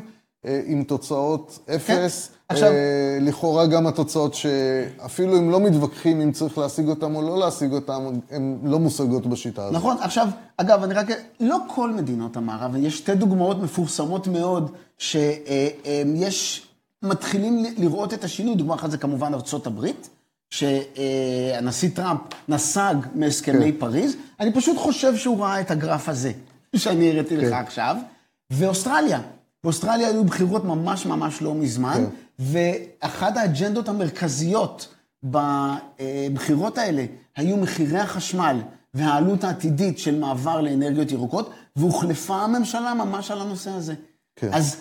עם תוצאות אפס. כן. עכשיו- אה, לכאורה גם התוצאות שאפילו אם לא מתווכחים אם צריך להשיג אותם או לא להשיג אותם, הן לא מושגות בשיטה הזאת. נכון, עכשיו, אגב, אני רק... לא כל מדינות המערב, יש שתי דוגמאות מפורסמות מאוד, שיש... מתחילים ל- לראות את השינוי. דוגמה אחת זה כמובן ארצות הברית, שהנשיא טראמפ נסג מהסכמי כן. פריז. אני פשוט חושב שהוא ראה את הגרף הזה, שאני הראיתי לך כן. עכשיו. ואוסטרליה, באוסטרליה היו בחירות ממש ממש לא מזמן, ואחת האג'נדות המרכזיות בבחירות האלה היו מחירי החשמל והעלות העתידית של מעבר לאנרגיות ירוקות, והוחלפה הממשלה ממש על הנושא הזה. כן. אז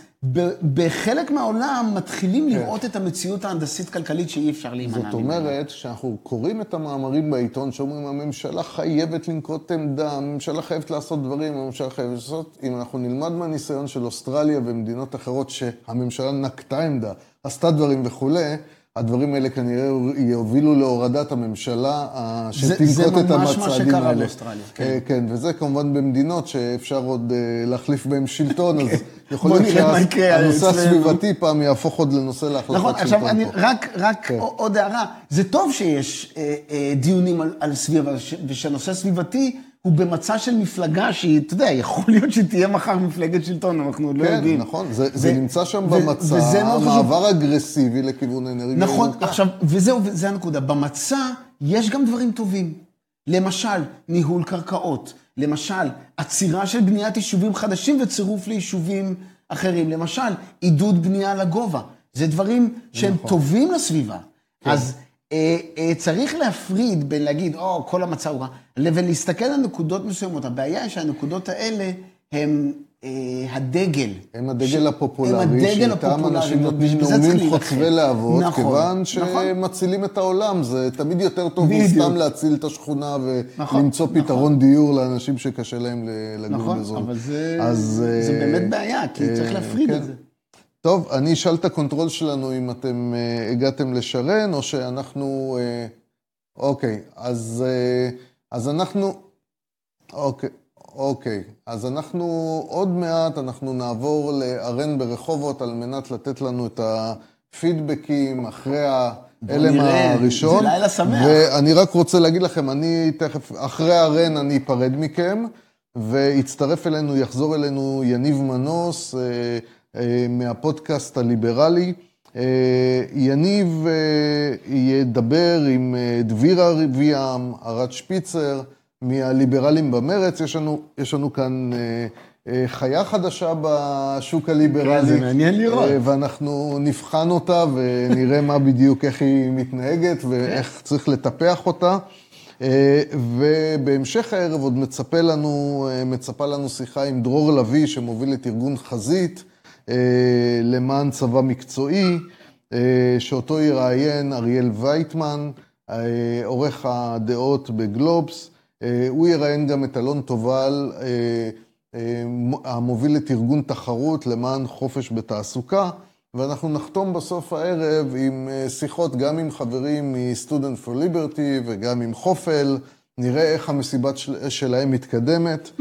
בחלק מהעולם מתחילים לראות את המציאות ההנדסית-כלכלית שאי אפשר להימנע זאת אומרת שאנחנו קוראים את המאמרים בעיתון שאומרים הממשלה חייבת לנקוט עמדה, הממשלה חייבת לעשות דברים, הממשלה חייבת לעשות, אם אנחנו נלמד מהניסיון של אוסטרליה ומדינות אחרות שהממשלה נקטה עמדה, עשתה דברים וכולי, הדברים האלה כנראה יובילו להורדת הממשלה אה, זה- זה שתנקוט את ממש מה המצעדים שקרה האלה. באוסטרליה, כן. אה, כן, וזה כמובן במדינות שאפשר עוד אה, להחליף בהן שלטון, אז יכול בוא להיות שהנושא. הסביבתי פעם יהפוך עוד לנושא להחלפת שלטון. נכון, עכשיו אני, פה. רק, רק כן. עוד הערה, זה טוב שיש אה, אה, דיונים על, על סביבה, ושהנושא הסביבתי הוא במצע של מפלגה שהיא, אתה יודע, יכול להיות שתהיה מחר מפלגת שלטון, אנחנו עוד לא כן, יודעים. נכון, זה, זה נמצא שם במצע. מעבר אגרסיבי לכיוון אנרגיה. נכון, ירוקה. עכשיו, וזהו, וזה הנקודה. במצע יש גם דברים טובים. למשל, ניהול קרקעות. למשל, עצירה של בניית יישובים חדשים וצירוף ליישובים אחרים. למשל, עידוד בנייה לגובה. זה דברים שהם נכון. טובים לסביבה. אז אה, אה, צריך להפריד בין להגיד, או, כל המצע הוא רע, לבין להסתכל על נקודות מסוימות. הבעיה היא שהנקודות האלה הם אה, הדגל. הם הדגל הפופולרי, הם הדגל שאיתם הפופולרי, אנשים נותנים נאומים. חוצבי להבות, נכון, כיוון נכון. שמצילים את העולם. זה תמיד יותר טוב. מסתם להציל את השכונה נכון, ולמצוא נכון. פתרון דיור לאנשים שקשה להם לגור נכון, באזור. אבל זה, אז, זה אה, באמת בעיה, כי אה, צריך להפריד כן. את זה. טוב, אני אשאל את הקונטרול שלנו אם אתם אה, הגעתם לשרן, או שאנחנו... אה, אוקיי, אז, אה, אז אנחנו... אוקיי, אוקיי. אז אנחנו עוד מעט, אנחנו נעבור לארן ברחובות על מנת לתת לנו את הפידבקים אחרי ההלם נראה, הראשון. זה לילה שמח. ואני רק רוצה להגיד לכם, אני תכף, אחרי הרן אני אפרד מכם, ויצטרף אלינו, יחזור אלינו יניב מנוס מהפודקאסט הליברלי. אה, יניב אה, ידבר עם אה, דבירה רביעם, ארד שפיצר, מהליברלים במרץ. יש לנו, יש לנו כאן אה, אה, חיה חדשה בשוק הליברלי. כן, זה מעניין לראות. אה, ואנחנו נבחן אותה ונראה מה בדיוק, איך היא מתנהגת ואיך צריך לטפח אותה. אה, ובהמשך הערב עוד מצפה לנו, אה, מצפה לנו שיחה עם דרור לביא, שמוביל את ארגון חזית אה, למען צבא מקצועי, שאותו יראיין אריאל וייטמן, עורך הדעות בגלובס. הוא יראיין גם את אלון תובל, המוביל את ארגון תחרות למען חופש בתעסוקה. ואנחנו נחתום בסוף הערב עם אה, שיחות גם עם חברים מ-Student for Liberty וגם עם חופל, נראה איך המסיבת של, שלהם מתקדמת. *laughs*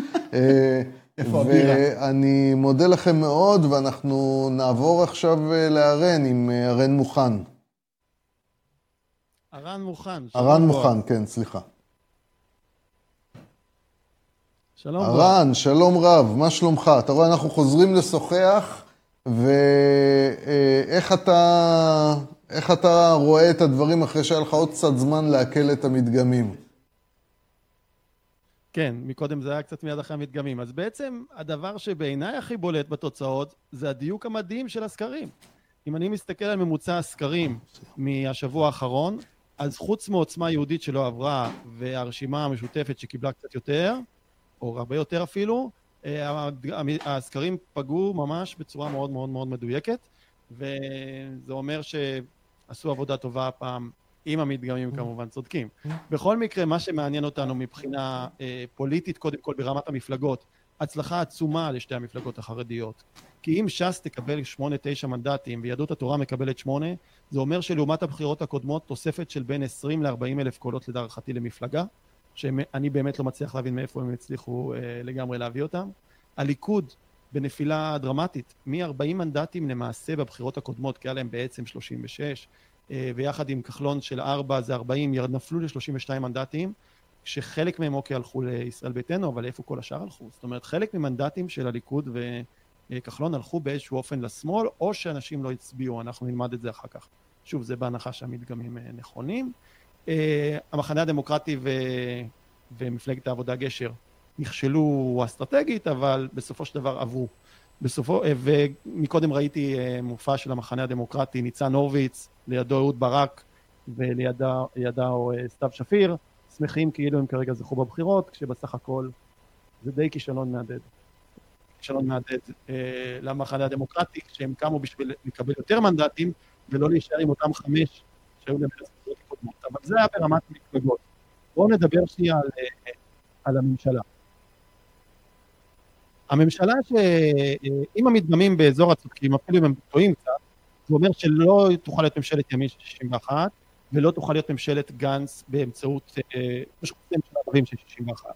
אה, איפה הבירה? ואני מודה לכם מאוד, ואנחנו נעבור עכשיו אה, לארן עם ארן מוכן. ארן מוכן. ארן מוכן, כן, סליחה. שלום רב. ארן, שלום רב, מה שלומך? אתה רואה, אנחנו חוזרים לשוחח. ואיך אתה, איך אתה רואה את הדברים אחרי שהיה לך עוד קצת זמן לעכל את המדגמים? כן, מקודם זה היה קצת מיד אחרי המדגמים. אז בעצם הדבר שבעיניי הכי בולט בתוצאות זה הדיוק המדהים של הסקרים. אם אני מסתכל על ממוצע הסקרים מהשבוע האחרון, אז חוץ מעוצמה יהודית שלא עברה והרשימה המשותפת שקיבלה קצת יותר, או הרבה יותר אפילו, אה, הסקרים פגעו ממש בצורה מאוד מאוד מאוד מדויקת, וזה אומר שעשו עבודה טובה הפעם, עם המדגמים כמובן צודקים. בכל מקרה, מה שמעניין אותנו מבחינה אה, פוליטית, קודם כל ברמת המפלגות, הצלחה עצומה לשתי המפלגות החרדיות. כי אם ש"ס תקבל שמונה, תשע מנדטים ויהדות התורה מקבלת שמונה, זה אומר שלעומת הבחירות הקודמות תוספת של בין 20 ל-40 אלף קולות לדערכתי למפלגה. שאני באמת לא מצליח להבין מאיפה הם הצליחו אה, לגמרי להביא אותם. הליכוד בנפילה דרמטית, מ-40 מנדטים למעשה בבחירות הקודמות, כי היה להם בעצם 36, אה, ויחד עם כחלון של 4 זה 40, נפלו ל-32 מנדטים, שחלק מהם אוקיי הלכו לישראל ביתנו, אבל איפה כל השאר הלכו? זאת אומרת, חלק ממנדטים של הליכוד וכחלון הלכו באיזשהו אופן לשמאל, או שאנשים לא הצביעו, אנחנו נלמד את זה אחר כך. שוב, זה בהנחה שהמדגמים אה, נכונים. אה, המחנה הדמוקרטי ו... ומפלגת העבודה גשר נכשלו אסטרטגית, אבל בסופו של דבר עברו. בסופו, אה, ומקודם ראיתי אה, מופע של המחנה הדמוקרטי, ניצן הורוביץ, לידו אהוד ברק ולידו סתיו שפיר, שמחים כאילו הם כרגע זכו בבחירות, כשבסך הכל זה די כישלון מהדהד. כישלון מהדהד אה, למחנה הדמוקרטי, כשהם קמו בשביל לקבל יותר מנדטים, ולא להישאר עם אותם חמש שהיו להם קודמות, אבל זה היה ברמת מפלגות. בואו נדבר שנייה על, אה, על הממשלה. הממשלה שאם המדגמים באזור הצודקים, אפילו אם הם טועים קצת, זה אומר שלא תוכל להיות ממשלת ימין של 61, ולא תוכל להיות ממשלת גנץ באמצעות, אה, ממשלה ערבים של 61.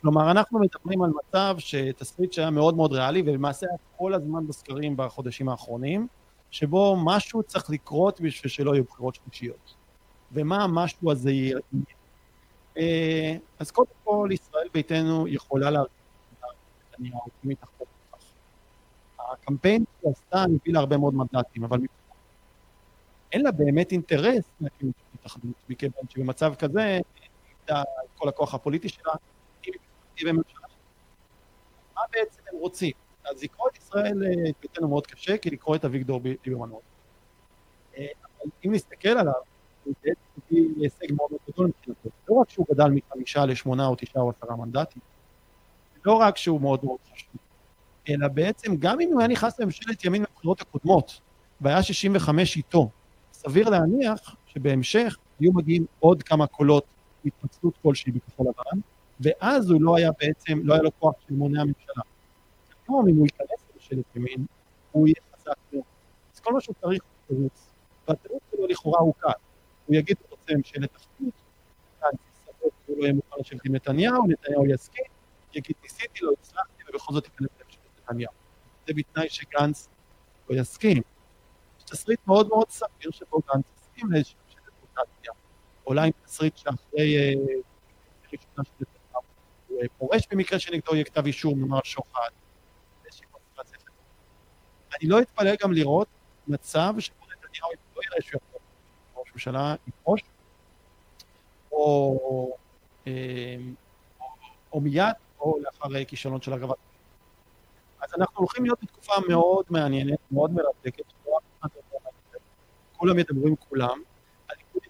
כלומר, אנחנו מדברים על מצב שתסריט שהיה מאוד מאוד ריאלי, ולמעשה היה כל הזמן בסקרים בחודשים האחרונים, שבו משהו צריך לקרות בשביל שלא יהיו בחירות שלישיות. ומה המשהו הזה יהיה. אה, אז קודם כל, ישראל ביתנו יכולה להרכיב מתחתות לכך. הקמפיין שהיא עשתה הביא לה הרבה מאוד מנדטים, אבל אין לה באמת אינטרס להקים את התאחדות, מכיוון שבמצב כזה, איבדה את כל הכוח הפוליטי שלה, אם היא בממשלה מה בעצם הם רוצים? אז לקרוא את ישראל אה, ביתנו מאוד קשה, כי לקרוא את אביגדור ליברמן מאוד. אה, אבל אם נסתכל עליו, הוא בעצם הביא להישג מאוד מאוד גדול מבחינתו. לא רק שהוא גדל מחמישה לשמונה או תשעה או עשרה מנדטים, לא רק שהוא מאוד מאוד חשוב, אלא בעצם גם אם הוא היה נכנס לממשלת ימין בבחירות הקודמות, והיה 65 איתו, סביר להניח שבהמשך היו מגיעים עוד כמה קולות התפצלות כלשהי בכחול לבן, ואז הוא לא היה בעצם, לא היה לו כוח של מונע ממשלה. היום אם הוא ייכנס לממשלת ימין, הוא יהיה חזק מאוד. אז כל מה שהוא צריך הוא תירוץ, והתירוץ שלו לכאורה הוא קל. הוא יגיד הוא רוצה ממשלת אחדות, שהוא לא יהיה מוכן לשבת עם נתניהו, נתניהו יסכים, יגיד ניסיתי, לא הצלחתי, ובכל זאת ייכנס לממשלת נתניהו. זה בתנאי שגנץ לא יסכים. יש תסריט מאוד מאוד סביר שבו גנץ יסכים לאיזושהי ממשלת רוטציה. אולי עם תסריט שאחרי אה, ראשונה של נתניהו הוא אה, פורש במקרה שנגדו יהיה כתב אישום, נאמר שוחד. אני לא אתפלא גם לראות מצב שבו נתניהו לא יראה שהוא יכול ראש ממשלה יפרוש, אה, או מיד, או לאחר כישלון של הרכבת. אז אנחנו הולכים להיות בתקופה מאוד מעניינת, מאוד מרתקת, כולם מדברים כולם, הליכוד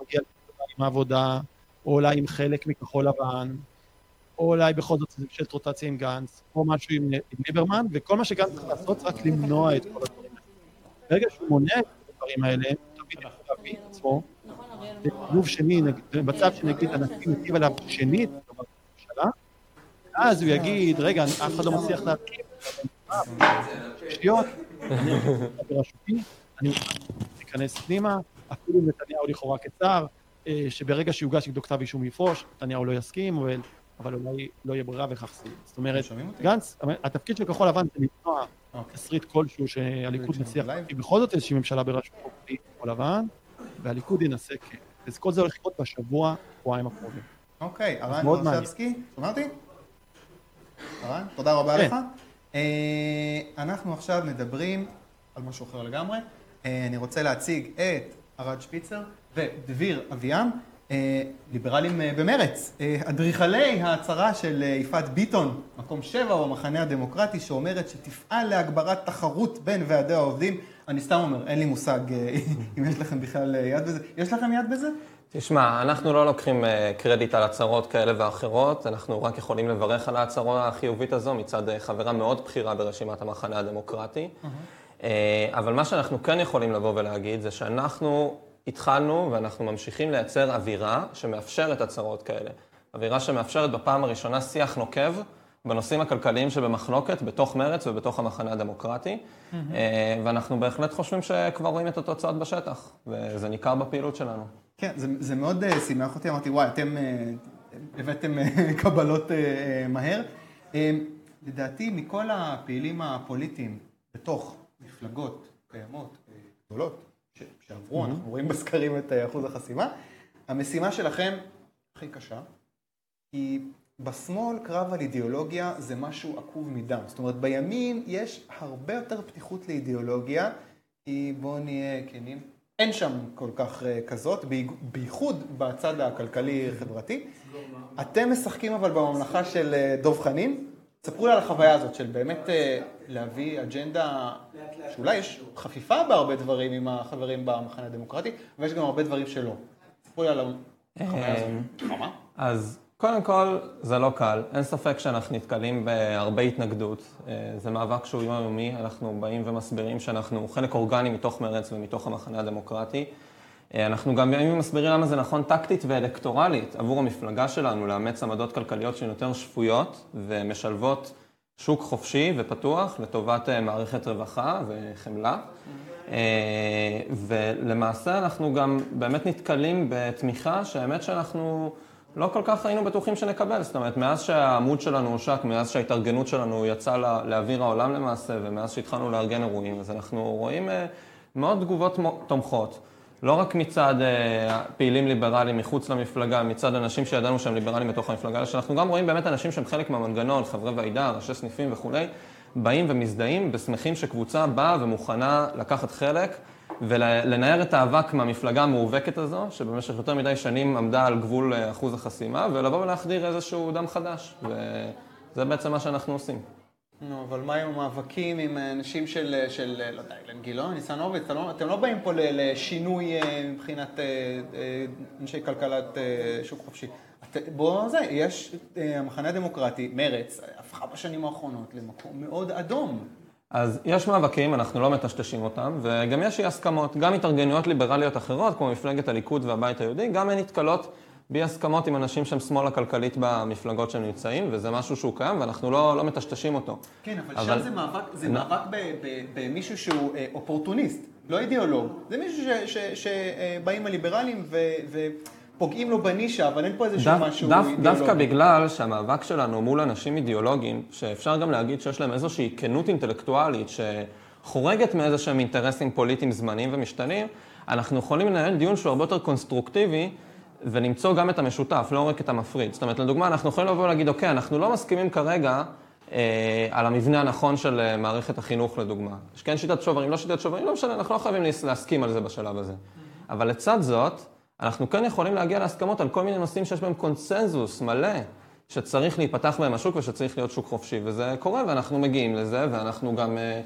מגיע מהעבודה, או אולי עם חלק מכחול לבן, או אולי בכל זאת זה ממשלת רוטציה עם גנץ, או משהו עם, עם ליברמן, וכל מה שגנץ צריך לעשות זה רק למנוע את כל הדברים האלה. ברגע שהוא מונע את הדברים האלה, הוא תמיד יכול להביא את עצמו בסיבוב שני, במצב שנגיד הנשיא מטיב עליו שנית בממשלה, אז הוא יגיד, רגע, אף אחד לא מצליח להרכיב, שטויות, אני בראשותי, אני אכנס פנימה, אפילו נתניהו לכאורה כשר, אה, שברגע שיוגש נגדו כתב אישום יפרוש, נתניהו לא יסכים, אבל, אולי לא יהיה ברירה וכך זה. זאת אומרת, גנץ, התפקיד של כחול לבן זה למנוע תסריט כלשהו שהליכוד מצליח להקים בכל זאת איזושהי ממשלה בראשות כחול לבן, והליכוד ינסה כן. אז כל זה הולך לקרות בשבוע, שבועיים הקרובים. אוקיי. ורשבסקי, שומע אותי? הרן, תודה רבה כן. לך. אה, אנחנו עכשיו מדברים על משהו אחר לגמרי. אה, אני רוצה להציג את ארד שפיצר ודביר אביעם, אה, ליברלים במרץ, אדריכלי ההצהרה של יפעת ביטון, מקום שבע במחנה הדמוקרטי, שאומרת שתפעל להגברת תחרות בין ועדי העובדים. אני סתם אומר, אין לי מושג *laughs* אם יש לכם בכלל יד בזה. יש לכם יד בזה? תשמע, אנחנו לא לוקחים אה, קרדיט על הצהרות כאלה ואחרות, אנחנו רק יכולים לברך על ההצהרה החיובית הזו מצד אה, חברה מאוד בכירה ברשימת המחנה הדמוקרטי. אה, אבל מה שאנחנו כן יכולים לבוא ולהגיד זה שאנחנו התחלנו ואנחנו ממשיכים לייצר אווירה שמאפשרת הצהרות כאלה. אווירה שמאפשרת בפעם הראשונה שיח נוקב בנושאים הכלכליים שבמחלוקת בתוך מרץ ובתוך המחנה הדמוקרטי. אה, ואנחנו בהחלט חושבים שכבר רואים את התוצאות בשטח, וזה ניכר בפעילות שלנו. כן, זה, זה מאוד uh, שימח אותי, אמרתי, וואי, אתם uh, הבאתם *laughs* קבלות מהר. לדעתי, מכל הפעילים הפוליטיים בתוך מפלגות קיימות גדולות, ש, שעברו, Mhm. אנחנו רואים בסקרים את אחוז החסימה, המשימה שלכם הכי קשה, כי בשמאל קרב על אידיאולוגיה זה משהו עקוב מדם. זאת אומרת, בימין יש הרבה יותר פתיחות לאידיאולוגיה, כי בואו נהיה כנים, אין שם כל כך אה, כזאת, בייחוד בצד הכלכלי-חברתי. אתם משחקים אבל בממלכה של אה, דב חנין. ספרו לי על החוויה הזאת של באמת אה, להביא אג'נדה, שאולי יש חפיפה בהרבה דברים עם החברים במחנה הדמוקרטי, ויש גם הרבה דברים שלא. ספרו לי על החוויה הזאת. אז קודם כל, זה לא קל. אין ספק שאנחנו נתקלים בהרבה התנגדות. אה, זה מאבק שהוא יומיומי, אנחנו באים ומסבירים שאנחנו חלק אורגני מתוך מרץ ומתוך המחנה הדמוקרטי. אה, אנחנו גם באים ומסבירים למה זה נכון טקטית ואלקטורלית עבור המפלגה שלנו לאמץ עמדות כלכליות שהן יותר שפויות ומשלבות שוק חופשי ופתוח לטובת אה, מערכת רווחה וחמלה. ולמעשה אנחנו גם באמת נתקלים בתמיכה שהאמת שאנחנו לא כל כך היינו בטוחים שנקבל. זאת אומרת, מאז שהעמוד שלנו הושק, מאז שההתארגנות שלנו יצאה לה- לאוויר העולם למעשה, ומאז שהתחלנו לארגן אירועים, אז אנחנו רואים אה, מאוד תגובות תומכות. לא רק מצד אה, פעילים ליברליים מחוץ למפלגה, מצד אנשים שידענו שהם ליברליים בתוך המפלגה, אלא שאנחנו גם רואים באמת אנשים שהם חלק מהמנגנון, חברי ועידה, ראשי סניפים וכולי, באים ומזדהים ושמחים שקבוצה באה ומוכנה לקחת חלק ולנער את האבק מהמפלגה המאובקת הזו, שבמשך יותר מדי שנים עמדה על גבול אה, אחוז החסימה, ולבוא ולהחדיר איזשהו דם חדש. וזה בעצם מה שאנחנו עושים. נו, אבל מה עם המאבקים עם אנשים של, של לא יודע, אילן גילאון, ניצן הורוביץ, לא- אתם לא באים פה לשינוי אה, מבחינת אה, אה, אנשי כלכלת אה, שוק חופשי. את- בוא, זה, יש, אה, המחנה הדמוקרטי, מרץ, הפכה בשנים האחרונות למקום מאוד אדום. אז יש מאבקים, אנחנו לא מטשטשים אותם, וגם יש אי הסכמות. גם התארגנויות ליברליות אחרות, כמו מפלגת הליכוד והבית היהודי, גם הן נתקלות באי הסכמות עם אנשים שהם שמאל הכלכלית במפלגות שהם נמצאים, וזה משהו שהוא קיים, ואנחנו לא, לא מטשטשים אותו. כן, אבל, שם זה מאבק, זה נ- מאבק במישהו שהוא אה, אופורטוניסט, לא אידיאולוג. זה מישהו שבאים הליברלים ו- ופוגעים לו בנישה, אבל אין פה איזשהו דו- משהו דו- אידיאולוגי. דווקא בגלל שהמאבק שלנו מול אנשים אידיאולוגיים, שאפשר גם להגיד שיש להם איזושהי כנות אינטלקטואלית שחורגת מאיזה שהם אינטרסים פוליטיים זמניים ומשתנים, אנחנו יכולים לנהל דיון שהוא הרבה יותר קונסטרוקטיבי ולמצוא גם את המשותף, לא רק את המפריד. זאת אומרת, לדוגמה, אנחנו יכולים לבוא ולהגיד, אוקיי, אנחנו לא מסכימים כרגע אה, על המבנה הנכון של אה, מערכת החינוך, לדוגמה. יש כן שיטת שוברים, לא שיטת שוברים, לא משנה, אנחנו לא חייבים להס- להסכים על זה בשלב הזה. אבל לצד זאת, אנחנו כן יכולים להגיע להסכמות על כל מיני נושאים שיש בהם קונסנזוס מלא, שצריך להיפתח בהם השוק ושצריך להיות שוק חופשי, וזה קורה ואנחנו מגיעים לזה, ואנחנו גם אה,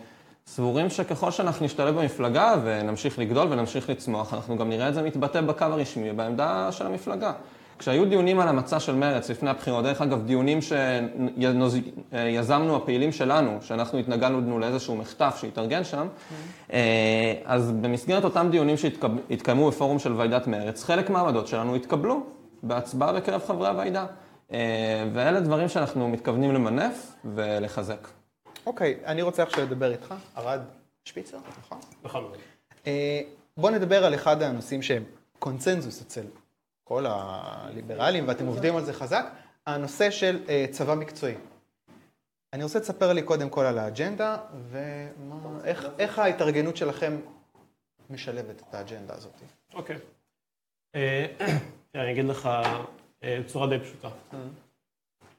סבורים שככל שאנחנו נשתלב במפלגה ונמשיך לגדול ונמשיך לצמוח, אנחנו גם נראה את זה מתבטא בקו הרשמי, בעמדה של המפלגה. כשהיו דיונים על המצע של מרצ לפני הבחירות, דרך אגב, דיונים שיזמנו הפעילים שלנו, שאנחנו התנגדנו לאיזשהו מחטף שהתארגן שם, אה, אז במסגרת אותם דיונים שהתקיימו בפורום של ועידת מרצ, חלק מהעמדות שלנו התקבלו בהצבעה בקרב חברי הוועידה. אה, ואלה דברים שאנחנו מתכוונים למנף ולחזק. אוקיי, אני רוצה עכשיו לדבר איתך, ארד שפיצר, נכון? נכון. בוא נדבר על אחד הנושאים שהם קונצנזוס אצל כל הליברלים, ואתם עובדים על זה חזק, הנושא של אה, צבא מקצועי. אני רוצה לספר לי קודם כל על האג'נדה, ואיך ההתארגנות שלכם משלבת את האג'נדה הזאת. אוקיי. *clears throat* אני אגיד לך בצורה די פשוטה.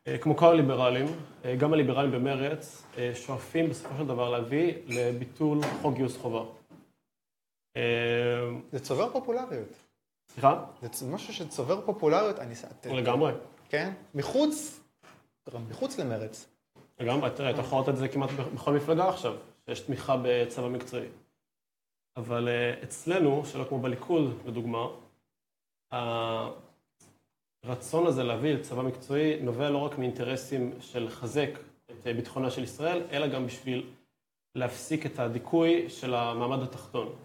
אה, כמו כל הליברלים, אה, גם הליברלים במרץ אה, שואפים בסופו של דבר להביא לביטול חוק גיוס חובה. זה צובר פופולריות. סליחה? זה משהו שצובר פופולריות, אני... לגמרי. כן? מחוץ, מחוץ למרץ. לגמרי, תראה, אתה יכול לראות את זה כמעט בכל מפלגה עכשיו, שיש תמיכה בצבא מקצועי. אבל אצלנו, שלא כמו בליכוד, לדוגמה, הרצון הזה להביא לצבא מקצועי נובע לא רק מאינטרסים של לחזק את ביטחונה של ישראל, אלא גם בשביל להפסיק את הדיכוי של המעמד התחתון.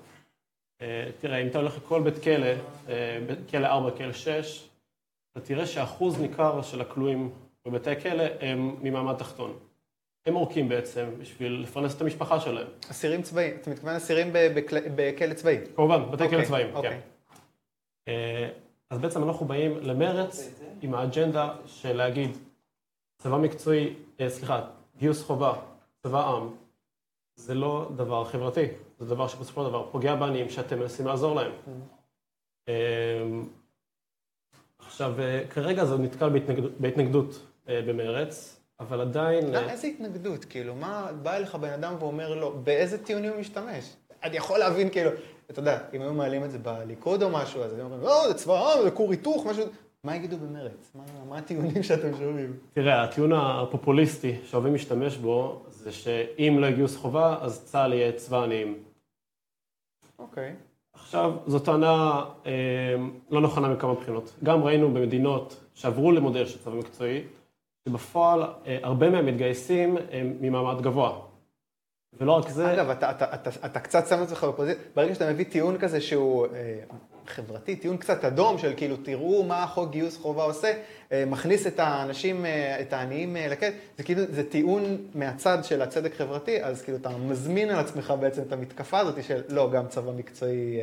אה, תראה, אם אתה הולך לכל בית כלא, אה, כלא 4, כלא 6, אתה תראה שאחוז ניכר של הכלואים בבתי כלא הם ממעמד תחתון. הם עורקים בעצם בשביל לפרנס את המשפחה שלהם. אסירים צבאיים, אתה מתכוון אסירים בכלא צבאי? כמובן, בתי כלא אוקיי, צבאיים, כן. אוקיי. אה, אז בעצם אנחנו באים למרץ עם האג'נדה של להגיד צבא מקצועי, סליחה, גיוס חובה, צבא עם, זה לא דבר חברתי, זה דבר שבסופו של דבר פוגע בעניים שאתם מנסים לעזור להם. אמ, עכשיו, אה, כרגע זה נתקל בהתנגדות, בהתנגדות אה, במרץ, אבל עדיין... לא, איזה התנגדות? כאילו, מה, בא אליך בן אדם ואומר לו, באיזה טיעונים הוא משתמש? אני יכול להבין, כאילו, אתה יודע, אם היו מעלים את זה בליכוד או משהו, אז היו אומרים, לא, זה צבא העם, זה כור היתוך, משהו... מה יגידו במרץ? מה, מה הטיעונים שאתם שומעים? תראה, הטיעון הפופוליסטי שאוהבים להשתמש בו, זה שאם לא יגיוס חובה, אז צה"ל יהיה צבא עניים. אוקיי. עכשיו, זו טענה אה, לא נכונה מכמה בחינות. גם ראינו במדינות שעברו למודל של צבא מקצועי, שבפועל אה, הרבה מהמתגייסים הם ממעמד גבוה. ולא רק זה... אגב, אתה, אתה, אתה, אתה קצת שם את עצמך בפוזיציה, ברגע שאתה מביא טיעון כזה שהוא אה, חברתי, טיעון קצת אדום של כאילו, תראו מה החוק גיוס חובה עושה, אה, מכניס את האנשים, אה, את העניים אה, לכלא, זה כאילו, זה טיעון מהצד של הצדק חברתי, אז כאילו אתה מזמין על עצמך בעצם את המתקפה הזאת של לא, גם צבא מקצועי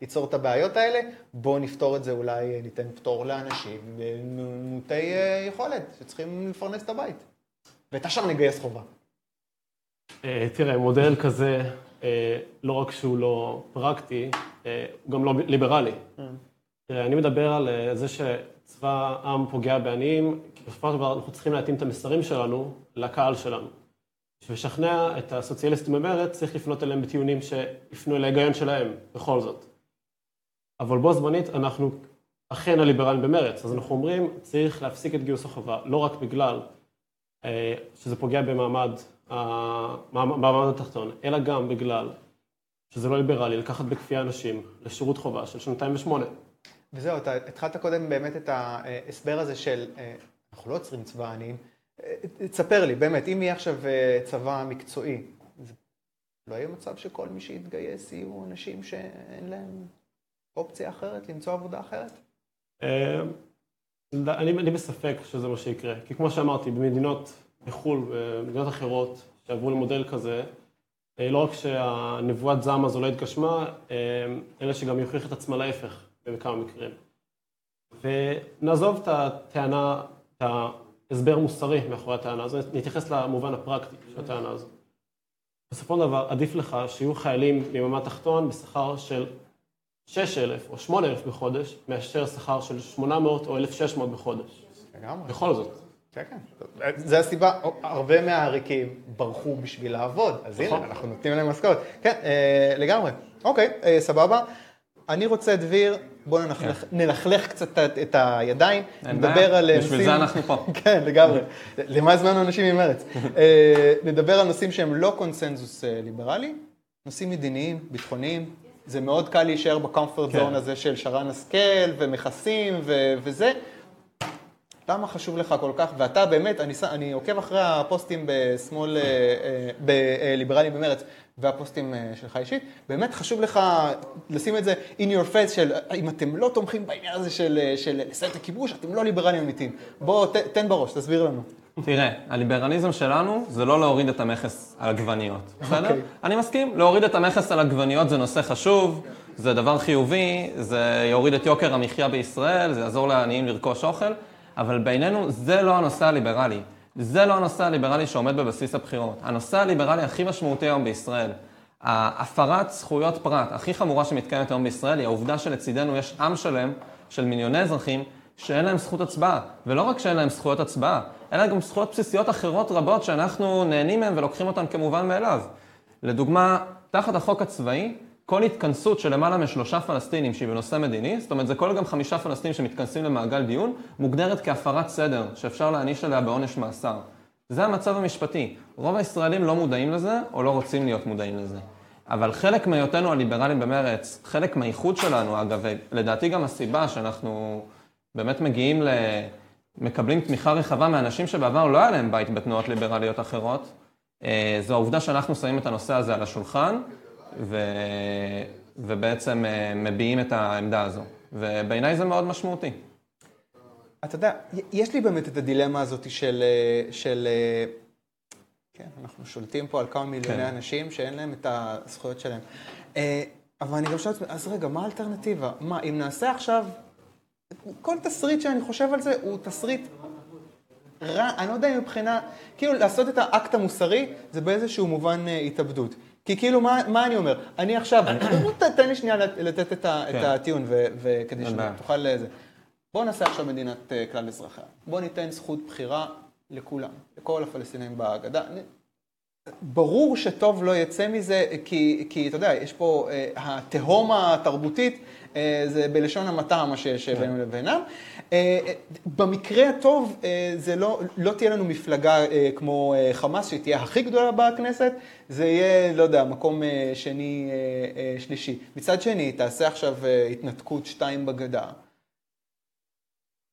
ייצור את הבעיות האלה, בואו נפתור את זה, אולי ניתן פטור לאנשים מעוטי יכולת, שצריכים לפרנס את הבית. ואת השאר נגייס חובה. אה, תראה, מודל כזה, לא רק שהוא לא פרקטי, אה, הוא גם לא ליברלי. תראה, אני מדבר על זה שצבא העם פוגע בעניים, כי בסופו של דבר אנחנו צריכים להתאים את המסרים שלנו לקהל שלנו. בשביל לשכנע את הסוציאליסטים במרץ, צריך לפנות אליהם בטיעונים שיפנו אל ההיגיון שלהם, בכל זאת. אבל בו זמנית אנחנו אכן הליברלים במרץ, אז אנחנו אומרים, צריך להפסיק את גיוס החובה, לא רק בגלל שזה פוגע במעמד במעמד התחתון, אלא גם בגלל שזה לא ליברלי לקחת בכפייה אנשים לשירות חובה של שנתיים ושמונה. וזהו, אתה התחלת קודם באמת את ההסבר הזה של אנחנו לא עוצרים צבא עניים. תספר לי, באמת, אם יהיה עכשיו צבא מקצועי, לא יהיה מצב שכל מי שיתגייס יהיו אנשים שאין להם אופציה אחרת, למצוא עבודה אחרת? אה, אני בספק שזה מה שיקרה, כי כמו שאמרתי, במדינות בחו"ל, במדינות אחרות, שעברו למודל כזה, אה, לא רק שהנבואת זעם הזו לא התגשמה, אה, אלא שגם היא הוכיחה את עצמה להפך בכמה מקרים. ונעזוב את הטענה, את ההסבר מוסרי מאחורי הטענה הזו, נתייחס למובן הפרקטי של הטענה הזו. בסופו של דבר, עדיף לך שיהיו חיילים ממעמד תחתון בשכר של 6,000 או 8,000 בחודש, מאשר שכר של 800 או 1,600 בחודש. לגמרי. בכל זאת. כן, כן. זה הסיבה, הרבה מהעריקים ברחו בשביל לעבוד, אז הנה, נכון. אנחנו נותנים להם משכורת. כן, אה, לגמרי. אוקיי, אה, סבבה. אני רוצה, דביר, בואו נלכלך, נלכלך קצת את- את הידיים, נדבר על אה, בשביל זה אנחנו פה. *laughs* כן, לגמרי. למה הזמנו אנשים ממרץ? *laughs* נדבר על נושאים שהם לא קונסנזוס ליברלי, נושאים מדיניים, ביטחוניים. זה מאוד קל להישאר בקומפורט כן. זון הזה של שרן השכל ומכסים וזה. למה חשוב לך כל כך? ואתה באמת, אני, אני עוקב אחרי הפוסטים בשמאל, אה, אה, בליברלים במרץ, והפוסטים אה, שלך אישית, באמת חשוב לך לשים את זה in your face של אם אתם לא תומכים בעניין הזה של, אה, של לסיים את הכיבוש, אתם לא ליברלים אמיתיים. בוא, ת, תן בראש, תסביר לנו. תראה, הליברליזם שלנו זה לא להוריד את המכס על עגבניות, בסדר? אוקיי. אני מסכים, להוריד את המכס על עגבניות זה נושא חשוב, זה דבר חיובי, זה יוריד את יוקר המחיה בישראל, זה יעזור לעניים לרכוש אוכל, אבל בעינינו זה לא הנושא הליברלי. זה לא הנושא הליברלי שעומד בבסיס הבחירות. הנושא הליברלי הכי משמעותי היום בישראל, ההפרת זכויות פרט הכי חמורה שמתקיימת היום בישראל, היא העובדה שלצידנו יש עם שלם של מיליוני אזרחים שאין להם זכות הצבעה. ולא רק שאין להם זכויות הצבעה, אלא גם זכויות בסיסיות אחרות רבות שאנחנו נהנים מהן ולוקחים אותן כמובן מאליו. לדוגמה, תחת החוק הצבאי, כל התכנסות של למעלה משלושה פלסטינים שהיא בנושא מדיני, זאת אומרת זה כולל גם חמישה פלסטינים שמתכנסים למעגל דיון, מוגדרת כהפרת סדר, שאפשר להעניש עליה בעונש מאסר. זה המצב המשפטי. רוב הישראלים לא מודעים לזה, או לא רוצים להיות מודעים לזה. אבל חלק מהיותנו הליברלים במרץ, חלק מהייחוד שלנו, אגב, ולדעתי גם הסיבה שאנחנו באמת מגיעים ל... מקבלים תמיכה רחבה מאנשים שבעבר לא היה להם בית בתנועות ליברליות אחרות, אה, זו העובדה שאנחנו שמים את הנושא הזה על השולחן, ו... ובעצם אה, מביעים את העמדה הזו. ובעיניי זה מאוד משמעותי. אתה יודע, יש לי באמת את הדילמה הזאת של, אה, של אה, כן, אנחנו שולטים פה על כמה מיליוני כן. אנשים שאין להם את הזכויות שלהם. אבל אני גם שואל את עצמי, אז רגע, מה האלטרנטיבה? מה, אם נעשה עכשיו, כל תסריט שאני חושב על זה הוא תסריט רע, אני לא יודע אם מבחינה, כאילו לעשות את האקט המוסרי זה באיזשהו מובן התאבדות. כי כאילו, מה, מה אני אומר? אני עכשיו, *coughs* ת- תן לי שנייה לת- לתת את, ה, את כן. הטיעון, ו- וכדי. שתוכל לזה. בואו נעשה עכשיו מדינת אה, כלל אזרחיה. בואו ניתן זכות בחירה לכולם, לכל הפלסטינים בגדה. ברור שטוב לא יצא מזה, כי, כי אתה יודע, יש פה, אה, התהום התרבותית, אה, זה בלשון המעטה מה שיש אה, בינינו לבינם. אה, אה, במקרה הטוב, אה, זה לא, לא תהיה לנו מפלגה אה, כמו אה, חמאס, שהיא תהיה הכי גדולה בכנסת, זה יהיה, לא יודע, מקום אה, שני, אה, אה, שלישי. מצד שני, תעשה עכשיו אה, התנתקות שתיים בגדה.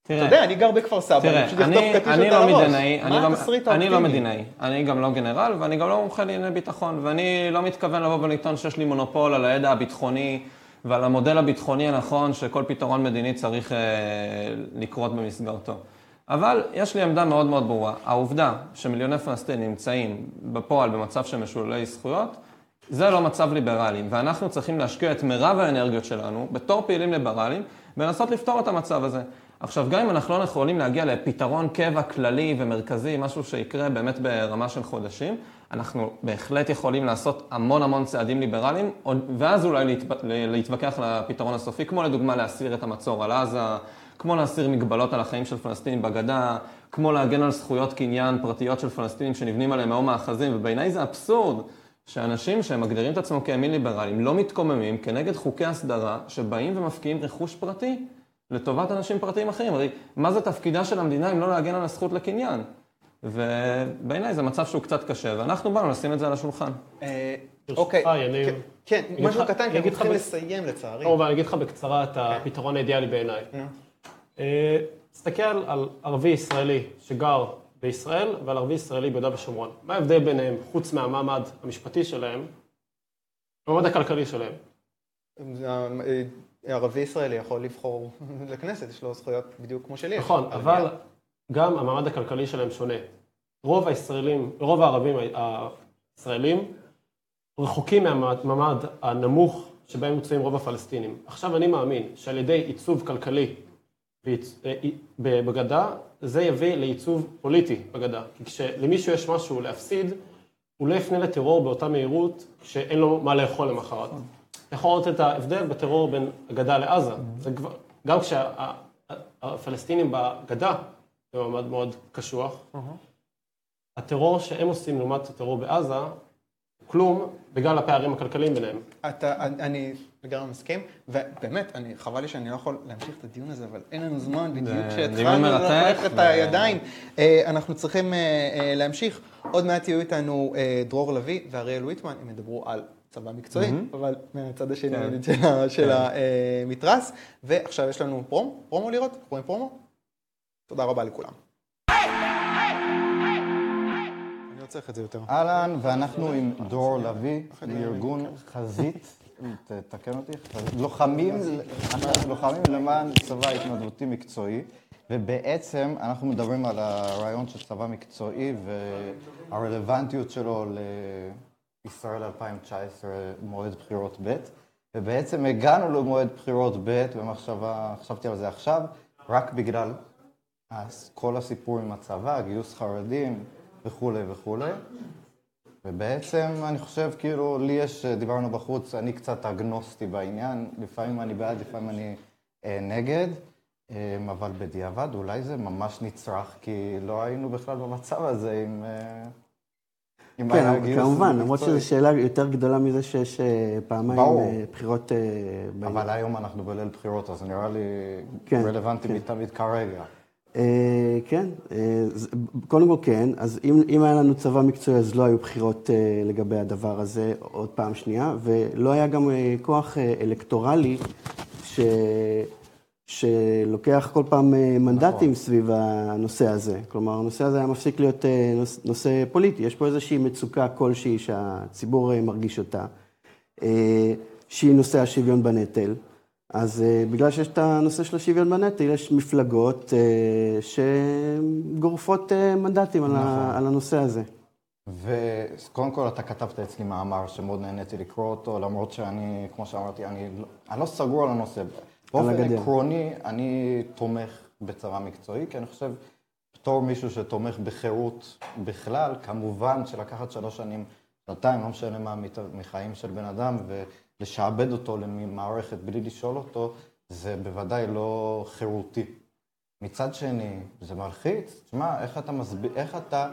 אתה יודע, אני גר בכפר סבא, אני תראה, פשוט אכתוב אני, קטיושות אני על לא הראש. מדינאי, אני מה לא, התסריט אני לא האופטימי? מדינאי, אני גם לא גנרל ואני גם לא מומחה לענייני ביטחון, ואני לא מתכוון לבוא ולטעון שיש לי מונופול על הידע הביטחוני ועל המודל הביטחוני הנכון שכל פתרון מדיני צריך אה, לקרות במסגרתו. אבל יש לי עמדה מאוד מאוד ברורה. העובדה שמיליוני פלסטינים נמצאים בפועל במצב של משוללי זכויות, זה לא מצב ליברלי, ואנחנו צריכים להשקיע את מירב האנרגיות שלנו, בתור פעילים ליברליים, ולנסות לפתור את המצב הזה. עכשיו, גם אם אנחנו לא יכולים להגיע לפתרון קבע כללי ומרכזי, משהו שיקרה באמת ברמה של חודשים, אנחנו בהחלט יכולים לעשות המון המון צעדים ליברליים, ואז אולי להתב- להתווכח על הפתרון הסופי, כמו לדוגמה להסיר את המצור על עזה, כמו להסיר מגבלות על החיים של פלסטינים בגדה, כמו להגן על זכויות קניין פרטיות של פלסטינים שנבנים עליהם מאו מאחזים, ובעיניי זה אבסורד שאנשים שהם מגדירים את עצמם כימין ליברליים לא מתקוממים כנגד חוקי הסדרה שבאים ומפקיעים רכוש פרטי לטובת אנשים פרטיים אחרים. הרי מה זה תפקידה של המדינה אם לא להגן על הזכות לקניין? ובעיניי זה מצב שהוא קצת קשה, ואנחנו באנו לשים את זה על השולחן. אה, אוקיי, יניב. כן, כן, משהו קטן, כי אני אנחנו צריכים לסיים לצערי. כמובן, אני אגיד לך בקצרה את הפתרון האידיאלי בעיניי. אה, תסתכל על ערבי ישראלי שגר בישראל ועל ערבי ישראלי ביהודה ושומרון. מה ההבדל ביניהם, חוץ מהמעמד המשפטי שלהם, המעמד הכלכלי שלהם? אה, ערבי ישראלי יכול לבחור *laughs* לכנסת, יש לו זכויות בדיוק כמו שלי. נכון. אבל גם המעמד הכלכלי שלהם שונה. רוב הישראלים, רוב הערבים הישראלים רחוקים מהמעמד הנמוך שבהם מצויים רוב הפלסטינים. עכשיו אני מאמין שעל ידי עיצוב כלכלי אה, בגדה, זה יביא לעיצוב פוליטי בגדה. כי כשלמישהו יש משהו להפסיד, הוא לא יפנה לטרור באותה מהירות כשאין לו מה לאכול למחרת. יכול לראות את ההבדל בטרור בין הגדה לעזה. זה כבר, גם כשהפלסטינים בגדה במעמד מאוד קשוח, הטרור שהם עושים לעומת הטרור בעזה, הוא כלום בגלל הפערים הכלכליים ביניהם. אתה, אני לגמרי מסכים, ובאמת, אני, חבל לי שאני לא יכול להמשיך את הדיון הזה, אבל אין לנו זמן, בדיוק כשהתחלנו לחלק את הידיים. אה, אנחנו צריכים אה, אה, להמשיך. עוד מעט יהיו איתנו דרור לביא ואריאל ויטמן, הם ידברו על צבא מקצועי, אבל מהצד השני כן. של כן. המתרס. ועכשיו יש לנו פרומו, פרומו לראות, רואים פרומו? תודה רבה לכולם. צריך את זה יותר. אהלן, ואנחנו עם דרור לביא, מארגון חזית, תתקן אותי, לוחמים, לוחמים למען צבא התנדבותי מקצועי, ובעצם אנחנו מדברים על הרעיון של צבא מקצועי והרלוונטיות שלו לישראל 2019, מועד בחירות ב', ובעצם הגענו למועד בחירות ב', במחשבה, חשבתי על זה עכשיו, רק בגלל כל הסיפור עם הצבא, גיוס חרדים, וכולי וכולי. ובעצם אני חושב, כאילו, לי יש, דיברנו בחוץ, אני קצת אגנוסטי בעניין, לפעמים אני בעד, לפעמים אני אה, נגד, אה, אבל בדיעבד אולי זה ממש נצרך, כי לא היינו בכלל במצב הזה עם... אה, כן, כמובן, למרות שזו שאלה יותר גדולה מזה שיש אה, פעמיים ברור. אה, בחירות. אה, אבל היום אנחנו בליל בחירות, אז נראה לי כן, רלוונטי כן. מתמיד כרגע. אה, כן, אה, קודם כל כן, אז אם, אם היה לנו צבא מקצועי אז לא היו בחירות אה, לגבי הדבר הזה עוד פעם שנייה, ולא היה גם כוח אלקטורלי ש, שלוקח כל פעם מנדטים נכון. סביב הנושא הזה. כלומר, הנושא הזה היה מפסיק להיות נושא פוליטי. יש פה איזושהי מצוקה כלשהי שהציבור מרגיש אותה, שהיא נושא השוויון בנטל. אז uh, בגלל שיש את הנושא של השוויון בנטל, יש מפלגות uh, שגורפות uh, מנדטים נכון. על, על הנושא הזה. וקודם כל אתה כתבת אצלי מאמר שמאוד נהניתי לקרוא אותו, למרות שאני, כמו שאמרתי, אני, אני לא סגור על הנושא. באופן עקרוני, אני תומך בצבא מקצועי, כי אני חושב, בתור מישהו שתומך בחירות בכלל, כמובן שלקחת שלוש שנים, שנתיים, לא משנה מה, מחיים של בן אדם, ו... לשעבד אותו למערכת בלי לשאול אותו, זה בוודאי לא חירותי. מצד שני, זה מלחיץ, תשמע, איך אתה מסביר, איך אתה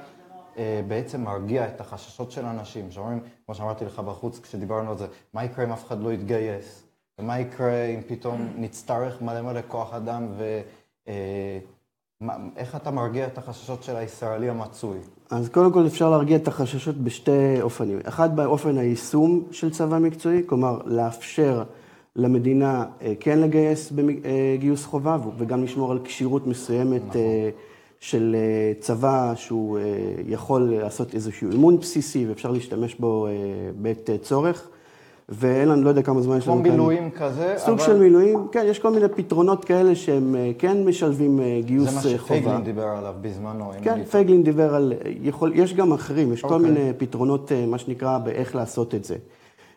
אה, בעצם מרגיע את החששות של אנשים, שאומרים, כמו שאמרתי לך בחוץ כשדיברנו על זה, מה יקרה אם אף אחד לא יתגייס? ומה יקרה אם פתאום נצטרך מלא מלא כוח אדם ו... אה, איך אתה מרגיע את החששות של הישראלי המצוי? אז קודם כל אפשר להרגיע את החששות בשתי אופנים. אחד באופן היישום של צבא מקצועי, כלומר לאפשר למדינה אה, כן לגייס בגיוס אה, חובה וגם לשמור על כשירות מסוימת נכון. אה, של צבא שהוא יכול לעשות איזשהו אימון בסיסי ואפשר להשתמש בו בעת צורך. ואין לנו, לא יודע כמה זמן יש לנו כאן. כמו מילואים כזה, סוג אבל... של מילואים, כן, יש כל מיני פתרונות כאלה שהם אה, כן משלבים אה, גיוס חובה. זה מה שפייגלין דיבר עליו בזמנו. כן, פייגלין דיבר על, יכול, יש גם אחרים, יש okay. כל אוקיי. מיני פתרונות, אה, מה שנקרא, באיך לעשות את זה.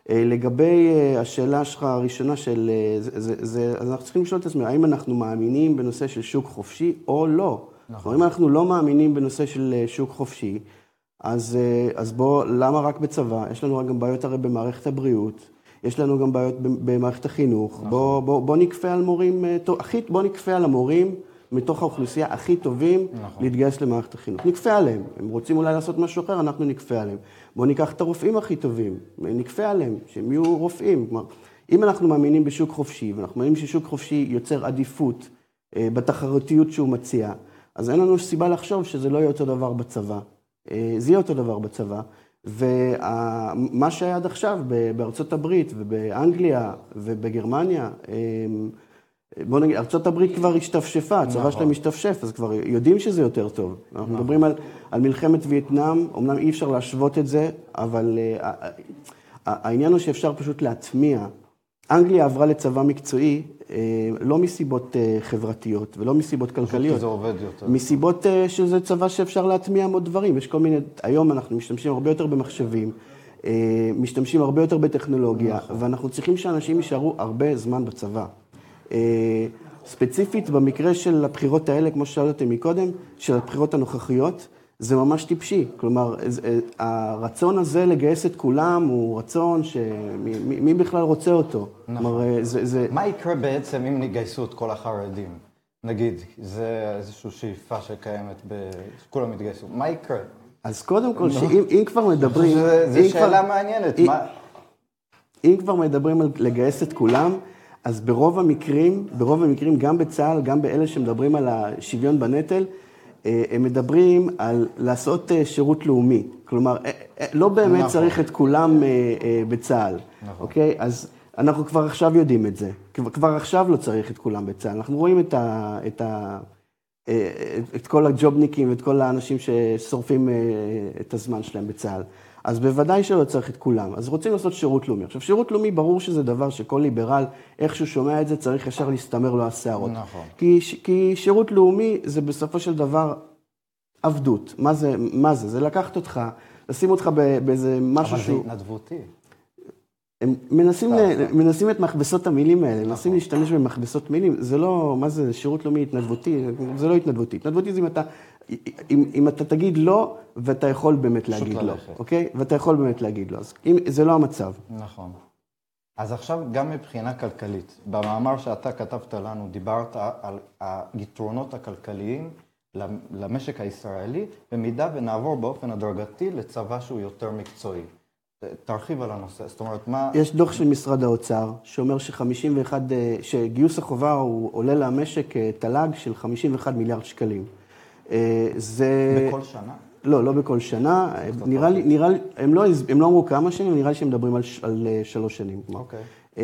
לגבי השאלה שלך הראשונה של, זה, זה, זה, אז אנחנו צריכים לשאול את עצמנו, האם אנחנו מאמינים בנושא של שוק חופשי או לא? נכון. אם אנחנו לא מאמינים בנושא של שוק חופשי, אז, אה, אז בוא, למה רק בצבא? יש לנו גם בעיות הרי במערכת הבריאות, יש לנו גם בעיות במערכת החינוך. נכון. בוא, בוא, בוא נכפה על מורים, אה, הכי, בוא נכפה על המורים מתוך האוכלוסייה הכי טובים נכון. להתגייס למערכת החינוך. נכפה עליהם. הם רוצים אולי לעשות משהו אחר, אנחנו נכפה עליהם. בוא ניקח את הרופאים הכי טובים, נכפה עליהם, שהם יהיו רופאים. כלומר, אם אנחנו מאמינים בשוק חופשי, ואנחנו מאמינים ששוק חופשי יוצר עדיפות אה, בתחרותיות שהוא מציע, אז אין לנו סיבה לחשוב שזה לא יהיה אותו דבר בצבא. אה, זה יהיה אותו דבר בצבא. ומה שהיה עד עכשיו בארצות הברית ובאנגליה ובגרמניה, אה, בוא נגיד, ארצות הברית כבר השתפשפה, הצבא נכון. שלהם השתפשף, אז כבר יודעים שזה יותר טוב. אנחנו נכון. מדברים על, על מלחמת וייטנאם, אמנם אי אפשר להשוות את זה, אבל uh, העניין הוא שאפשר פשוט להטמיע. אנגליה עברה לצבא מקצועי אה, לא מסיבות אה, חברתיות ולא מסיבות כלכליות. זה עובד יותר. מסיבות אה, שזה צבא שאפשר להטמיע מאוד דברים. יש כל מיני, היום אנחנו משתמשים הרבה יותר במחשבים, משתמשים הרבה יותר בטכנולוגיה, נכון. ואנחנו צריכים שאנשים יישארו הרבה זמן בצבא. ספציפית, במקרה של הבחירות האלה, כמו ששאלת אותי מקודם, של הבחירות הנוכחיות, זה ממש טיפשי. כלומר, הרצון הזה לגייס את כולם הוא רצון שמי בכלל רוצה אותו? נכון. כלומר, זה, זה... מה יקרה בעצם אם נגייסו את כל החרדים? נגיד, זה איזושהי שאיפה שקיימת, ב... שכולם יתגייסו. מה יקרה? אז קודם כל. שאם אם כבר מדברים... אם שאלה מעניינת, אם- מה- אם כבר מדברים על לגייס את כולם, אז ברוב המקרים, ברוב המקרים, גם בצה"ל, גם באלה שמדברים על השוויון בנטל, אה, הם מדברים על לעשות אה, שירות לאומי. כלומר, אה, אה, לא באמת נכון. צריך את כולם אה, אה, בצה"ל, נכון. אוקיי? אז אנחנו כבר עכשיו יודעים את זה. כבר, עכשיו לא צריך את כולם בצה"ל. אנחנו רואים את, ה, את, ה, אה, את כל הג'ובניקים ואת כל האנשים ששורפים אה, את הזמן שלהם בצה"ל. אז בוודאי שלא צריך את כולם. אז רוצים לעשות שירות לאומי. עכשיו, שירות לאומי, ברור שזה דבר שכל ליברל, איך שהוא שומע את זה, צריך ישר להסתמר לו השערות. נכון. כי, כי שירות לאומי זה בסופו של דבר עבדות. מה זה? מה זה? זה לקחת אותך, לשים אותך באיזה משהו אבל זה שהוא... התנדבותי. הם מנסים, ל... סתם. מנסים את מכבסות המילים האלה, נכון. מנסים להשתמש במכבסות מילים, זה לא, מה זה, שירות לאומי התנדבותי, זה לא התנדבותי. התנדבותי זה אם אתה, אם, אם אתה תגיד לא, ואתה יכול באמת להגיד לא. אוקיי? ואתה יכול באמת להגיד לא, אז אם, זה לא המצב. נכון. אז עכשיו, גם מבחינה כלכלית, במאמר שאתה כתבת לנו, דיברת על היתרונות הכלכליים למשק הישראלי, במידה ונעבור באופן הדרגתי לצבא שהוא יותר מקצועי. תרחיב על הנושא, זאת אומרת, מה... יש דוח של משרד האוצר, שאומר ש-51, שגיוס החובה הוא עולה למשק אה, תל"ג של 51 מיליארד שקלים. אה, זה... בכל שנה? לא, לא בכל שנה. נראה לי, נראה לי, הם לא, הם לא אמרו כמה שנים, נראה לי שהם מדברים על, ש- על אה, שלוש שנים. אוקיי. אה,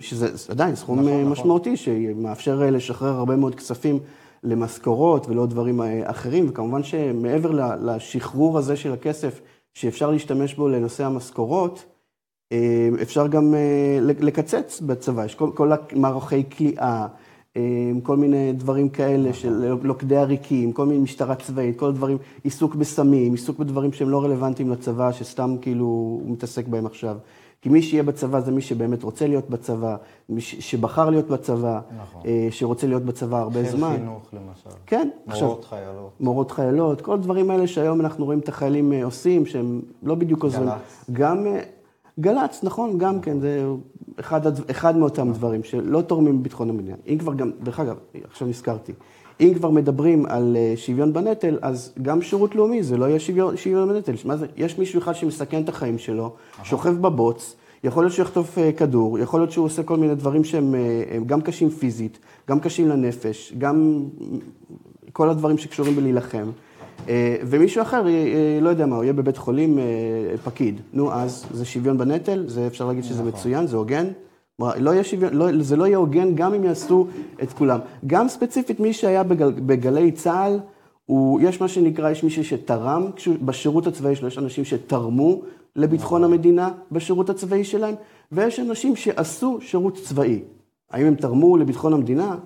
שזה עדיין סכום נכון, נכון, נכון. משמעותי, שמאפשר אה, לשחרר הרבה מאוד כספים למשכורות ולעוד דברים אה, אחרים, וכמובן שמעבר לשחרור הזה של הכסף, שאפשר להשתמש בו לנושא המשכורות, אה, אפשר גם אה, לקצץ בצבא, יש כל, כל המערכי כליאה, אה, כל מיני דברים כאלה של לוכדי עריקים, כל מיני משטרה צבאית, כל הדברים, עיסוק בסמים, עיסוק בדברים שהם לא רלוונטיים לצבא, שסתם כאילו הוא מתעסק בהם עכשיו. כי מי שיהיה בצבא זה מי שבאמת רוצה להיות בצבא, מי ש- שבחר להיות בצבא, נכון. אה, שרוצה להיות בצבא הרבה חיל זמן. חינוך, למשל. כן. מורות חיילות. מורות חיילות, כל הדברים האלה שהיום אנחנו רואים את החיילים אה, עושים, שהם לא בדיוק עוזרים. גל"צ. גם אה, גל"צ, נכון, גם כן, זה אחד, אחד מאותם דברים שלא תורמים לביטחון המדינה. אם כבר גם, דרך אגב, עכשיו נזכרתי, אם כבר מדברים על אה, שוויון בנטל, אז גם שירות לאומי זה לא יהיה שוויון, שוויון בנטל. מה זה, יש מישהו אחד שמסכן את החיים שלו, שוכב בבוץ, יכול להיות שהוא יחטוף אה, כדור, יכול להיות שהוא עושה כל מיני דברים שהם אה, גם קשים פיזית, גם קשים לנפש, גם כל הדברים שקשורים בלהילחם. ומישהו אחר, לא יודע מה, הוא יהיה בבית חולים פקיד. נו, אז זה שוויון בנטל, זה אפשר להגיד שזה מצוין, זה הוגן. לא יהיה שוויון, לא, זה לא יהיה הוגן גם אם יעשו את כולם. גם ספציפית מי שהיה בגל, בגלי צה"ל, הוא, יש מה שנקרא, יש מישהו שתרם, בשירות הצבאי שלו יש אנשים שתרמו לביטחון המדינה בשירות הצבאי שלהם, ויש אנשים שעשו שירות צבאי. האם הם תרמו לביטחון המדינה?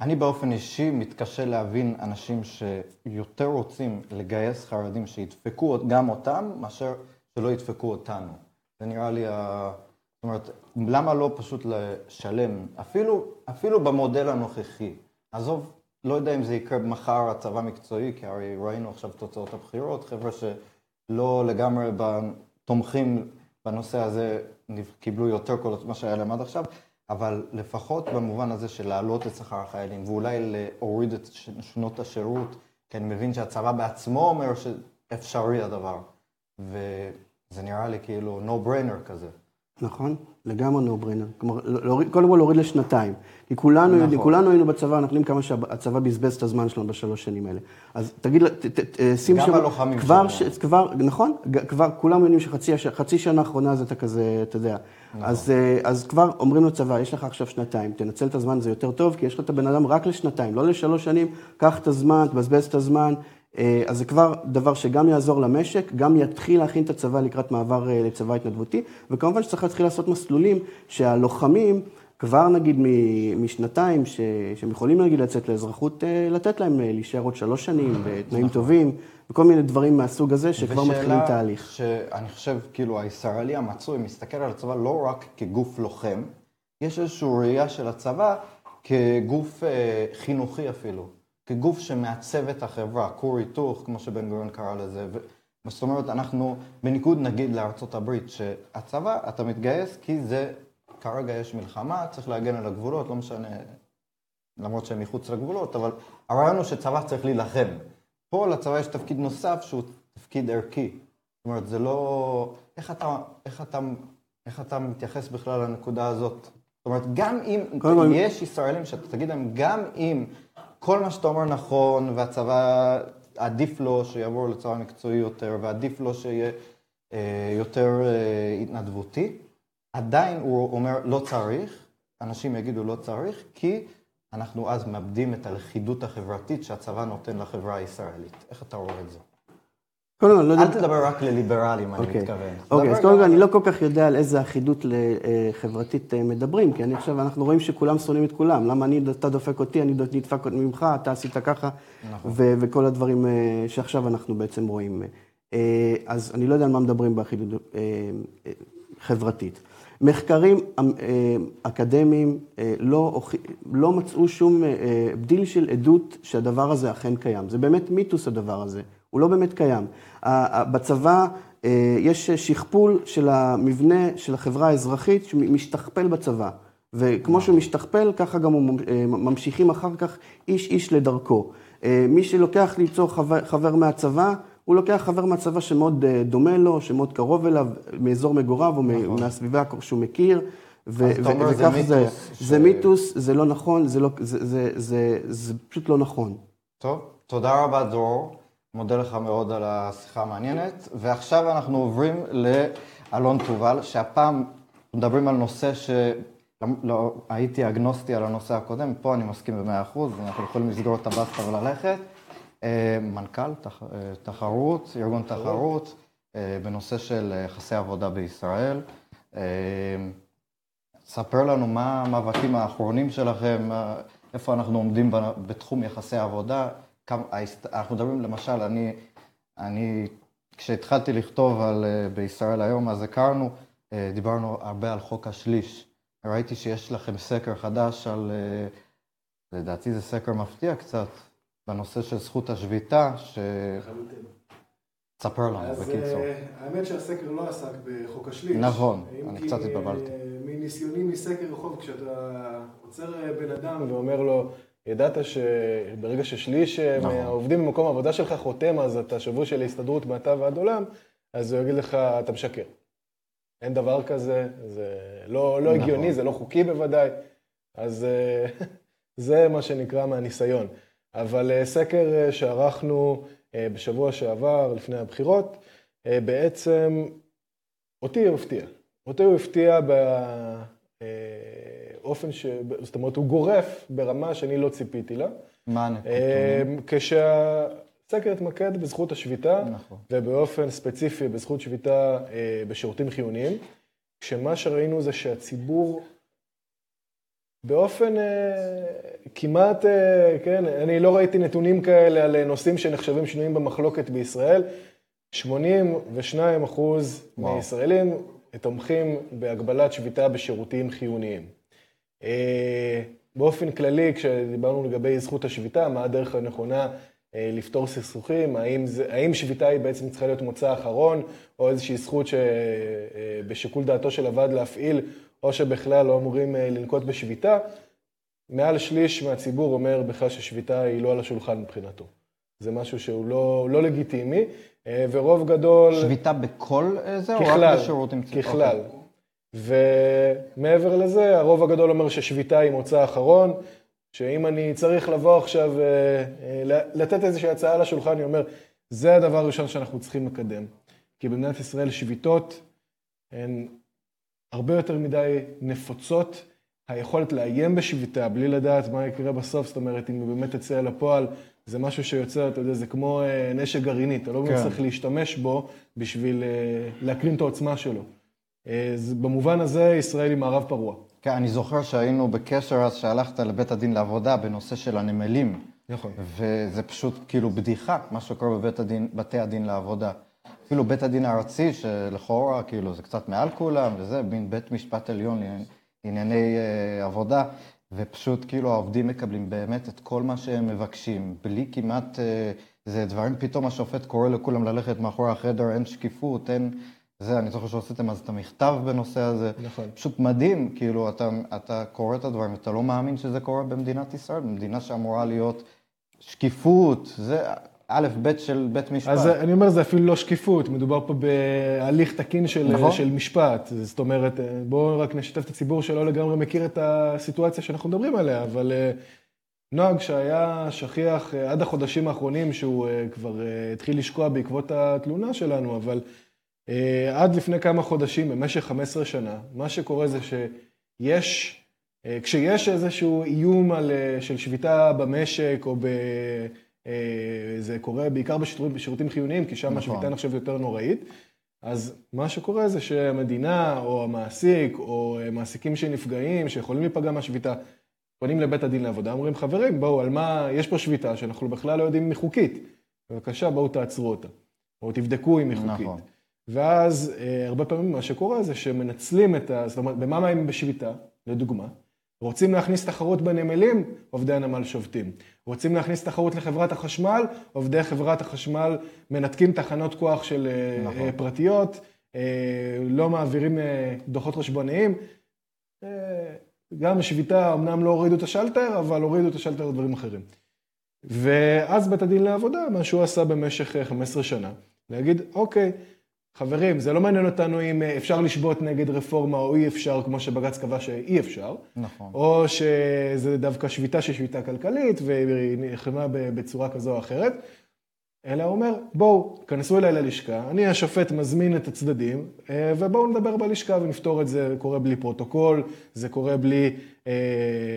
אני באופן אישי מתקשה להבין אנשים שיותר רוצים לגייס חרדים שידפקו גם אותם, מאשר שלא ידפקו אותנו. זה נראה לי, ה... זאת אומרת, למה לא פשוט לשלם, אפילו, אפילו במודל הנוכחי. עזוב, לא יודע אם זה יקרה מחר הצבא מקצועי, כי הרי ראינו עכשיו תוצאות הבחירות, חבר'ה שלא לגמרי תומכים בנושא הזה, קיבלו יותר קולות ממה שהיה להם עד עכשיו, אבל לפחות במובן הזה של להעלות את שכר החיילים, ואולי להוריד את שנות השירות, כי אני מבין שהצבא בעצמו אומר שאפשרי הדבר. וזה נראה לי כאילו no brainer כזה. נכון, לגמרי no brainer. כלומר, להוריד, קודם כל להוריד לשנתיים. כי כולנו נכון. כולנו היינו בצבא, אנחנו יודעים כמה שהצבא בזבז את הזמן שלנו בשלוש שנים האלה. אז תגיד, ת- ת- ת- שים גם שם... הלוחמים כבר, שלנו. ש, כבר, נכון, כבר כולם יודעים שחצי שנה האחרונה זה אתה כזה, אתה יודע. נכון. אז, אה, אז כבר אומרים לצבא, יש לך עכשיו שנתיים, תנצל את הזמן, זה יותר טוב, כי יש לך את הבן אדם רק לשנתיים, לא לשלוש שנים, קח את הזמן, תבזבז את הזמן. אה, אז זה כבר דבר שגם יעזור למשק, גם יתחיל להכין את הצבא לקראת מעבר אה, לצבא התנדבותי, וכמובן שצריך להתחיל לעשות מסלולים שהלוחמים, כבר נגיד משנתיים, ש- שהם יכולים נגיד לצאת לאזרחות, אה, לתת להם להישאר עוד שלוש שנים, בתנאים טובים, וכל מיני דברים מהסוג הזה, שכבר מתחילים תהליך. שאני חושב, כאילו, הישראלי המצוי מסתכל על הצבא לא רק כגוף לוחם, יש איזושהי ראייה של הצבא כגוף אה, חינוכי אפילו, כגוף שמעצב את החברה, כור היתוך, כמו שבן גוריון קרא לזה. ו... זאת אומרת, אנחנו, בניגוד נגיד לארצות הברית, שהצבא, אתה מתגייס כי זה, כרגע יש מלחמה, צריך להגן על הגבולות, לא משנה, למרות שהם מחוץ לגבולות, אבל הרעיון הוא שצבא צריך להילחם. פה לצבא יש תפקיד נוסף שהוא תפקיד ערכי. זאת אומרת, זה לא... איך אתה, איך אתה, איך אתה מתייחס בכלל לנקודה הזאת? זאת אומרת, גם אם יש ישראלים שאתה תגיד להם, גם אם כל מה שאתה אומר נכון, והצבא, עדיף לו שיעבור לצבא מקצועי יותר, ועדיף לו שיהיה אה, יותר אה, התנדבותי, עדיין הוא אומר, לא צריך, אנשים יגידו לא צריך, כי אנחנו אז מאבדים את הלכידות החברתית שהצבא נותן לחברה הישראלית. איך אתה רואה את זה? כל, אני לא יודע... אל תדבר רק לליברלים, אני אוקיי. מתכוון. אוקיי, אז קודם כל, אני לא כל כך יודע על איזה אחידות אה, חברתית אה, מדברים, כי אני עכשיו, אנחנו רואים שכולם שונאים את כולם. למה אני, אתה דופק אותי, אני נדפק ממך, אתה עשית ככה, נכון. וכל הדברים אה, שעכשיו אנחנו בעצם רואים. אז אני לא יודע על מה מדברים באחידות חברתית. מחקרים אקדמיים לא, לא מצאו שום בדיל של עדות שהדבר הזה אכן קיים. זה באמת מיתוס הדבר הזה, הוא לא באמת קיים. בצבא אה, יש שכפול של המבנה של החברה האזרחית שמשתכפל בצבא. וכמו שהוא משתכפל, ככה גם הוא אה, ממשיכים אחר כך איש איש לדרכו. אה, מי שלוקח ליצור חבר, חבר מהצבא, הוא לוקח חבר מהצבא שמאוד דומה לו, שמאוד קרוב אליו, מאזור מגוריו או נכון. מהסביבה שהוא מכיר. ו- אז אתה אומר, זה וכך זה, מיתוס ש- זה מיתוס, זה לא נכון, זה, לא, זה, זה, זה, זה פשוט לא נכון. טוב, תודה רבה דרור, מודה לך מאוד על השיחה המעניינת, ועכשיו אנחנו עוברים לאלון תובל, שהפעם מדברים על נושא ש... לא, לא, הייתי אגנוסטי על הנושא הקודם, פה אני מסכים במאה אחוז, אנחנו יכולים לסגור את הבסטה וללכת. אה, מנכ"ל תח, אה, תחרות, ארגון תחרות, אה, בנושא של יחסי עבודה בישראל. ספר לנו מה המאבקים האחרונים שלכם, איפה אנחנו עומדים בתחום יחסי העבודה. כמה- אנחנו מדברים, למשל, אני, אני כשהתחלתי לכתוב על אה, בישראל היום, אז הכרנו, אה, דיברנו הרבה על חוק השליש. ראיתי שיש לכם סקר חדש על, אה, לדעתי זה סקר מפתיע קצת, בנושא של זכות השביתה, ש... ספר לנו, אז בקיצור. האמת שהסקר לא עסק בחוק השליש. נכון, אני קצת התבלבלתי. מניסיוני מסקר רחוב, כשאתה עוצר בן אדם ואומר לו, ידעת שברגע ששליש אה, נכון. מהעובדים במקום העבודה שלך חותם, אז אתה שבוי של ההסתדרות מעתה ועד עולם, אז הוא יגיד לך, אתה משקר. אין דבר כזה, זה לא, לא נכון. הגיוני, זה לא חוקי בוודאי. אז אה, *laughs* זה מה שנקרא מהניסיון. אבל אה, סקר שערכנו בשבוע שעבר, לפני הבחירות, בעצם אותי הוא הפתיע. אותי הוא הפתיע באופן ש... זאת אומרת, הוא גורף ברמה שאני לא ציפיתי לה. מה הנתונים? אה, כשהסקר התמקד בזכות השביתה, נכון. ובאופן ספציפי בזכות שביתה אה, בשירותים חיוניים, כשמה שראינו זה שהציבור באופן אה, כמעט, כן, אני לא ראיתי נתונים כאלה על נושאים שנחשבים שנויים במחלוקת בישראל. 82 אחוז וואו. מישראלים תומכים בהגבלת שביתה בשירותים חיוניים. אה, באופן כללי, כשדיברנו לגבי זכות השביתה, מה הדרך הנכונה אה, לפתור סכסוכים, האם, זה- האם שביתה היא בעצם צריכה להיות מוצא אחרון, או איזושהי זכות שבשיקול דעתו של הוועד להפעיל, או שבכלל לא אמורים אה, לנקוט בשביתה, מעל שליש מהציבור אומר בכלל ששביתה היא לא על השולחן מבחינתו. זה משהו שהוא לא, לא לגיטימי, אה, ורוב גדול... שביתה בכל אה, זה, או רק ככלל, בשירותים ציבוריים? ככלל. ומעבר לזה, הרוב הגדול אומר ששביתה היא מוצא אחרון, שאם אני צריך לבוא עכשיו, אה, אה, לתת איזושהי הצעה על השולחן, אני אומר, זה הדבר הראשון שאנחנו צריכים לקדם. כי במדינת ישראל שביתות הן הרבה יותר מדי נפוצות. היכולת לאיים בשביתה בלי לדעת מה יקרה בסוף, זאת אומרת, אם הוא באמת תצא אל הפועל, זה משהו שיוצר, אתה יודע, זה כמו אה, נשק גרעיני, אתה לא כן. צריך להשתמש בו בשביל להקרין את העוצמה שלו. אה, אז במובן הזה, ישראל היא מערב פרוע. כן, אני זוכר שהיינו בקשר אז שהלכת לבית הדין לעבודה בנושא של הנמלים. נכון. וזה פשוט כאילו בדיחה, מה שקורה בבית הדין, בתי הדין לעבודה. אפילו בית הדין הארצי, שלכאורה כאילו זה קצת מעל כולם, וזה מין בית משפט עליון לענייני אה, עבודה, ופשוט כאילו העובדים מקבלים באמת את כל מה שהם מבקשים, בלי כמעט, אה, זה דברים, פתאום השופט קורא לכולם ללכת מאחורי החדר, אין שקיפות, אין... זה, אני זוכר שעשיתם אז את המכתב בנושא הזה. נכון. פשוט מדהים, כאילו, אתה, אתה קורא את הדברים, אתה לא מאמין שזה קורה במדינת ישראל, במדינה שאמורה להיות שקיפות, זה, א', ב' של בית משפט. אז אני אומר, זה אפילו לא שקיפות, מדובר פה בהליך תקין של, נכון. של משפט. זאת אומרת, בואו רק נשתף את הציבור שלא לגמרי מכיר את הסיטואציה שאנחנו מדברים עליה, אבל אה, נוהג שהיה שכיח אה, עד החודשים האחרונים, שהוא אה, כבר התחיל לשקוע בעקבות התלונה שלנו, אבל עד לפני כמה חודשים, במשך 15 שנה, מה שקורה זה שיש, כשיש איזשהו איום על, של שביתה במשק או ב... זה קורה בעיקר בשירותים, בשירותים חיוניים, כי שם נכון. השביתה נחשבת יותר נוראית. אז מה שקורה זה שהמדינה או המעסיק או מעסיקים שנפגעים, שיכולים להיפגע מהשביתה, פונים לבית הדין לעבודה, אומרים, חברים, בואו, על מה, יש פה שביתה שאנחנו בכלל לא יודעים אם היא חוקית. בבקשה, בואו תעצרו אותה. או תבדקו אם היא חוקית. נכון. ואז אה, הרבה פעמים מה שקורה זה שמנצלים את ה... זאת אומרת, במה מהם בשביתה, לדוגמה? רוצים להכניס תחרות בנמלים, עובדי הנמל שובתים. רוצים להכניס תחרות לחברת החשמל, עובדי חברת החשמל מנתקים תחנות כוח של אה, נכון. נכון. פרטיות, אה, לא מעבירים דוחות חשבוניים. גם שביתה, אמנם לא הורידו את השלטר, אבל הורידו את השלטר לדברים אחרים. ואז בית הדין לעבודה, מה שהוא עשה במשך 15 שנה, להגיד, אוקיי, חברים, זה לא מעניין אותנו אם אפשר לשבות נגד רפורמה או אי אפשר, כמו שבג"ץ קבע שאי אפשר. נכון. או שזה דווקא שביתה שהיא שביתה כלכלית, והיא נלחמה בצורה כזו או אחרת. אלא הוא אומר, בואו, כנסו אליי ללשכה, אני השופט מזמין את הצדדים, ובואו נדבר בלשכה ונפתור את זה, זה קורה בלי פרוטוקול, זה קורה בלי,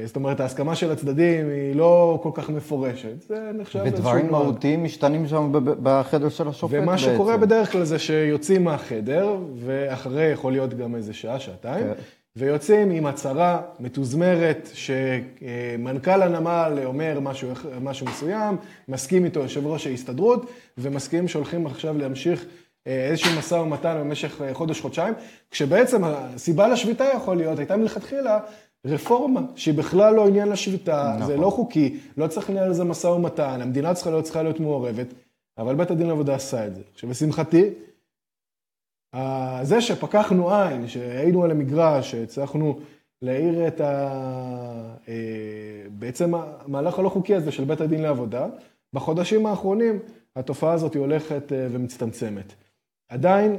זאת אומרת, ההסכמה של הצדדים היא לא כל כך מפורשת, זה נחשב איזשהו... ודברים מהותיים משתנים שם בחדר של השופט בעצם. ומה שקורה בדרך כלל זה שיוצאים מהחדר, ואחרי יכול להיות גם איזה שעה, שעתיים, כן. ויוצאים עם הצהרה מתוזמרת שמנכ"ל הנמל אומר משהו, משהו מסוים, מסכים איתו יושב ראש ההסתדרות, ומסכים שהולכים עכשיו להמשיך איזשהו משא ומתן במשך חודש-חודשיים, כשבעצם הסיבה לשביתה יכול להיות, הייתה מלכתחילה רפורמה, שהיא בכלל לא עניין לשביתה, נכון. זה לא חוקי, לא צריך לנהל על זה משא ומתן, המדינה צריכה להיות, צריכה להיות מעורבת, אבל בית הדין לעבודה עשה את זה. עכשיו, לשמחתי, זה שפקחנו עין, שהיינו על המגרש, שהצלחנו להאיר את ה... בעצם המהלך הלא חוקי הזה של בית הדין לעבודה, בחודשים האחרונים התופעה הזאת הולכת ומצטמצמת. עדיין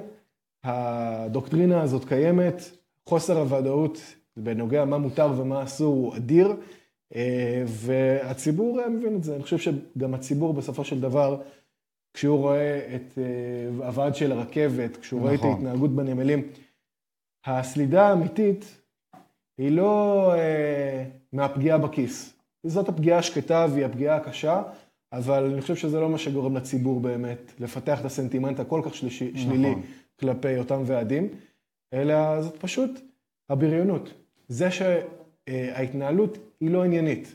הדוקטרינה הזאת קיימת, חוסר הוודאות בנוגע מה מותר ומה אסור הוא אדיר, והציבור מבין את זה. אני חושב שגם הציבור בסופו של דבר, כשהוא רואה את הוועד של הרכבת, כשהוא רואה את נכון. ההתנהגות בנמלים, הסלידה האמיתית היא לא אה, מהפגיעה בכיס. זאת הפגיעה השקטה והיא הפגיעה הקשה, אבל אני חושב שזה לא מה שגורם לציבור באמת לפתח את הסנטימנט הכל כך שלישי, שלילי נכון. כלפי אותם ועדים, אלא זאת פשוט הבריונות. זה שההתנהלות היא לא עניינית.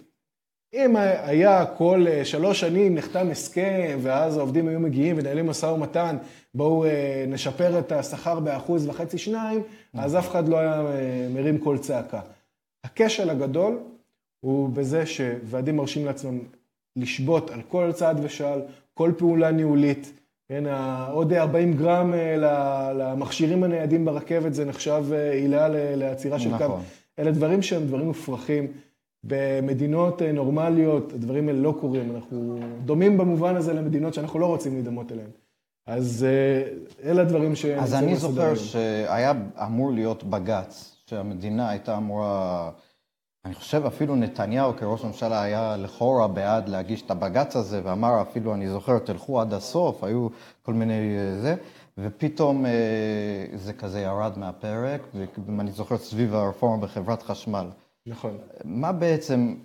אם היה כל אה, שלוש שנים נחתם הסכם, ואז העובדים היו מגיעים ונהלים משא ומתן, בואו אה, נשפר את השכר באחוז וחצי שניים, אז אף אחד לא היה אה, מרים קול צעקה. הכשל הגדול הוא בזה שוועדים מרשים לעצמם לשבות על כל צעד ושעל, כל פעולה ניהולית. כן, עוד 40 גרם למכשירים הניידים ברכבת זה נחשב עילה לעצירה של קו. נכון. אלה דברים שהם דברים מופרכים. במדינות אה, נורמליות הדברים האלה לא קורים, אנחנו דומים במובן הזה למדינות שאנחנו לא רוצים להידמות אליהן. אז אה, אלה הדברים ש... אז אני זוכר שהיה אמור להיות בג"ץ, שהמדינה הייתה אמורה, אני חושב אפילו נתניהו כראש ממשלה היה לכאורה בעד להגיש את הבג"ץ הזה, ואמר אפילו, אני זוכר, תלכו עד הסוף, היו כל מיני אה, זה, ופתאום זה כזה ירד מהפרק, ואני זוכר סביב הרפורמה בחברת חשמל. נכון. מה בעצם,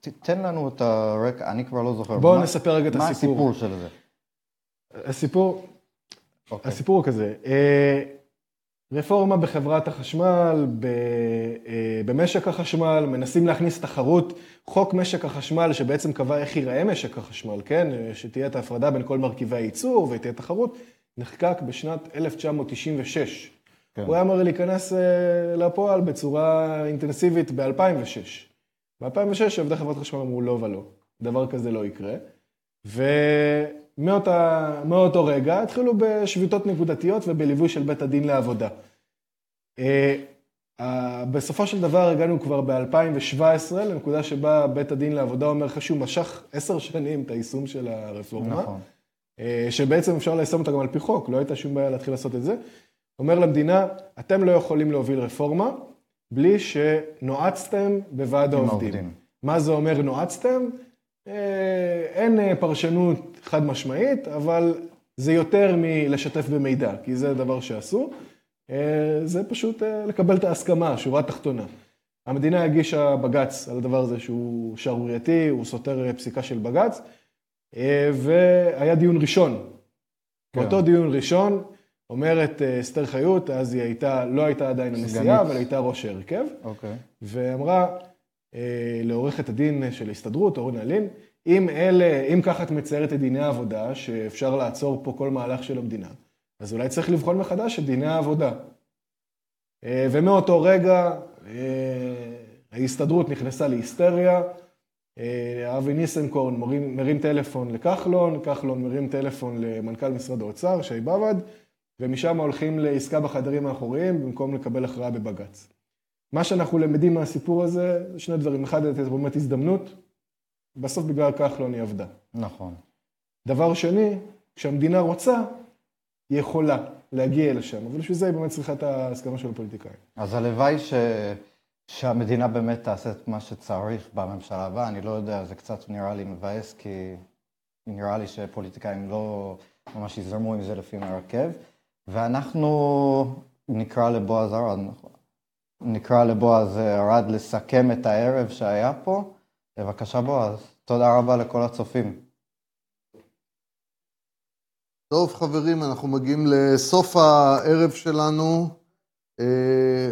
תן לנו את הרקע, אני כבר לא זוכר. בואו נספר רגע את מה הסיפור. הסיפור של זה? הסיפור, אוקיי. הסיפור הוא כזה, אה, רפורמה בחברת החשמל, אה, במשק החשמל, מנסים להכניס תחרות, חוק משק החשמל שבעצם קבע איך ייראה משק החשמל, כן? שתהיה את ההפרדה בין כל מרכיבי הייצור ותהיה תחרות, נחקק בשנת 1996. כן. הוא היה אמור להיכנס אה, לפועל בצורה אינטנסיבית ב-2006. ב-2006 עובדי חברת חשמל אמרו לא ולא, דבר כזה לא יקרה. ומאותו רגע התחילו בשביתות נקודתיות ובליווי של בית הדין לעבודה. אה, בסופו של דבר הגענו כבר ב-2017 לנקודה שבה בית הדין לעבודה אומר לך שהוא משך עשר שנים את היישום של הרפורמה. נכון. שבעצם אפשר ליישם אותה גם על פי חוק, לא הייתה שום בעיה להתחיל לעשות את זה. אומר למדינה, אתם לא יכולים להוביל רפורמה בלי שנועצתם בוועד העובדים. העובדים. מה זה אומר נועצתם? אין פרשנות חד משמעית, אבל זה יותר מלשתף במידע, כי זה דבר שעשו. זה פשוט לקבל את ההסכמה, שורה תחתונה. המדינה הגישה בג"ץ על הדבר הזה שהוא שערורייתי, הוא סותר פסיקה של בג"ץ, והיה דיון ראשון. כן. באותו דיון ראשון, אומרת אסתר חיות, אז היא הייתה, לא הייתה עדיין הנשיאה, אבל הייתה ראש ההרכב, אוקיי. ואמרה לעורכת הדין של ההסתדרות, אורנה לין, אם אלה, אם ככה את מציירת את דיני העבודה, שאפשר לעצור פה כל מהלך של המדינה, אז אולי צריך לבחון מחדש את דיני העבודה. ומאותו רגע ההסתדרות נכנסה להיסטריה, אבי ניסנקורן מרים, מרים טלפון לכחלון, כחלון מרים טלפון למנכ"ל משרד האוצר, שי באב"ד, ומשם הולכים לעסקה בחדרים האחוריים במקום לקבל הכרעה בבג"ץ. מה שאנחנו למדים מהסיפור הזה, זה שני דברים. אחד, זה באמת הזדמנות, בסוף בגלל כחלון היא עבדה. נכון. דבר שני, כשהמדינה רוצה, היא יכולה להגיע לשם, אבל בשביל זה היא באמת צריכה את ההסכמה של הפוליטיקאים. אז הלוואי ש... שהמדינה באמת תעשה את מה שצריך בממשלה הבאה, אני לא יודע, זה קצת נראה לי מבאס, כי נראה לי שפוליטיקאים לא ממש יזרמו עם זה לפי ההרכב. ואנחנו נקרא לבועז ארד, נקרא לבועז ארד לסכם את הערב שהיה פה. בבקשה בועז, תודה רבה לכל הצופים. טוב חברים, אנחנו מגיעים לסוף הערב שלנו.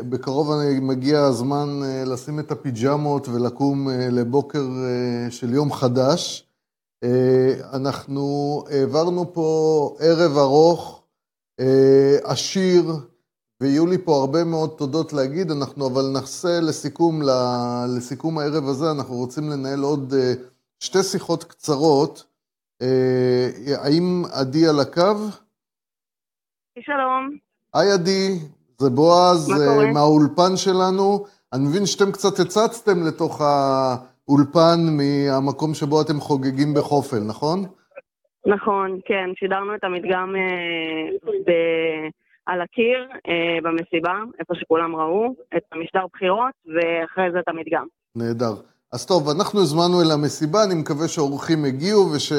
בקרוב מגיע הזמן לשים את הפיג'מות ולקום לבוקר של יום חדש. אנחנו העברנו פה ערב ארוך, עשיר, ויהיו לי פה הרבה מאוד תודות להגיד, אנחנו אבל נעשה לסיכום, לסיכום הערב הזה, אנחנו רוצים לנהל עוד שתי שיחות קצרות. האם עדי על הקו? שלום. היי עדי, זה בועז מהאולפן שלנו. אני מבין שאתם קצת הצצתם לתוך האולפן מהמקום שבו אתם חוגגים בחופל, נכון? נכון, כן, שידרנו את המדגם ב... על הקיר במסיבה, איפה שכולם ראו, את המשדר בחירות, ואחרי זה את המדגם. נהדר. אז טוב, אנחנו הזמנו אל המסיבה, אני מקווה שהאורחים הגיעו וש...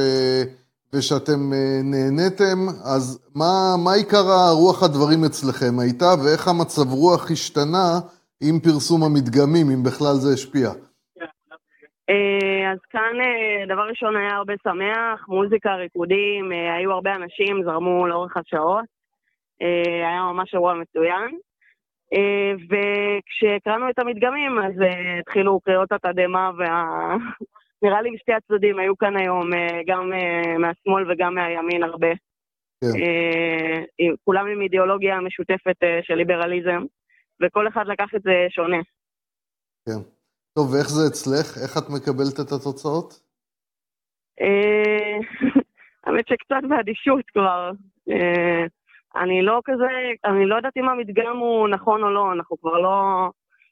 ושאתם נהניתם. אז מה, מה עיקר הרוח הדברים אצלכם הייתה, ואיך המצב רוח השתנה עם פרסום המדגמים, אם בכלל זה השפיע? אז כאן דבר ראשון היה הרבה שמח, מוזיקה, ריקודים, היו הרבה אנשים, זרמו לאורך השעות. היה ממש אירוע מצוין. וכשהקראנו את המדגמים, אז התחילו קריאות התדהמה וה... *laughs* נראה לי משתי הצדדים היו כאן היום, גם מהשמאל וגם מהימין הרבה. כן. כולם עם אידיאולוגיה משותפת של ליברליזם, וכל אחד לקח את זה שונה. כן. טוב, ואיך זה אצלך? איך את מקבלת את התוצאות? *laughs* האמת שקצת באדישות כבר. אני לא כזה, אני לא יודעת אם המדגם הוא נכון או לא, אנחנו כבר לא...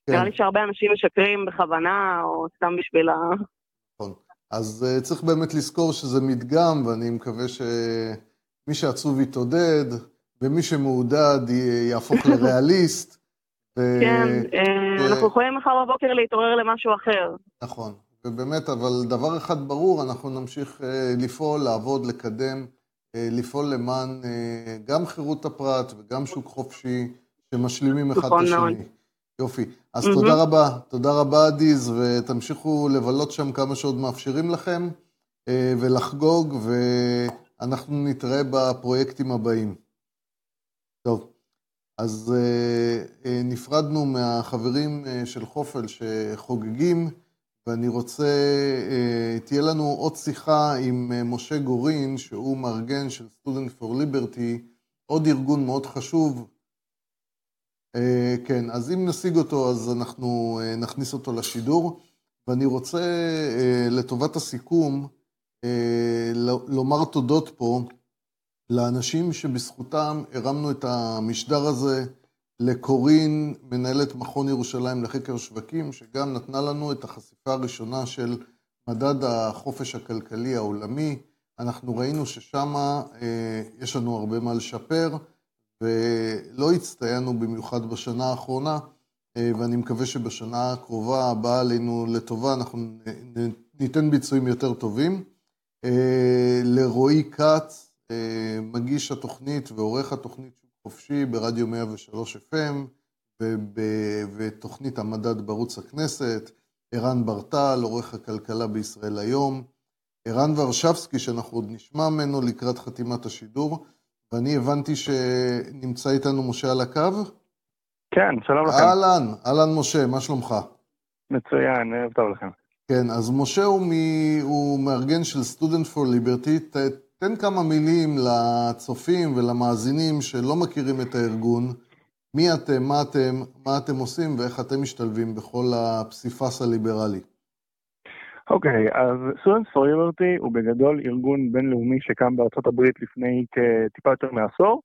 כן. נראה לי שהרבה אנשים משקרים בכוונה, או סתם בשביל ה... נכון. אז uh, צריך באמת לזכור שזה מדגם, ואני מקווה שמי שעצוב יתעודד, ומי שמעודד יהפוך *laughs* לריאליסט. ו... כן, ו... אנחנו יכולים מחר בבוקר להתעורר למשהו אחר. נכון, ובאמת, אבל דבר אחד ברור, אנחנו נמשיך לפעול, לעבוד, לקדם. לפעול למען גם חירות הפרט וגם שוק חופשי שמשלימים אחד את השני. יופי. אז mm-hmm. תודה רבה, תודה רבה עדיז, ותמשיכו לבלות שם כמה שעוד מאפשרים לכם, ולחגוג, ואנחנו נתראה בפרויקטים הבאים. אז נפרדנו מהחברים של חופל שחוגגים. ואני רוצה, תהיה לנו עוד שיחה עם משה גורין, שהוא מארגן של Student for Liberty, עוד ארגון מאוד חשוב. כן, אז אם נשיג אותו, אז אנחנו נכניס אותו לשידור. ואני רוצה, לטובת הסיכום, לומר תודות פה לאנשים שבזכותם הרמנו את המשדר הזה, לקורין, מנהלת מכון ירושלים לחקר שווקים, שגם נתנה לנו את החשיפה הראשונה של מדד החופש הכלכלי העולמי. אנחנו ראינו ששם אה, יש לנו הרבה מה לשפר, ולא הצטיינו במיוחד בשנה האחרונה, אה, ואני מקווה שבשנה הקרובה הבאה עלינו לטובה, אנחנו ניתן ביצועים יותר טובים. אה, לרועי כץ, מגיש התוכנית ועורך התוכנית שוק חופשי ברדיו 103 FM ותוכנית המדד בערוץ הכנסת, ערן ברטל, עורך הכלכלה בישראל היום, ערן ורשבסקי, שאנחנו עוד נשמע ממנו לקראת חתימת השידור, ואני הבנתי שנמצא איתנו משה על הקו. כן, שלום לכם. אהלן, אהלן משה, מה שלומך? מצוין, ערב טוב לכם. כן, אז משה הוא, מ... הוא מארגן של Student for Liberty. ת... תן כמה מילים לצופים ולמאזינים שלא מכירים את הארגון. מי אתם, מה אתם, מה אתם עושים ואיך אתם משתלבים בכל הפסיפס הליברלי. אוקיי, okay, אז for Liberty הוא בגדול ארגון בינלאומי שקם בארצות הברית לפני כטיפה יותר מעשור,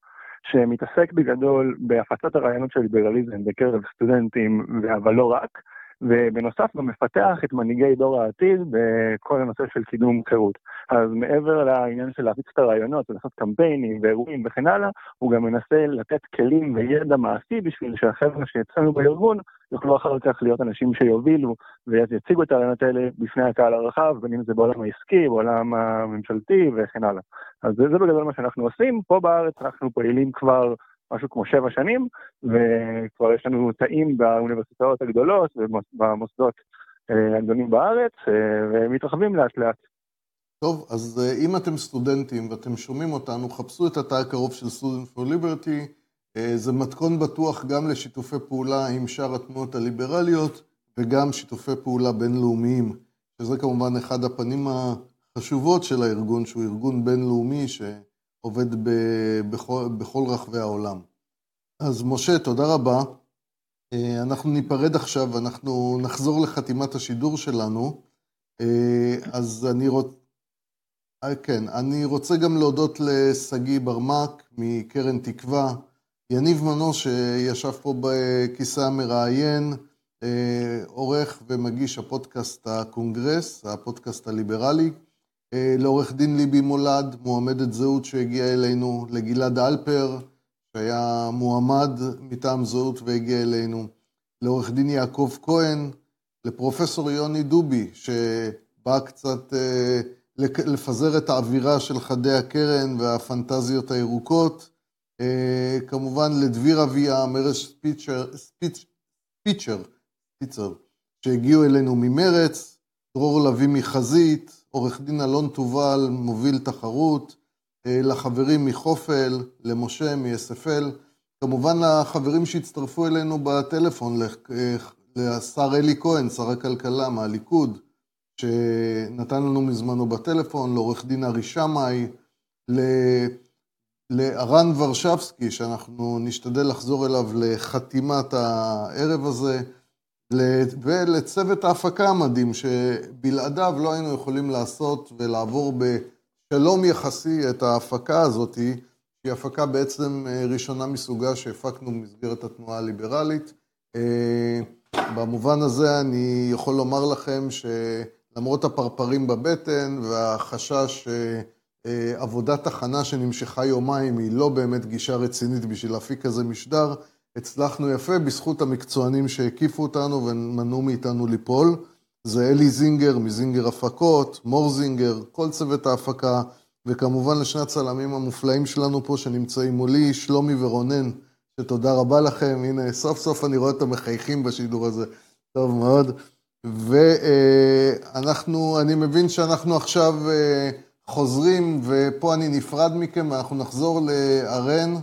שמתעסק בגדול בהפצת הרעיונות של ליברליזם בקרב סטודנטים, אבל לא רק. ובנוסף גם מפתח את מנהיגי דור העתיד בכל הנושא של קידום חירות. אז מעבר לעניין של להפיץ את הרעיונות ולעשות קמפיינים ואירועים וכן הלאה, הוא גם מנסה לתת כלים וידע מעשי בשביל שהחבר'ה שאצלנו בארגון יוכלו אחר כך להיות אנשים שיובילו ויציגו את הרעיונות האלה בפני הקהל הרחב, בין אם זה בעולם העסקי, בעולם הממשלתי וכן הלאה. אז זה, זה בגדול מה שאנחנו עושים. פה בארץ אנחנו פעילים כבר משהו כמו שבע שנים, וכבר יש לנו תאים באוניברסיטאות הגדולות ובמוסדות אה, הגדולים בארץ, אה, ומתרחבים לאט לאט. טוב, אז אה, אם אתם סטודנטים ואתם שומעים אותנו, חפשו את התא הקרוב של Student for Liberty. זה מתכון בטוח גם לשיתופי פעולה עם שאר התנועות הליברליות וגם שיתופי פעולה בינלאומיים, שזה כמובן אחד הפנים החשובות של הארגון, שהוא ארגון בינלאומי ש... עובד בכל, בכל רחבי העולם. אז משה, תודה רבה. אה, אנחנו ניפרד עכשיו, אנחנו נחזור לחתימת השידור שלנו. אה, אז אני רוצה... כן, אני רוצה גם להודות לשגיא ברמק מקרן תקווה, יניב מנו שישב פה בכיסא המראיין, אה, עורך ומגיש הפודקאסט הקונגרס, הפודקאסט הליברלי, אה, לעורך דין ליבי מולד, מועמדת זהות שהגיעה אלינו, לגלעד אלפר, שהיה מועמד מטעם זהות והגיע אלינו, לעורך דין יעקב כהן, לפרופסור יוני דובי, שבא קצת אה, לפזר את האווירה של חדי הקרן והפנטזיות הירוקות, אה, כמובן לדביר אביה, מרש ספיצ'ר, ספיצ'ר, ספיצ'ר, שהגיעו אלינו ממרץ, דרור לביא מחזית, עורך דין אלון תובל, מוביל תחרות, אה, לחברים מחופל, למשה מ-SFL, כמובן לחברים שהצטרפו אלינו בטלפון, אה, לשר אלי כהן, שר הכלכלה מהליכוד, שנתן לנו מזמנו בטלפון, לעורך דין ארי שמאי, לארן ורשבסקי, שאנחנו נשתדל לחזור אליו לחתימת הערב הזה, ולצוות ההפקה המדהים, שבלעדיו לא היינו יכולים לעשות ולעבור בשלום יחסי את ההפקה הזאת, שהיא הפקה בעצם אה, ראשונה מסוגה שהפקנו במסגרת התנועה הליברלית. אה, במובן הזה אני יכול לומר לכם שלמרות הפרפרים בבטן והחשש שעבודת הכנה שנמשכה יומיים היא לא באמת גישה רצינית בשביל להפיק כזה משדר, הצלחנו יפה בזכות המקצוענים שהקיפו אותנו ומנעו מאיתנו ליפול. זה אלי זינגר מזינגר הפקות, מור זינגר, כל צוות ההפקה, וכמובן לשני הצלמים המופלאים שלנו פה שנמצאים מולי, שלומי ורונן, שתודה רבה לכם. הנה, סוף סוף אני רואה את המחייכים בשידור הזה. טוב מאוד. ואנחנו, אני מבין שאנחנו עכשיו אה, חוזרים, ופה אני נפרד מכם, ואנחנו נחזור לארן.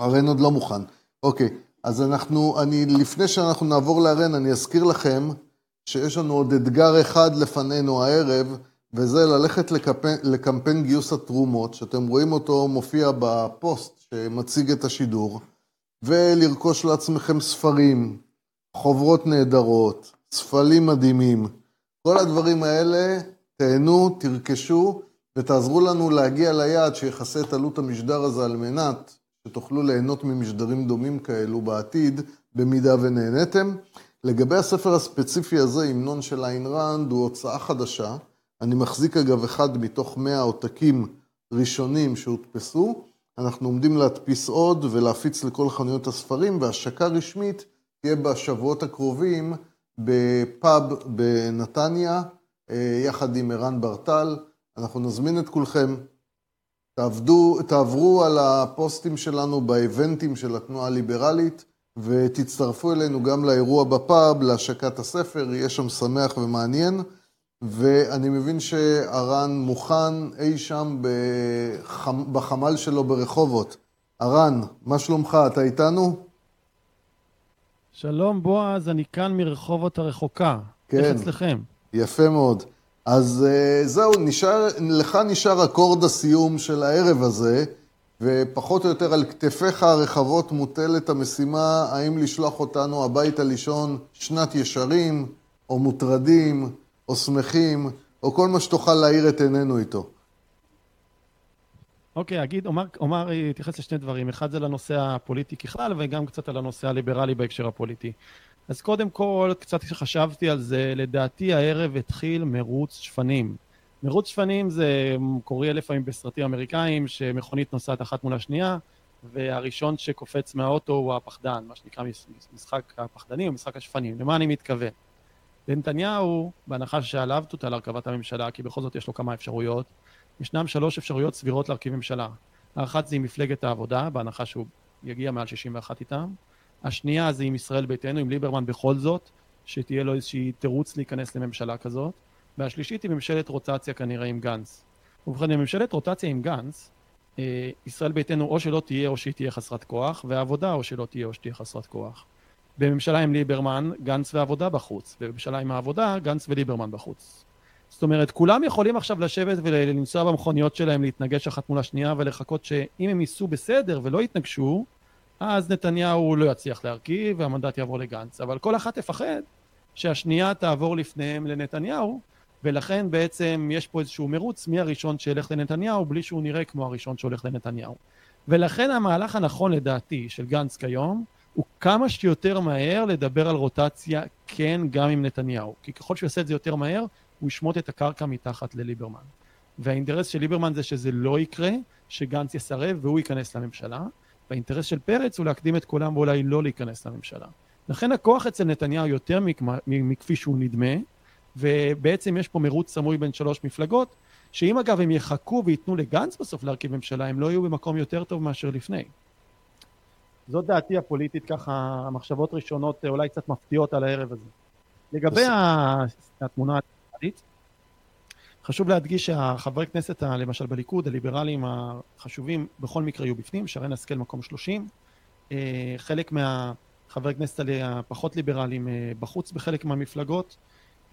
ארן עוד לא מוכן. אוקיי, אז אנחנו, אני, לפני שאנחנו נעבור לארן, אני אזכיר לכם שיש לנו עוד אתגר אחד לפנינו הערב, וזה ללכת לקמפיין, לקמפיין גיוס התרומות, שאתם רואים אותו מופיע בפוסט שמציג את השידור, ולרכוש לעצמכם ספרים, חוברות נהדרות, ספלים מדהימים. כל הדברים האלה, תהנו, תרכשו, ותעזרו לנו להגיע ליעד שיכסה את עלות המשדר הזה על מנת שתוכלו ליהנות ממשדרים דומים כאלו בעתיד, במידה ונהניתם. לגבי הספר הספציפי הזה, המנון של איין ראנד, הוא הוצאה חדשה. אני מחזיק אגב אחד מתוך מאה עותקים ראשונים שהודפסו. אנחנו עומדים להדפיס עוד ולהפיץ לכל חנויות הספרים, והשקה רשמית תהיה בשבועות הקרובים בפאב בנתניה, אה, יחד עם ערן ברטל. אנחנו נזמין את כולכם, תעבדו, תעברו על הפוסטים שלנו באיבנטים של התנועה הליברלית, ותצטרפו אלינו גם לאירוע בפאב, להשקת הספר, יהיה שם שמח ומעניין. ואני מבין שארן מוכן אי שם בחמ... בחמ"ל שלו ברחובות. ארן, מה שלומך? אתה איתנו? שלום בועז, אני כאן מרחובות הרחוקה. כן. איך אצלכם? יפה מאוד. אז uh, זהו, נשאר, לך נשאר אקורד הסיום של הערב הזה, ופחות או יותר על כתפיך הרחבות מוטלת המשימה האם לשלוח אותנו הביתה לישון שנת ישרים, או מוטרדים, או שמחים, או כל מה שתוכל להאיר את עינינו איתו. אוקיי, okay, אגיד, אומר, אומר, אתייחס לשני דברים. אחד זה לנושא הפוליטי ככלל, וגם קצת על הנושא הליברלי בהקשר הפוליטי. אז קודם כל, קצת חשבתי על זה, לדעתי הערב התחיל מרוץ שפנים. מרוץ שפנים זה קורה לפעמים בסרטים אמריקאים, שמכונית נוסעת אחת מול השנייה, והראשון שקופץ מהאוטו הוא הפחדן, מה שנקרא משחק הפחדנים או משחק השפנים. למה אני מתכוון? לנתניהו, בהנחה שעליו תוטל הרכבת הממשלה, כי בכל זאת יש לו כמה אפשרויות, ישנם שלוש אפשרויות סבירות להרכיב ממשלה. האחת זה עם מפלגת העבודה, בהנחה שהוא יגיע מעל 61 איתם. השנייה זה עם ישראל ביתנו, עם ליברמן בכל זאת, שתהיה לו איזושהי תירוץ להיכנס לממשלה כזאת. והשלישית היא ממשלת רוטציה כנראה עם גנץ. ובכן, בממשלת רוטציה עם גנץ, אה, ישראל ביתנו או שלא תהיה או שהיא תהיה חסרת כוח, והעבודה או שלא תהיה או שתהיה חסרת כוח. בממשלה עם ליברמן, גנץ ועבודה בחוץ. בממשלה עם העבודה, גנץ וליברמן בחוץ. זאת אומרת, כולם יכולים עכשיו לשבת ולנסוע במכוניות שלהם, להתנגש אחת מול השנייה ולחכות שאם הם ייסעו בסדר ולא יתנגשו, אז נתניהו לא יצליח להרכיב והמנדט יעבור לגנץ. אבל כל אחת תפחד שהשנייה תעבור לפניהם לנתניהו, ולכן בעצם יש פה איזשהו מרוץ מי הראשון שילך לנתניהו בלי שהוא נראה כמו הראשון שהולך לנתניהו. ולכן המהלך הנכון לדעתי של גנץ כיום הוא כמה שיותר מהר לדבר על רוטציה כן גם עם נתניהו. כי ככל שהוא יעשה את זה יותר מהר, הוא ישמוט את הקרקע מתחת לליברמן. והאינטרס של ליברמן זה שזה לא יקרה, שגנץ יסרב והוא ייכנס לממשלה, והאינטרס של פרץ הוא להקדים את כולם ואולי לא להיכנס לממשלה. לכן הכוח אצל נתניהו יותר מכפי שהוא נדמה, ובעצם יש פה מרוץ סמוי בין שלוש מפלגות, שאם אגב הם יחכו וייתנו לגנץ בסוף להרכיב ממשלה, הם לא יהיו במקום יותר טוב מאשר לפני. זאת דעתי הפוליטית, ככה, המחשבות ראשונות אולי קצת מפתיעות על הערב הזה. לגבי התמונה הליברלית, חשוב להדגיש שהחברי כנסת, למשל בליכוד, הליברליים החשובים, בכל מקרה יהיו בפנים, שרן השכל מקום 30. אה, חלק מהחברי כנסת הפחות ליברליים אה, בחוץ בחלק מהמפלגות.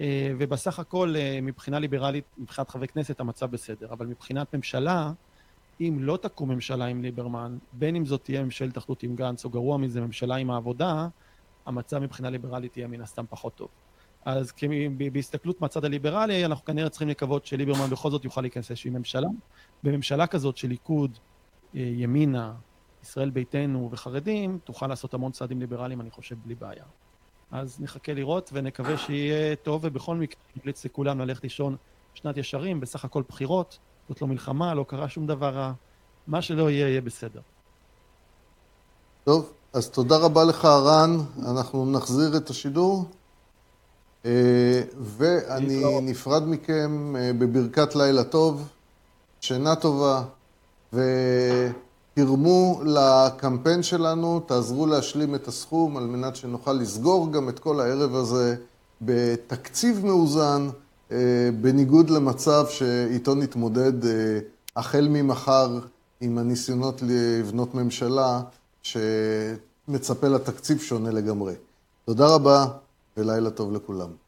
אה, ובסך הכל מבחינה ליברלית, מבחינת חברי כנסת המצב בסדר, אבל מבחינת ממשלה, אם לא תקום ממשלה עם ליברמן, בין אם זאת תהיה ממשלת אחדות עם גנץ, או גרוע מזה ממשלה עם העבודה, המצב מבחינה ליברלית יהיה מן הסתם פחות טוב. אז בהסתכלות מהצד הליברלי, אנחנו כנראה צריכים לקוות שליברמן בכל זאת יוכל להיכנס לאיזושהי ממשלה. בממשלה כזאת של ליכוד, אה, ימינה, ישראל ביתנו וחרדים, תוכל לעשות המון צעדים ליברליים, אני חושב, בלי בעיה. אז נחכה לראות ונקווה שיהיה טוב, ובכל מקרה נמליץ לכולם ללכת לישון שנת ישרים, בסך הכל בחירות, זאת לא מלחמה, לא קרה שום דבר רע, מה שלא יהיה, יהיה בסדר. טוב, אז תודה רבה לך, רן, אנחנו נחזיר את השידור. אה, ואני נפרד מכם אה, בברכת לילה טוב, שינה טובה, ו... תרמו לקמפיין שלנו, תעזרו להשלים את הסכום על מנת שנוכל לסגור גם את כל הערב הזה בתקציב מאוזן, אה, בניגוד למצב שאיתו נתמודד החל ממחר עם הניסיונות לבנות ממשלה שמצפה לתקציב שונה לגמרי. תודה רבה ולילה טוב לכולם.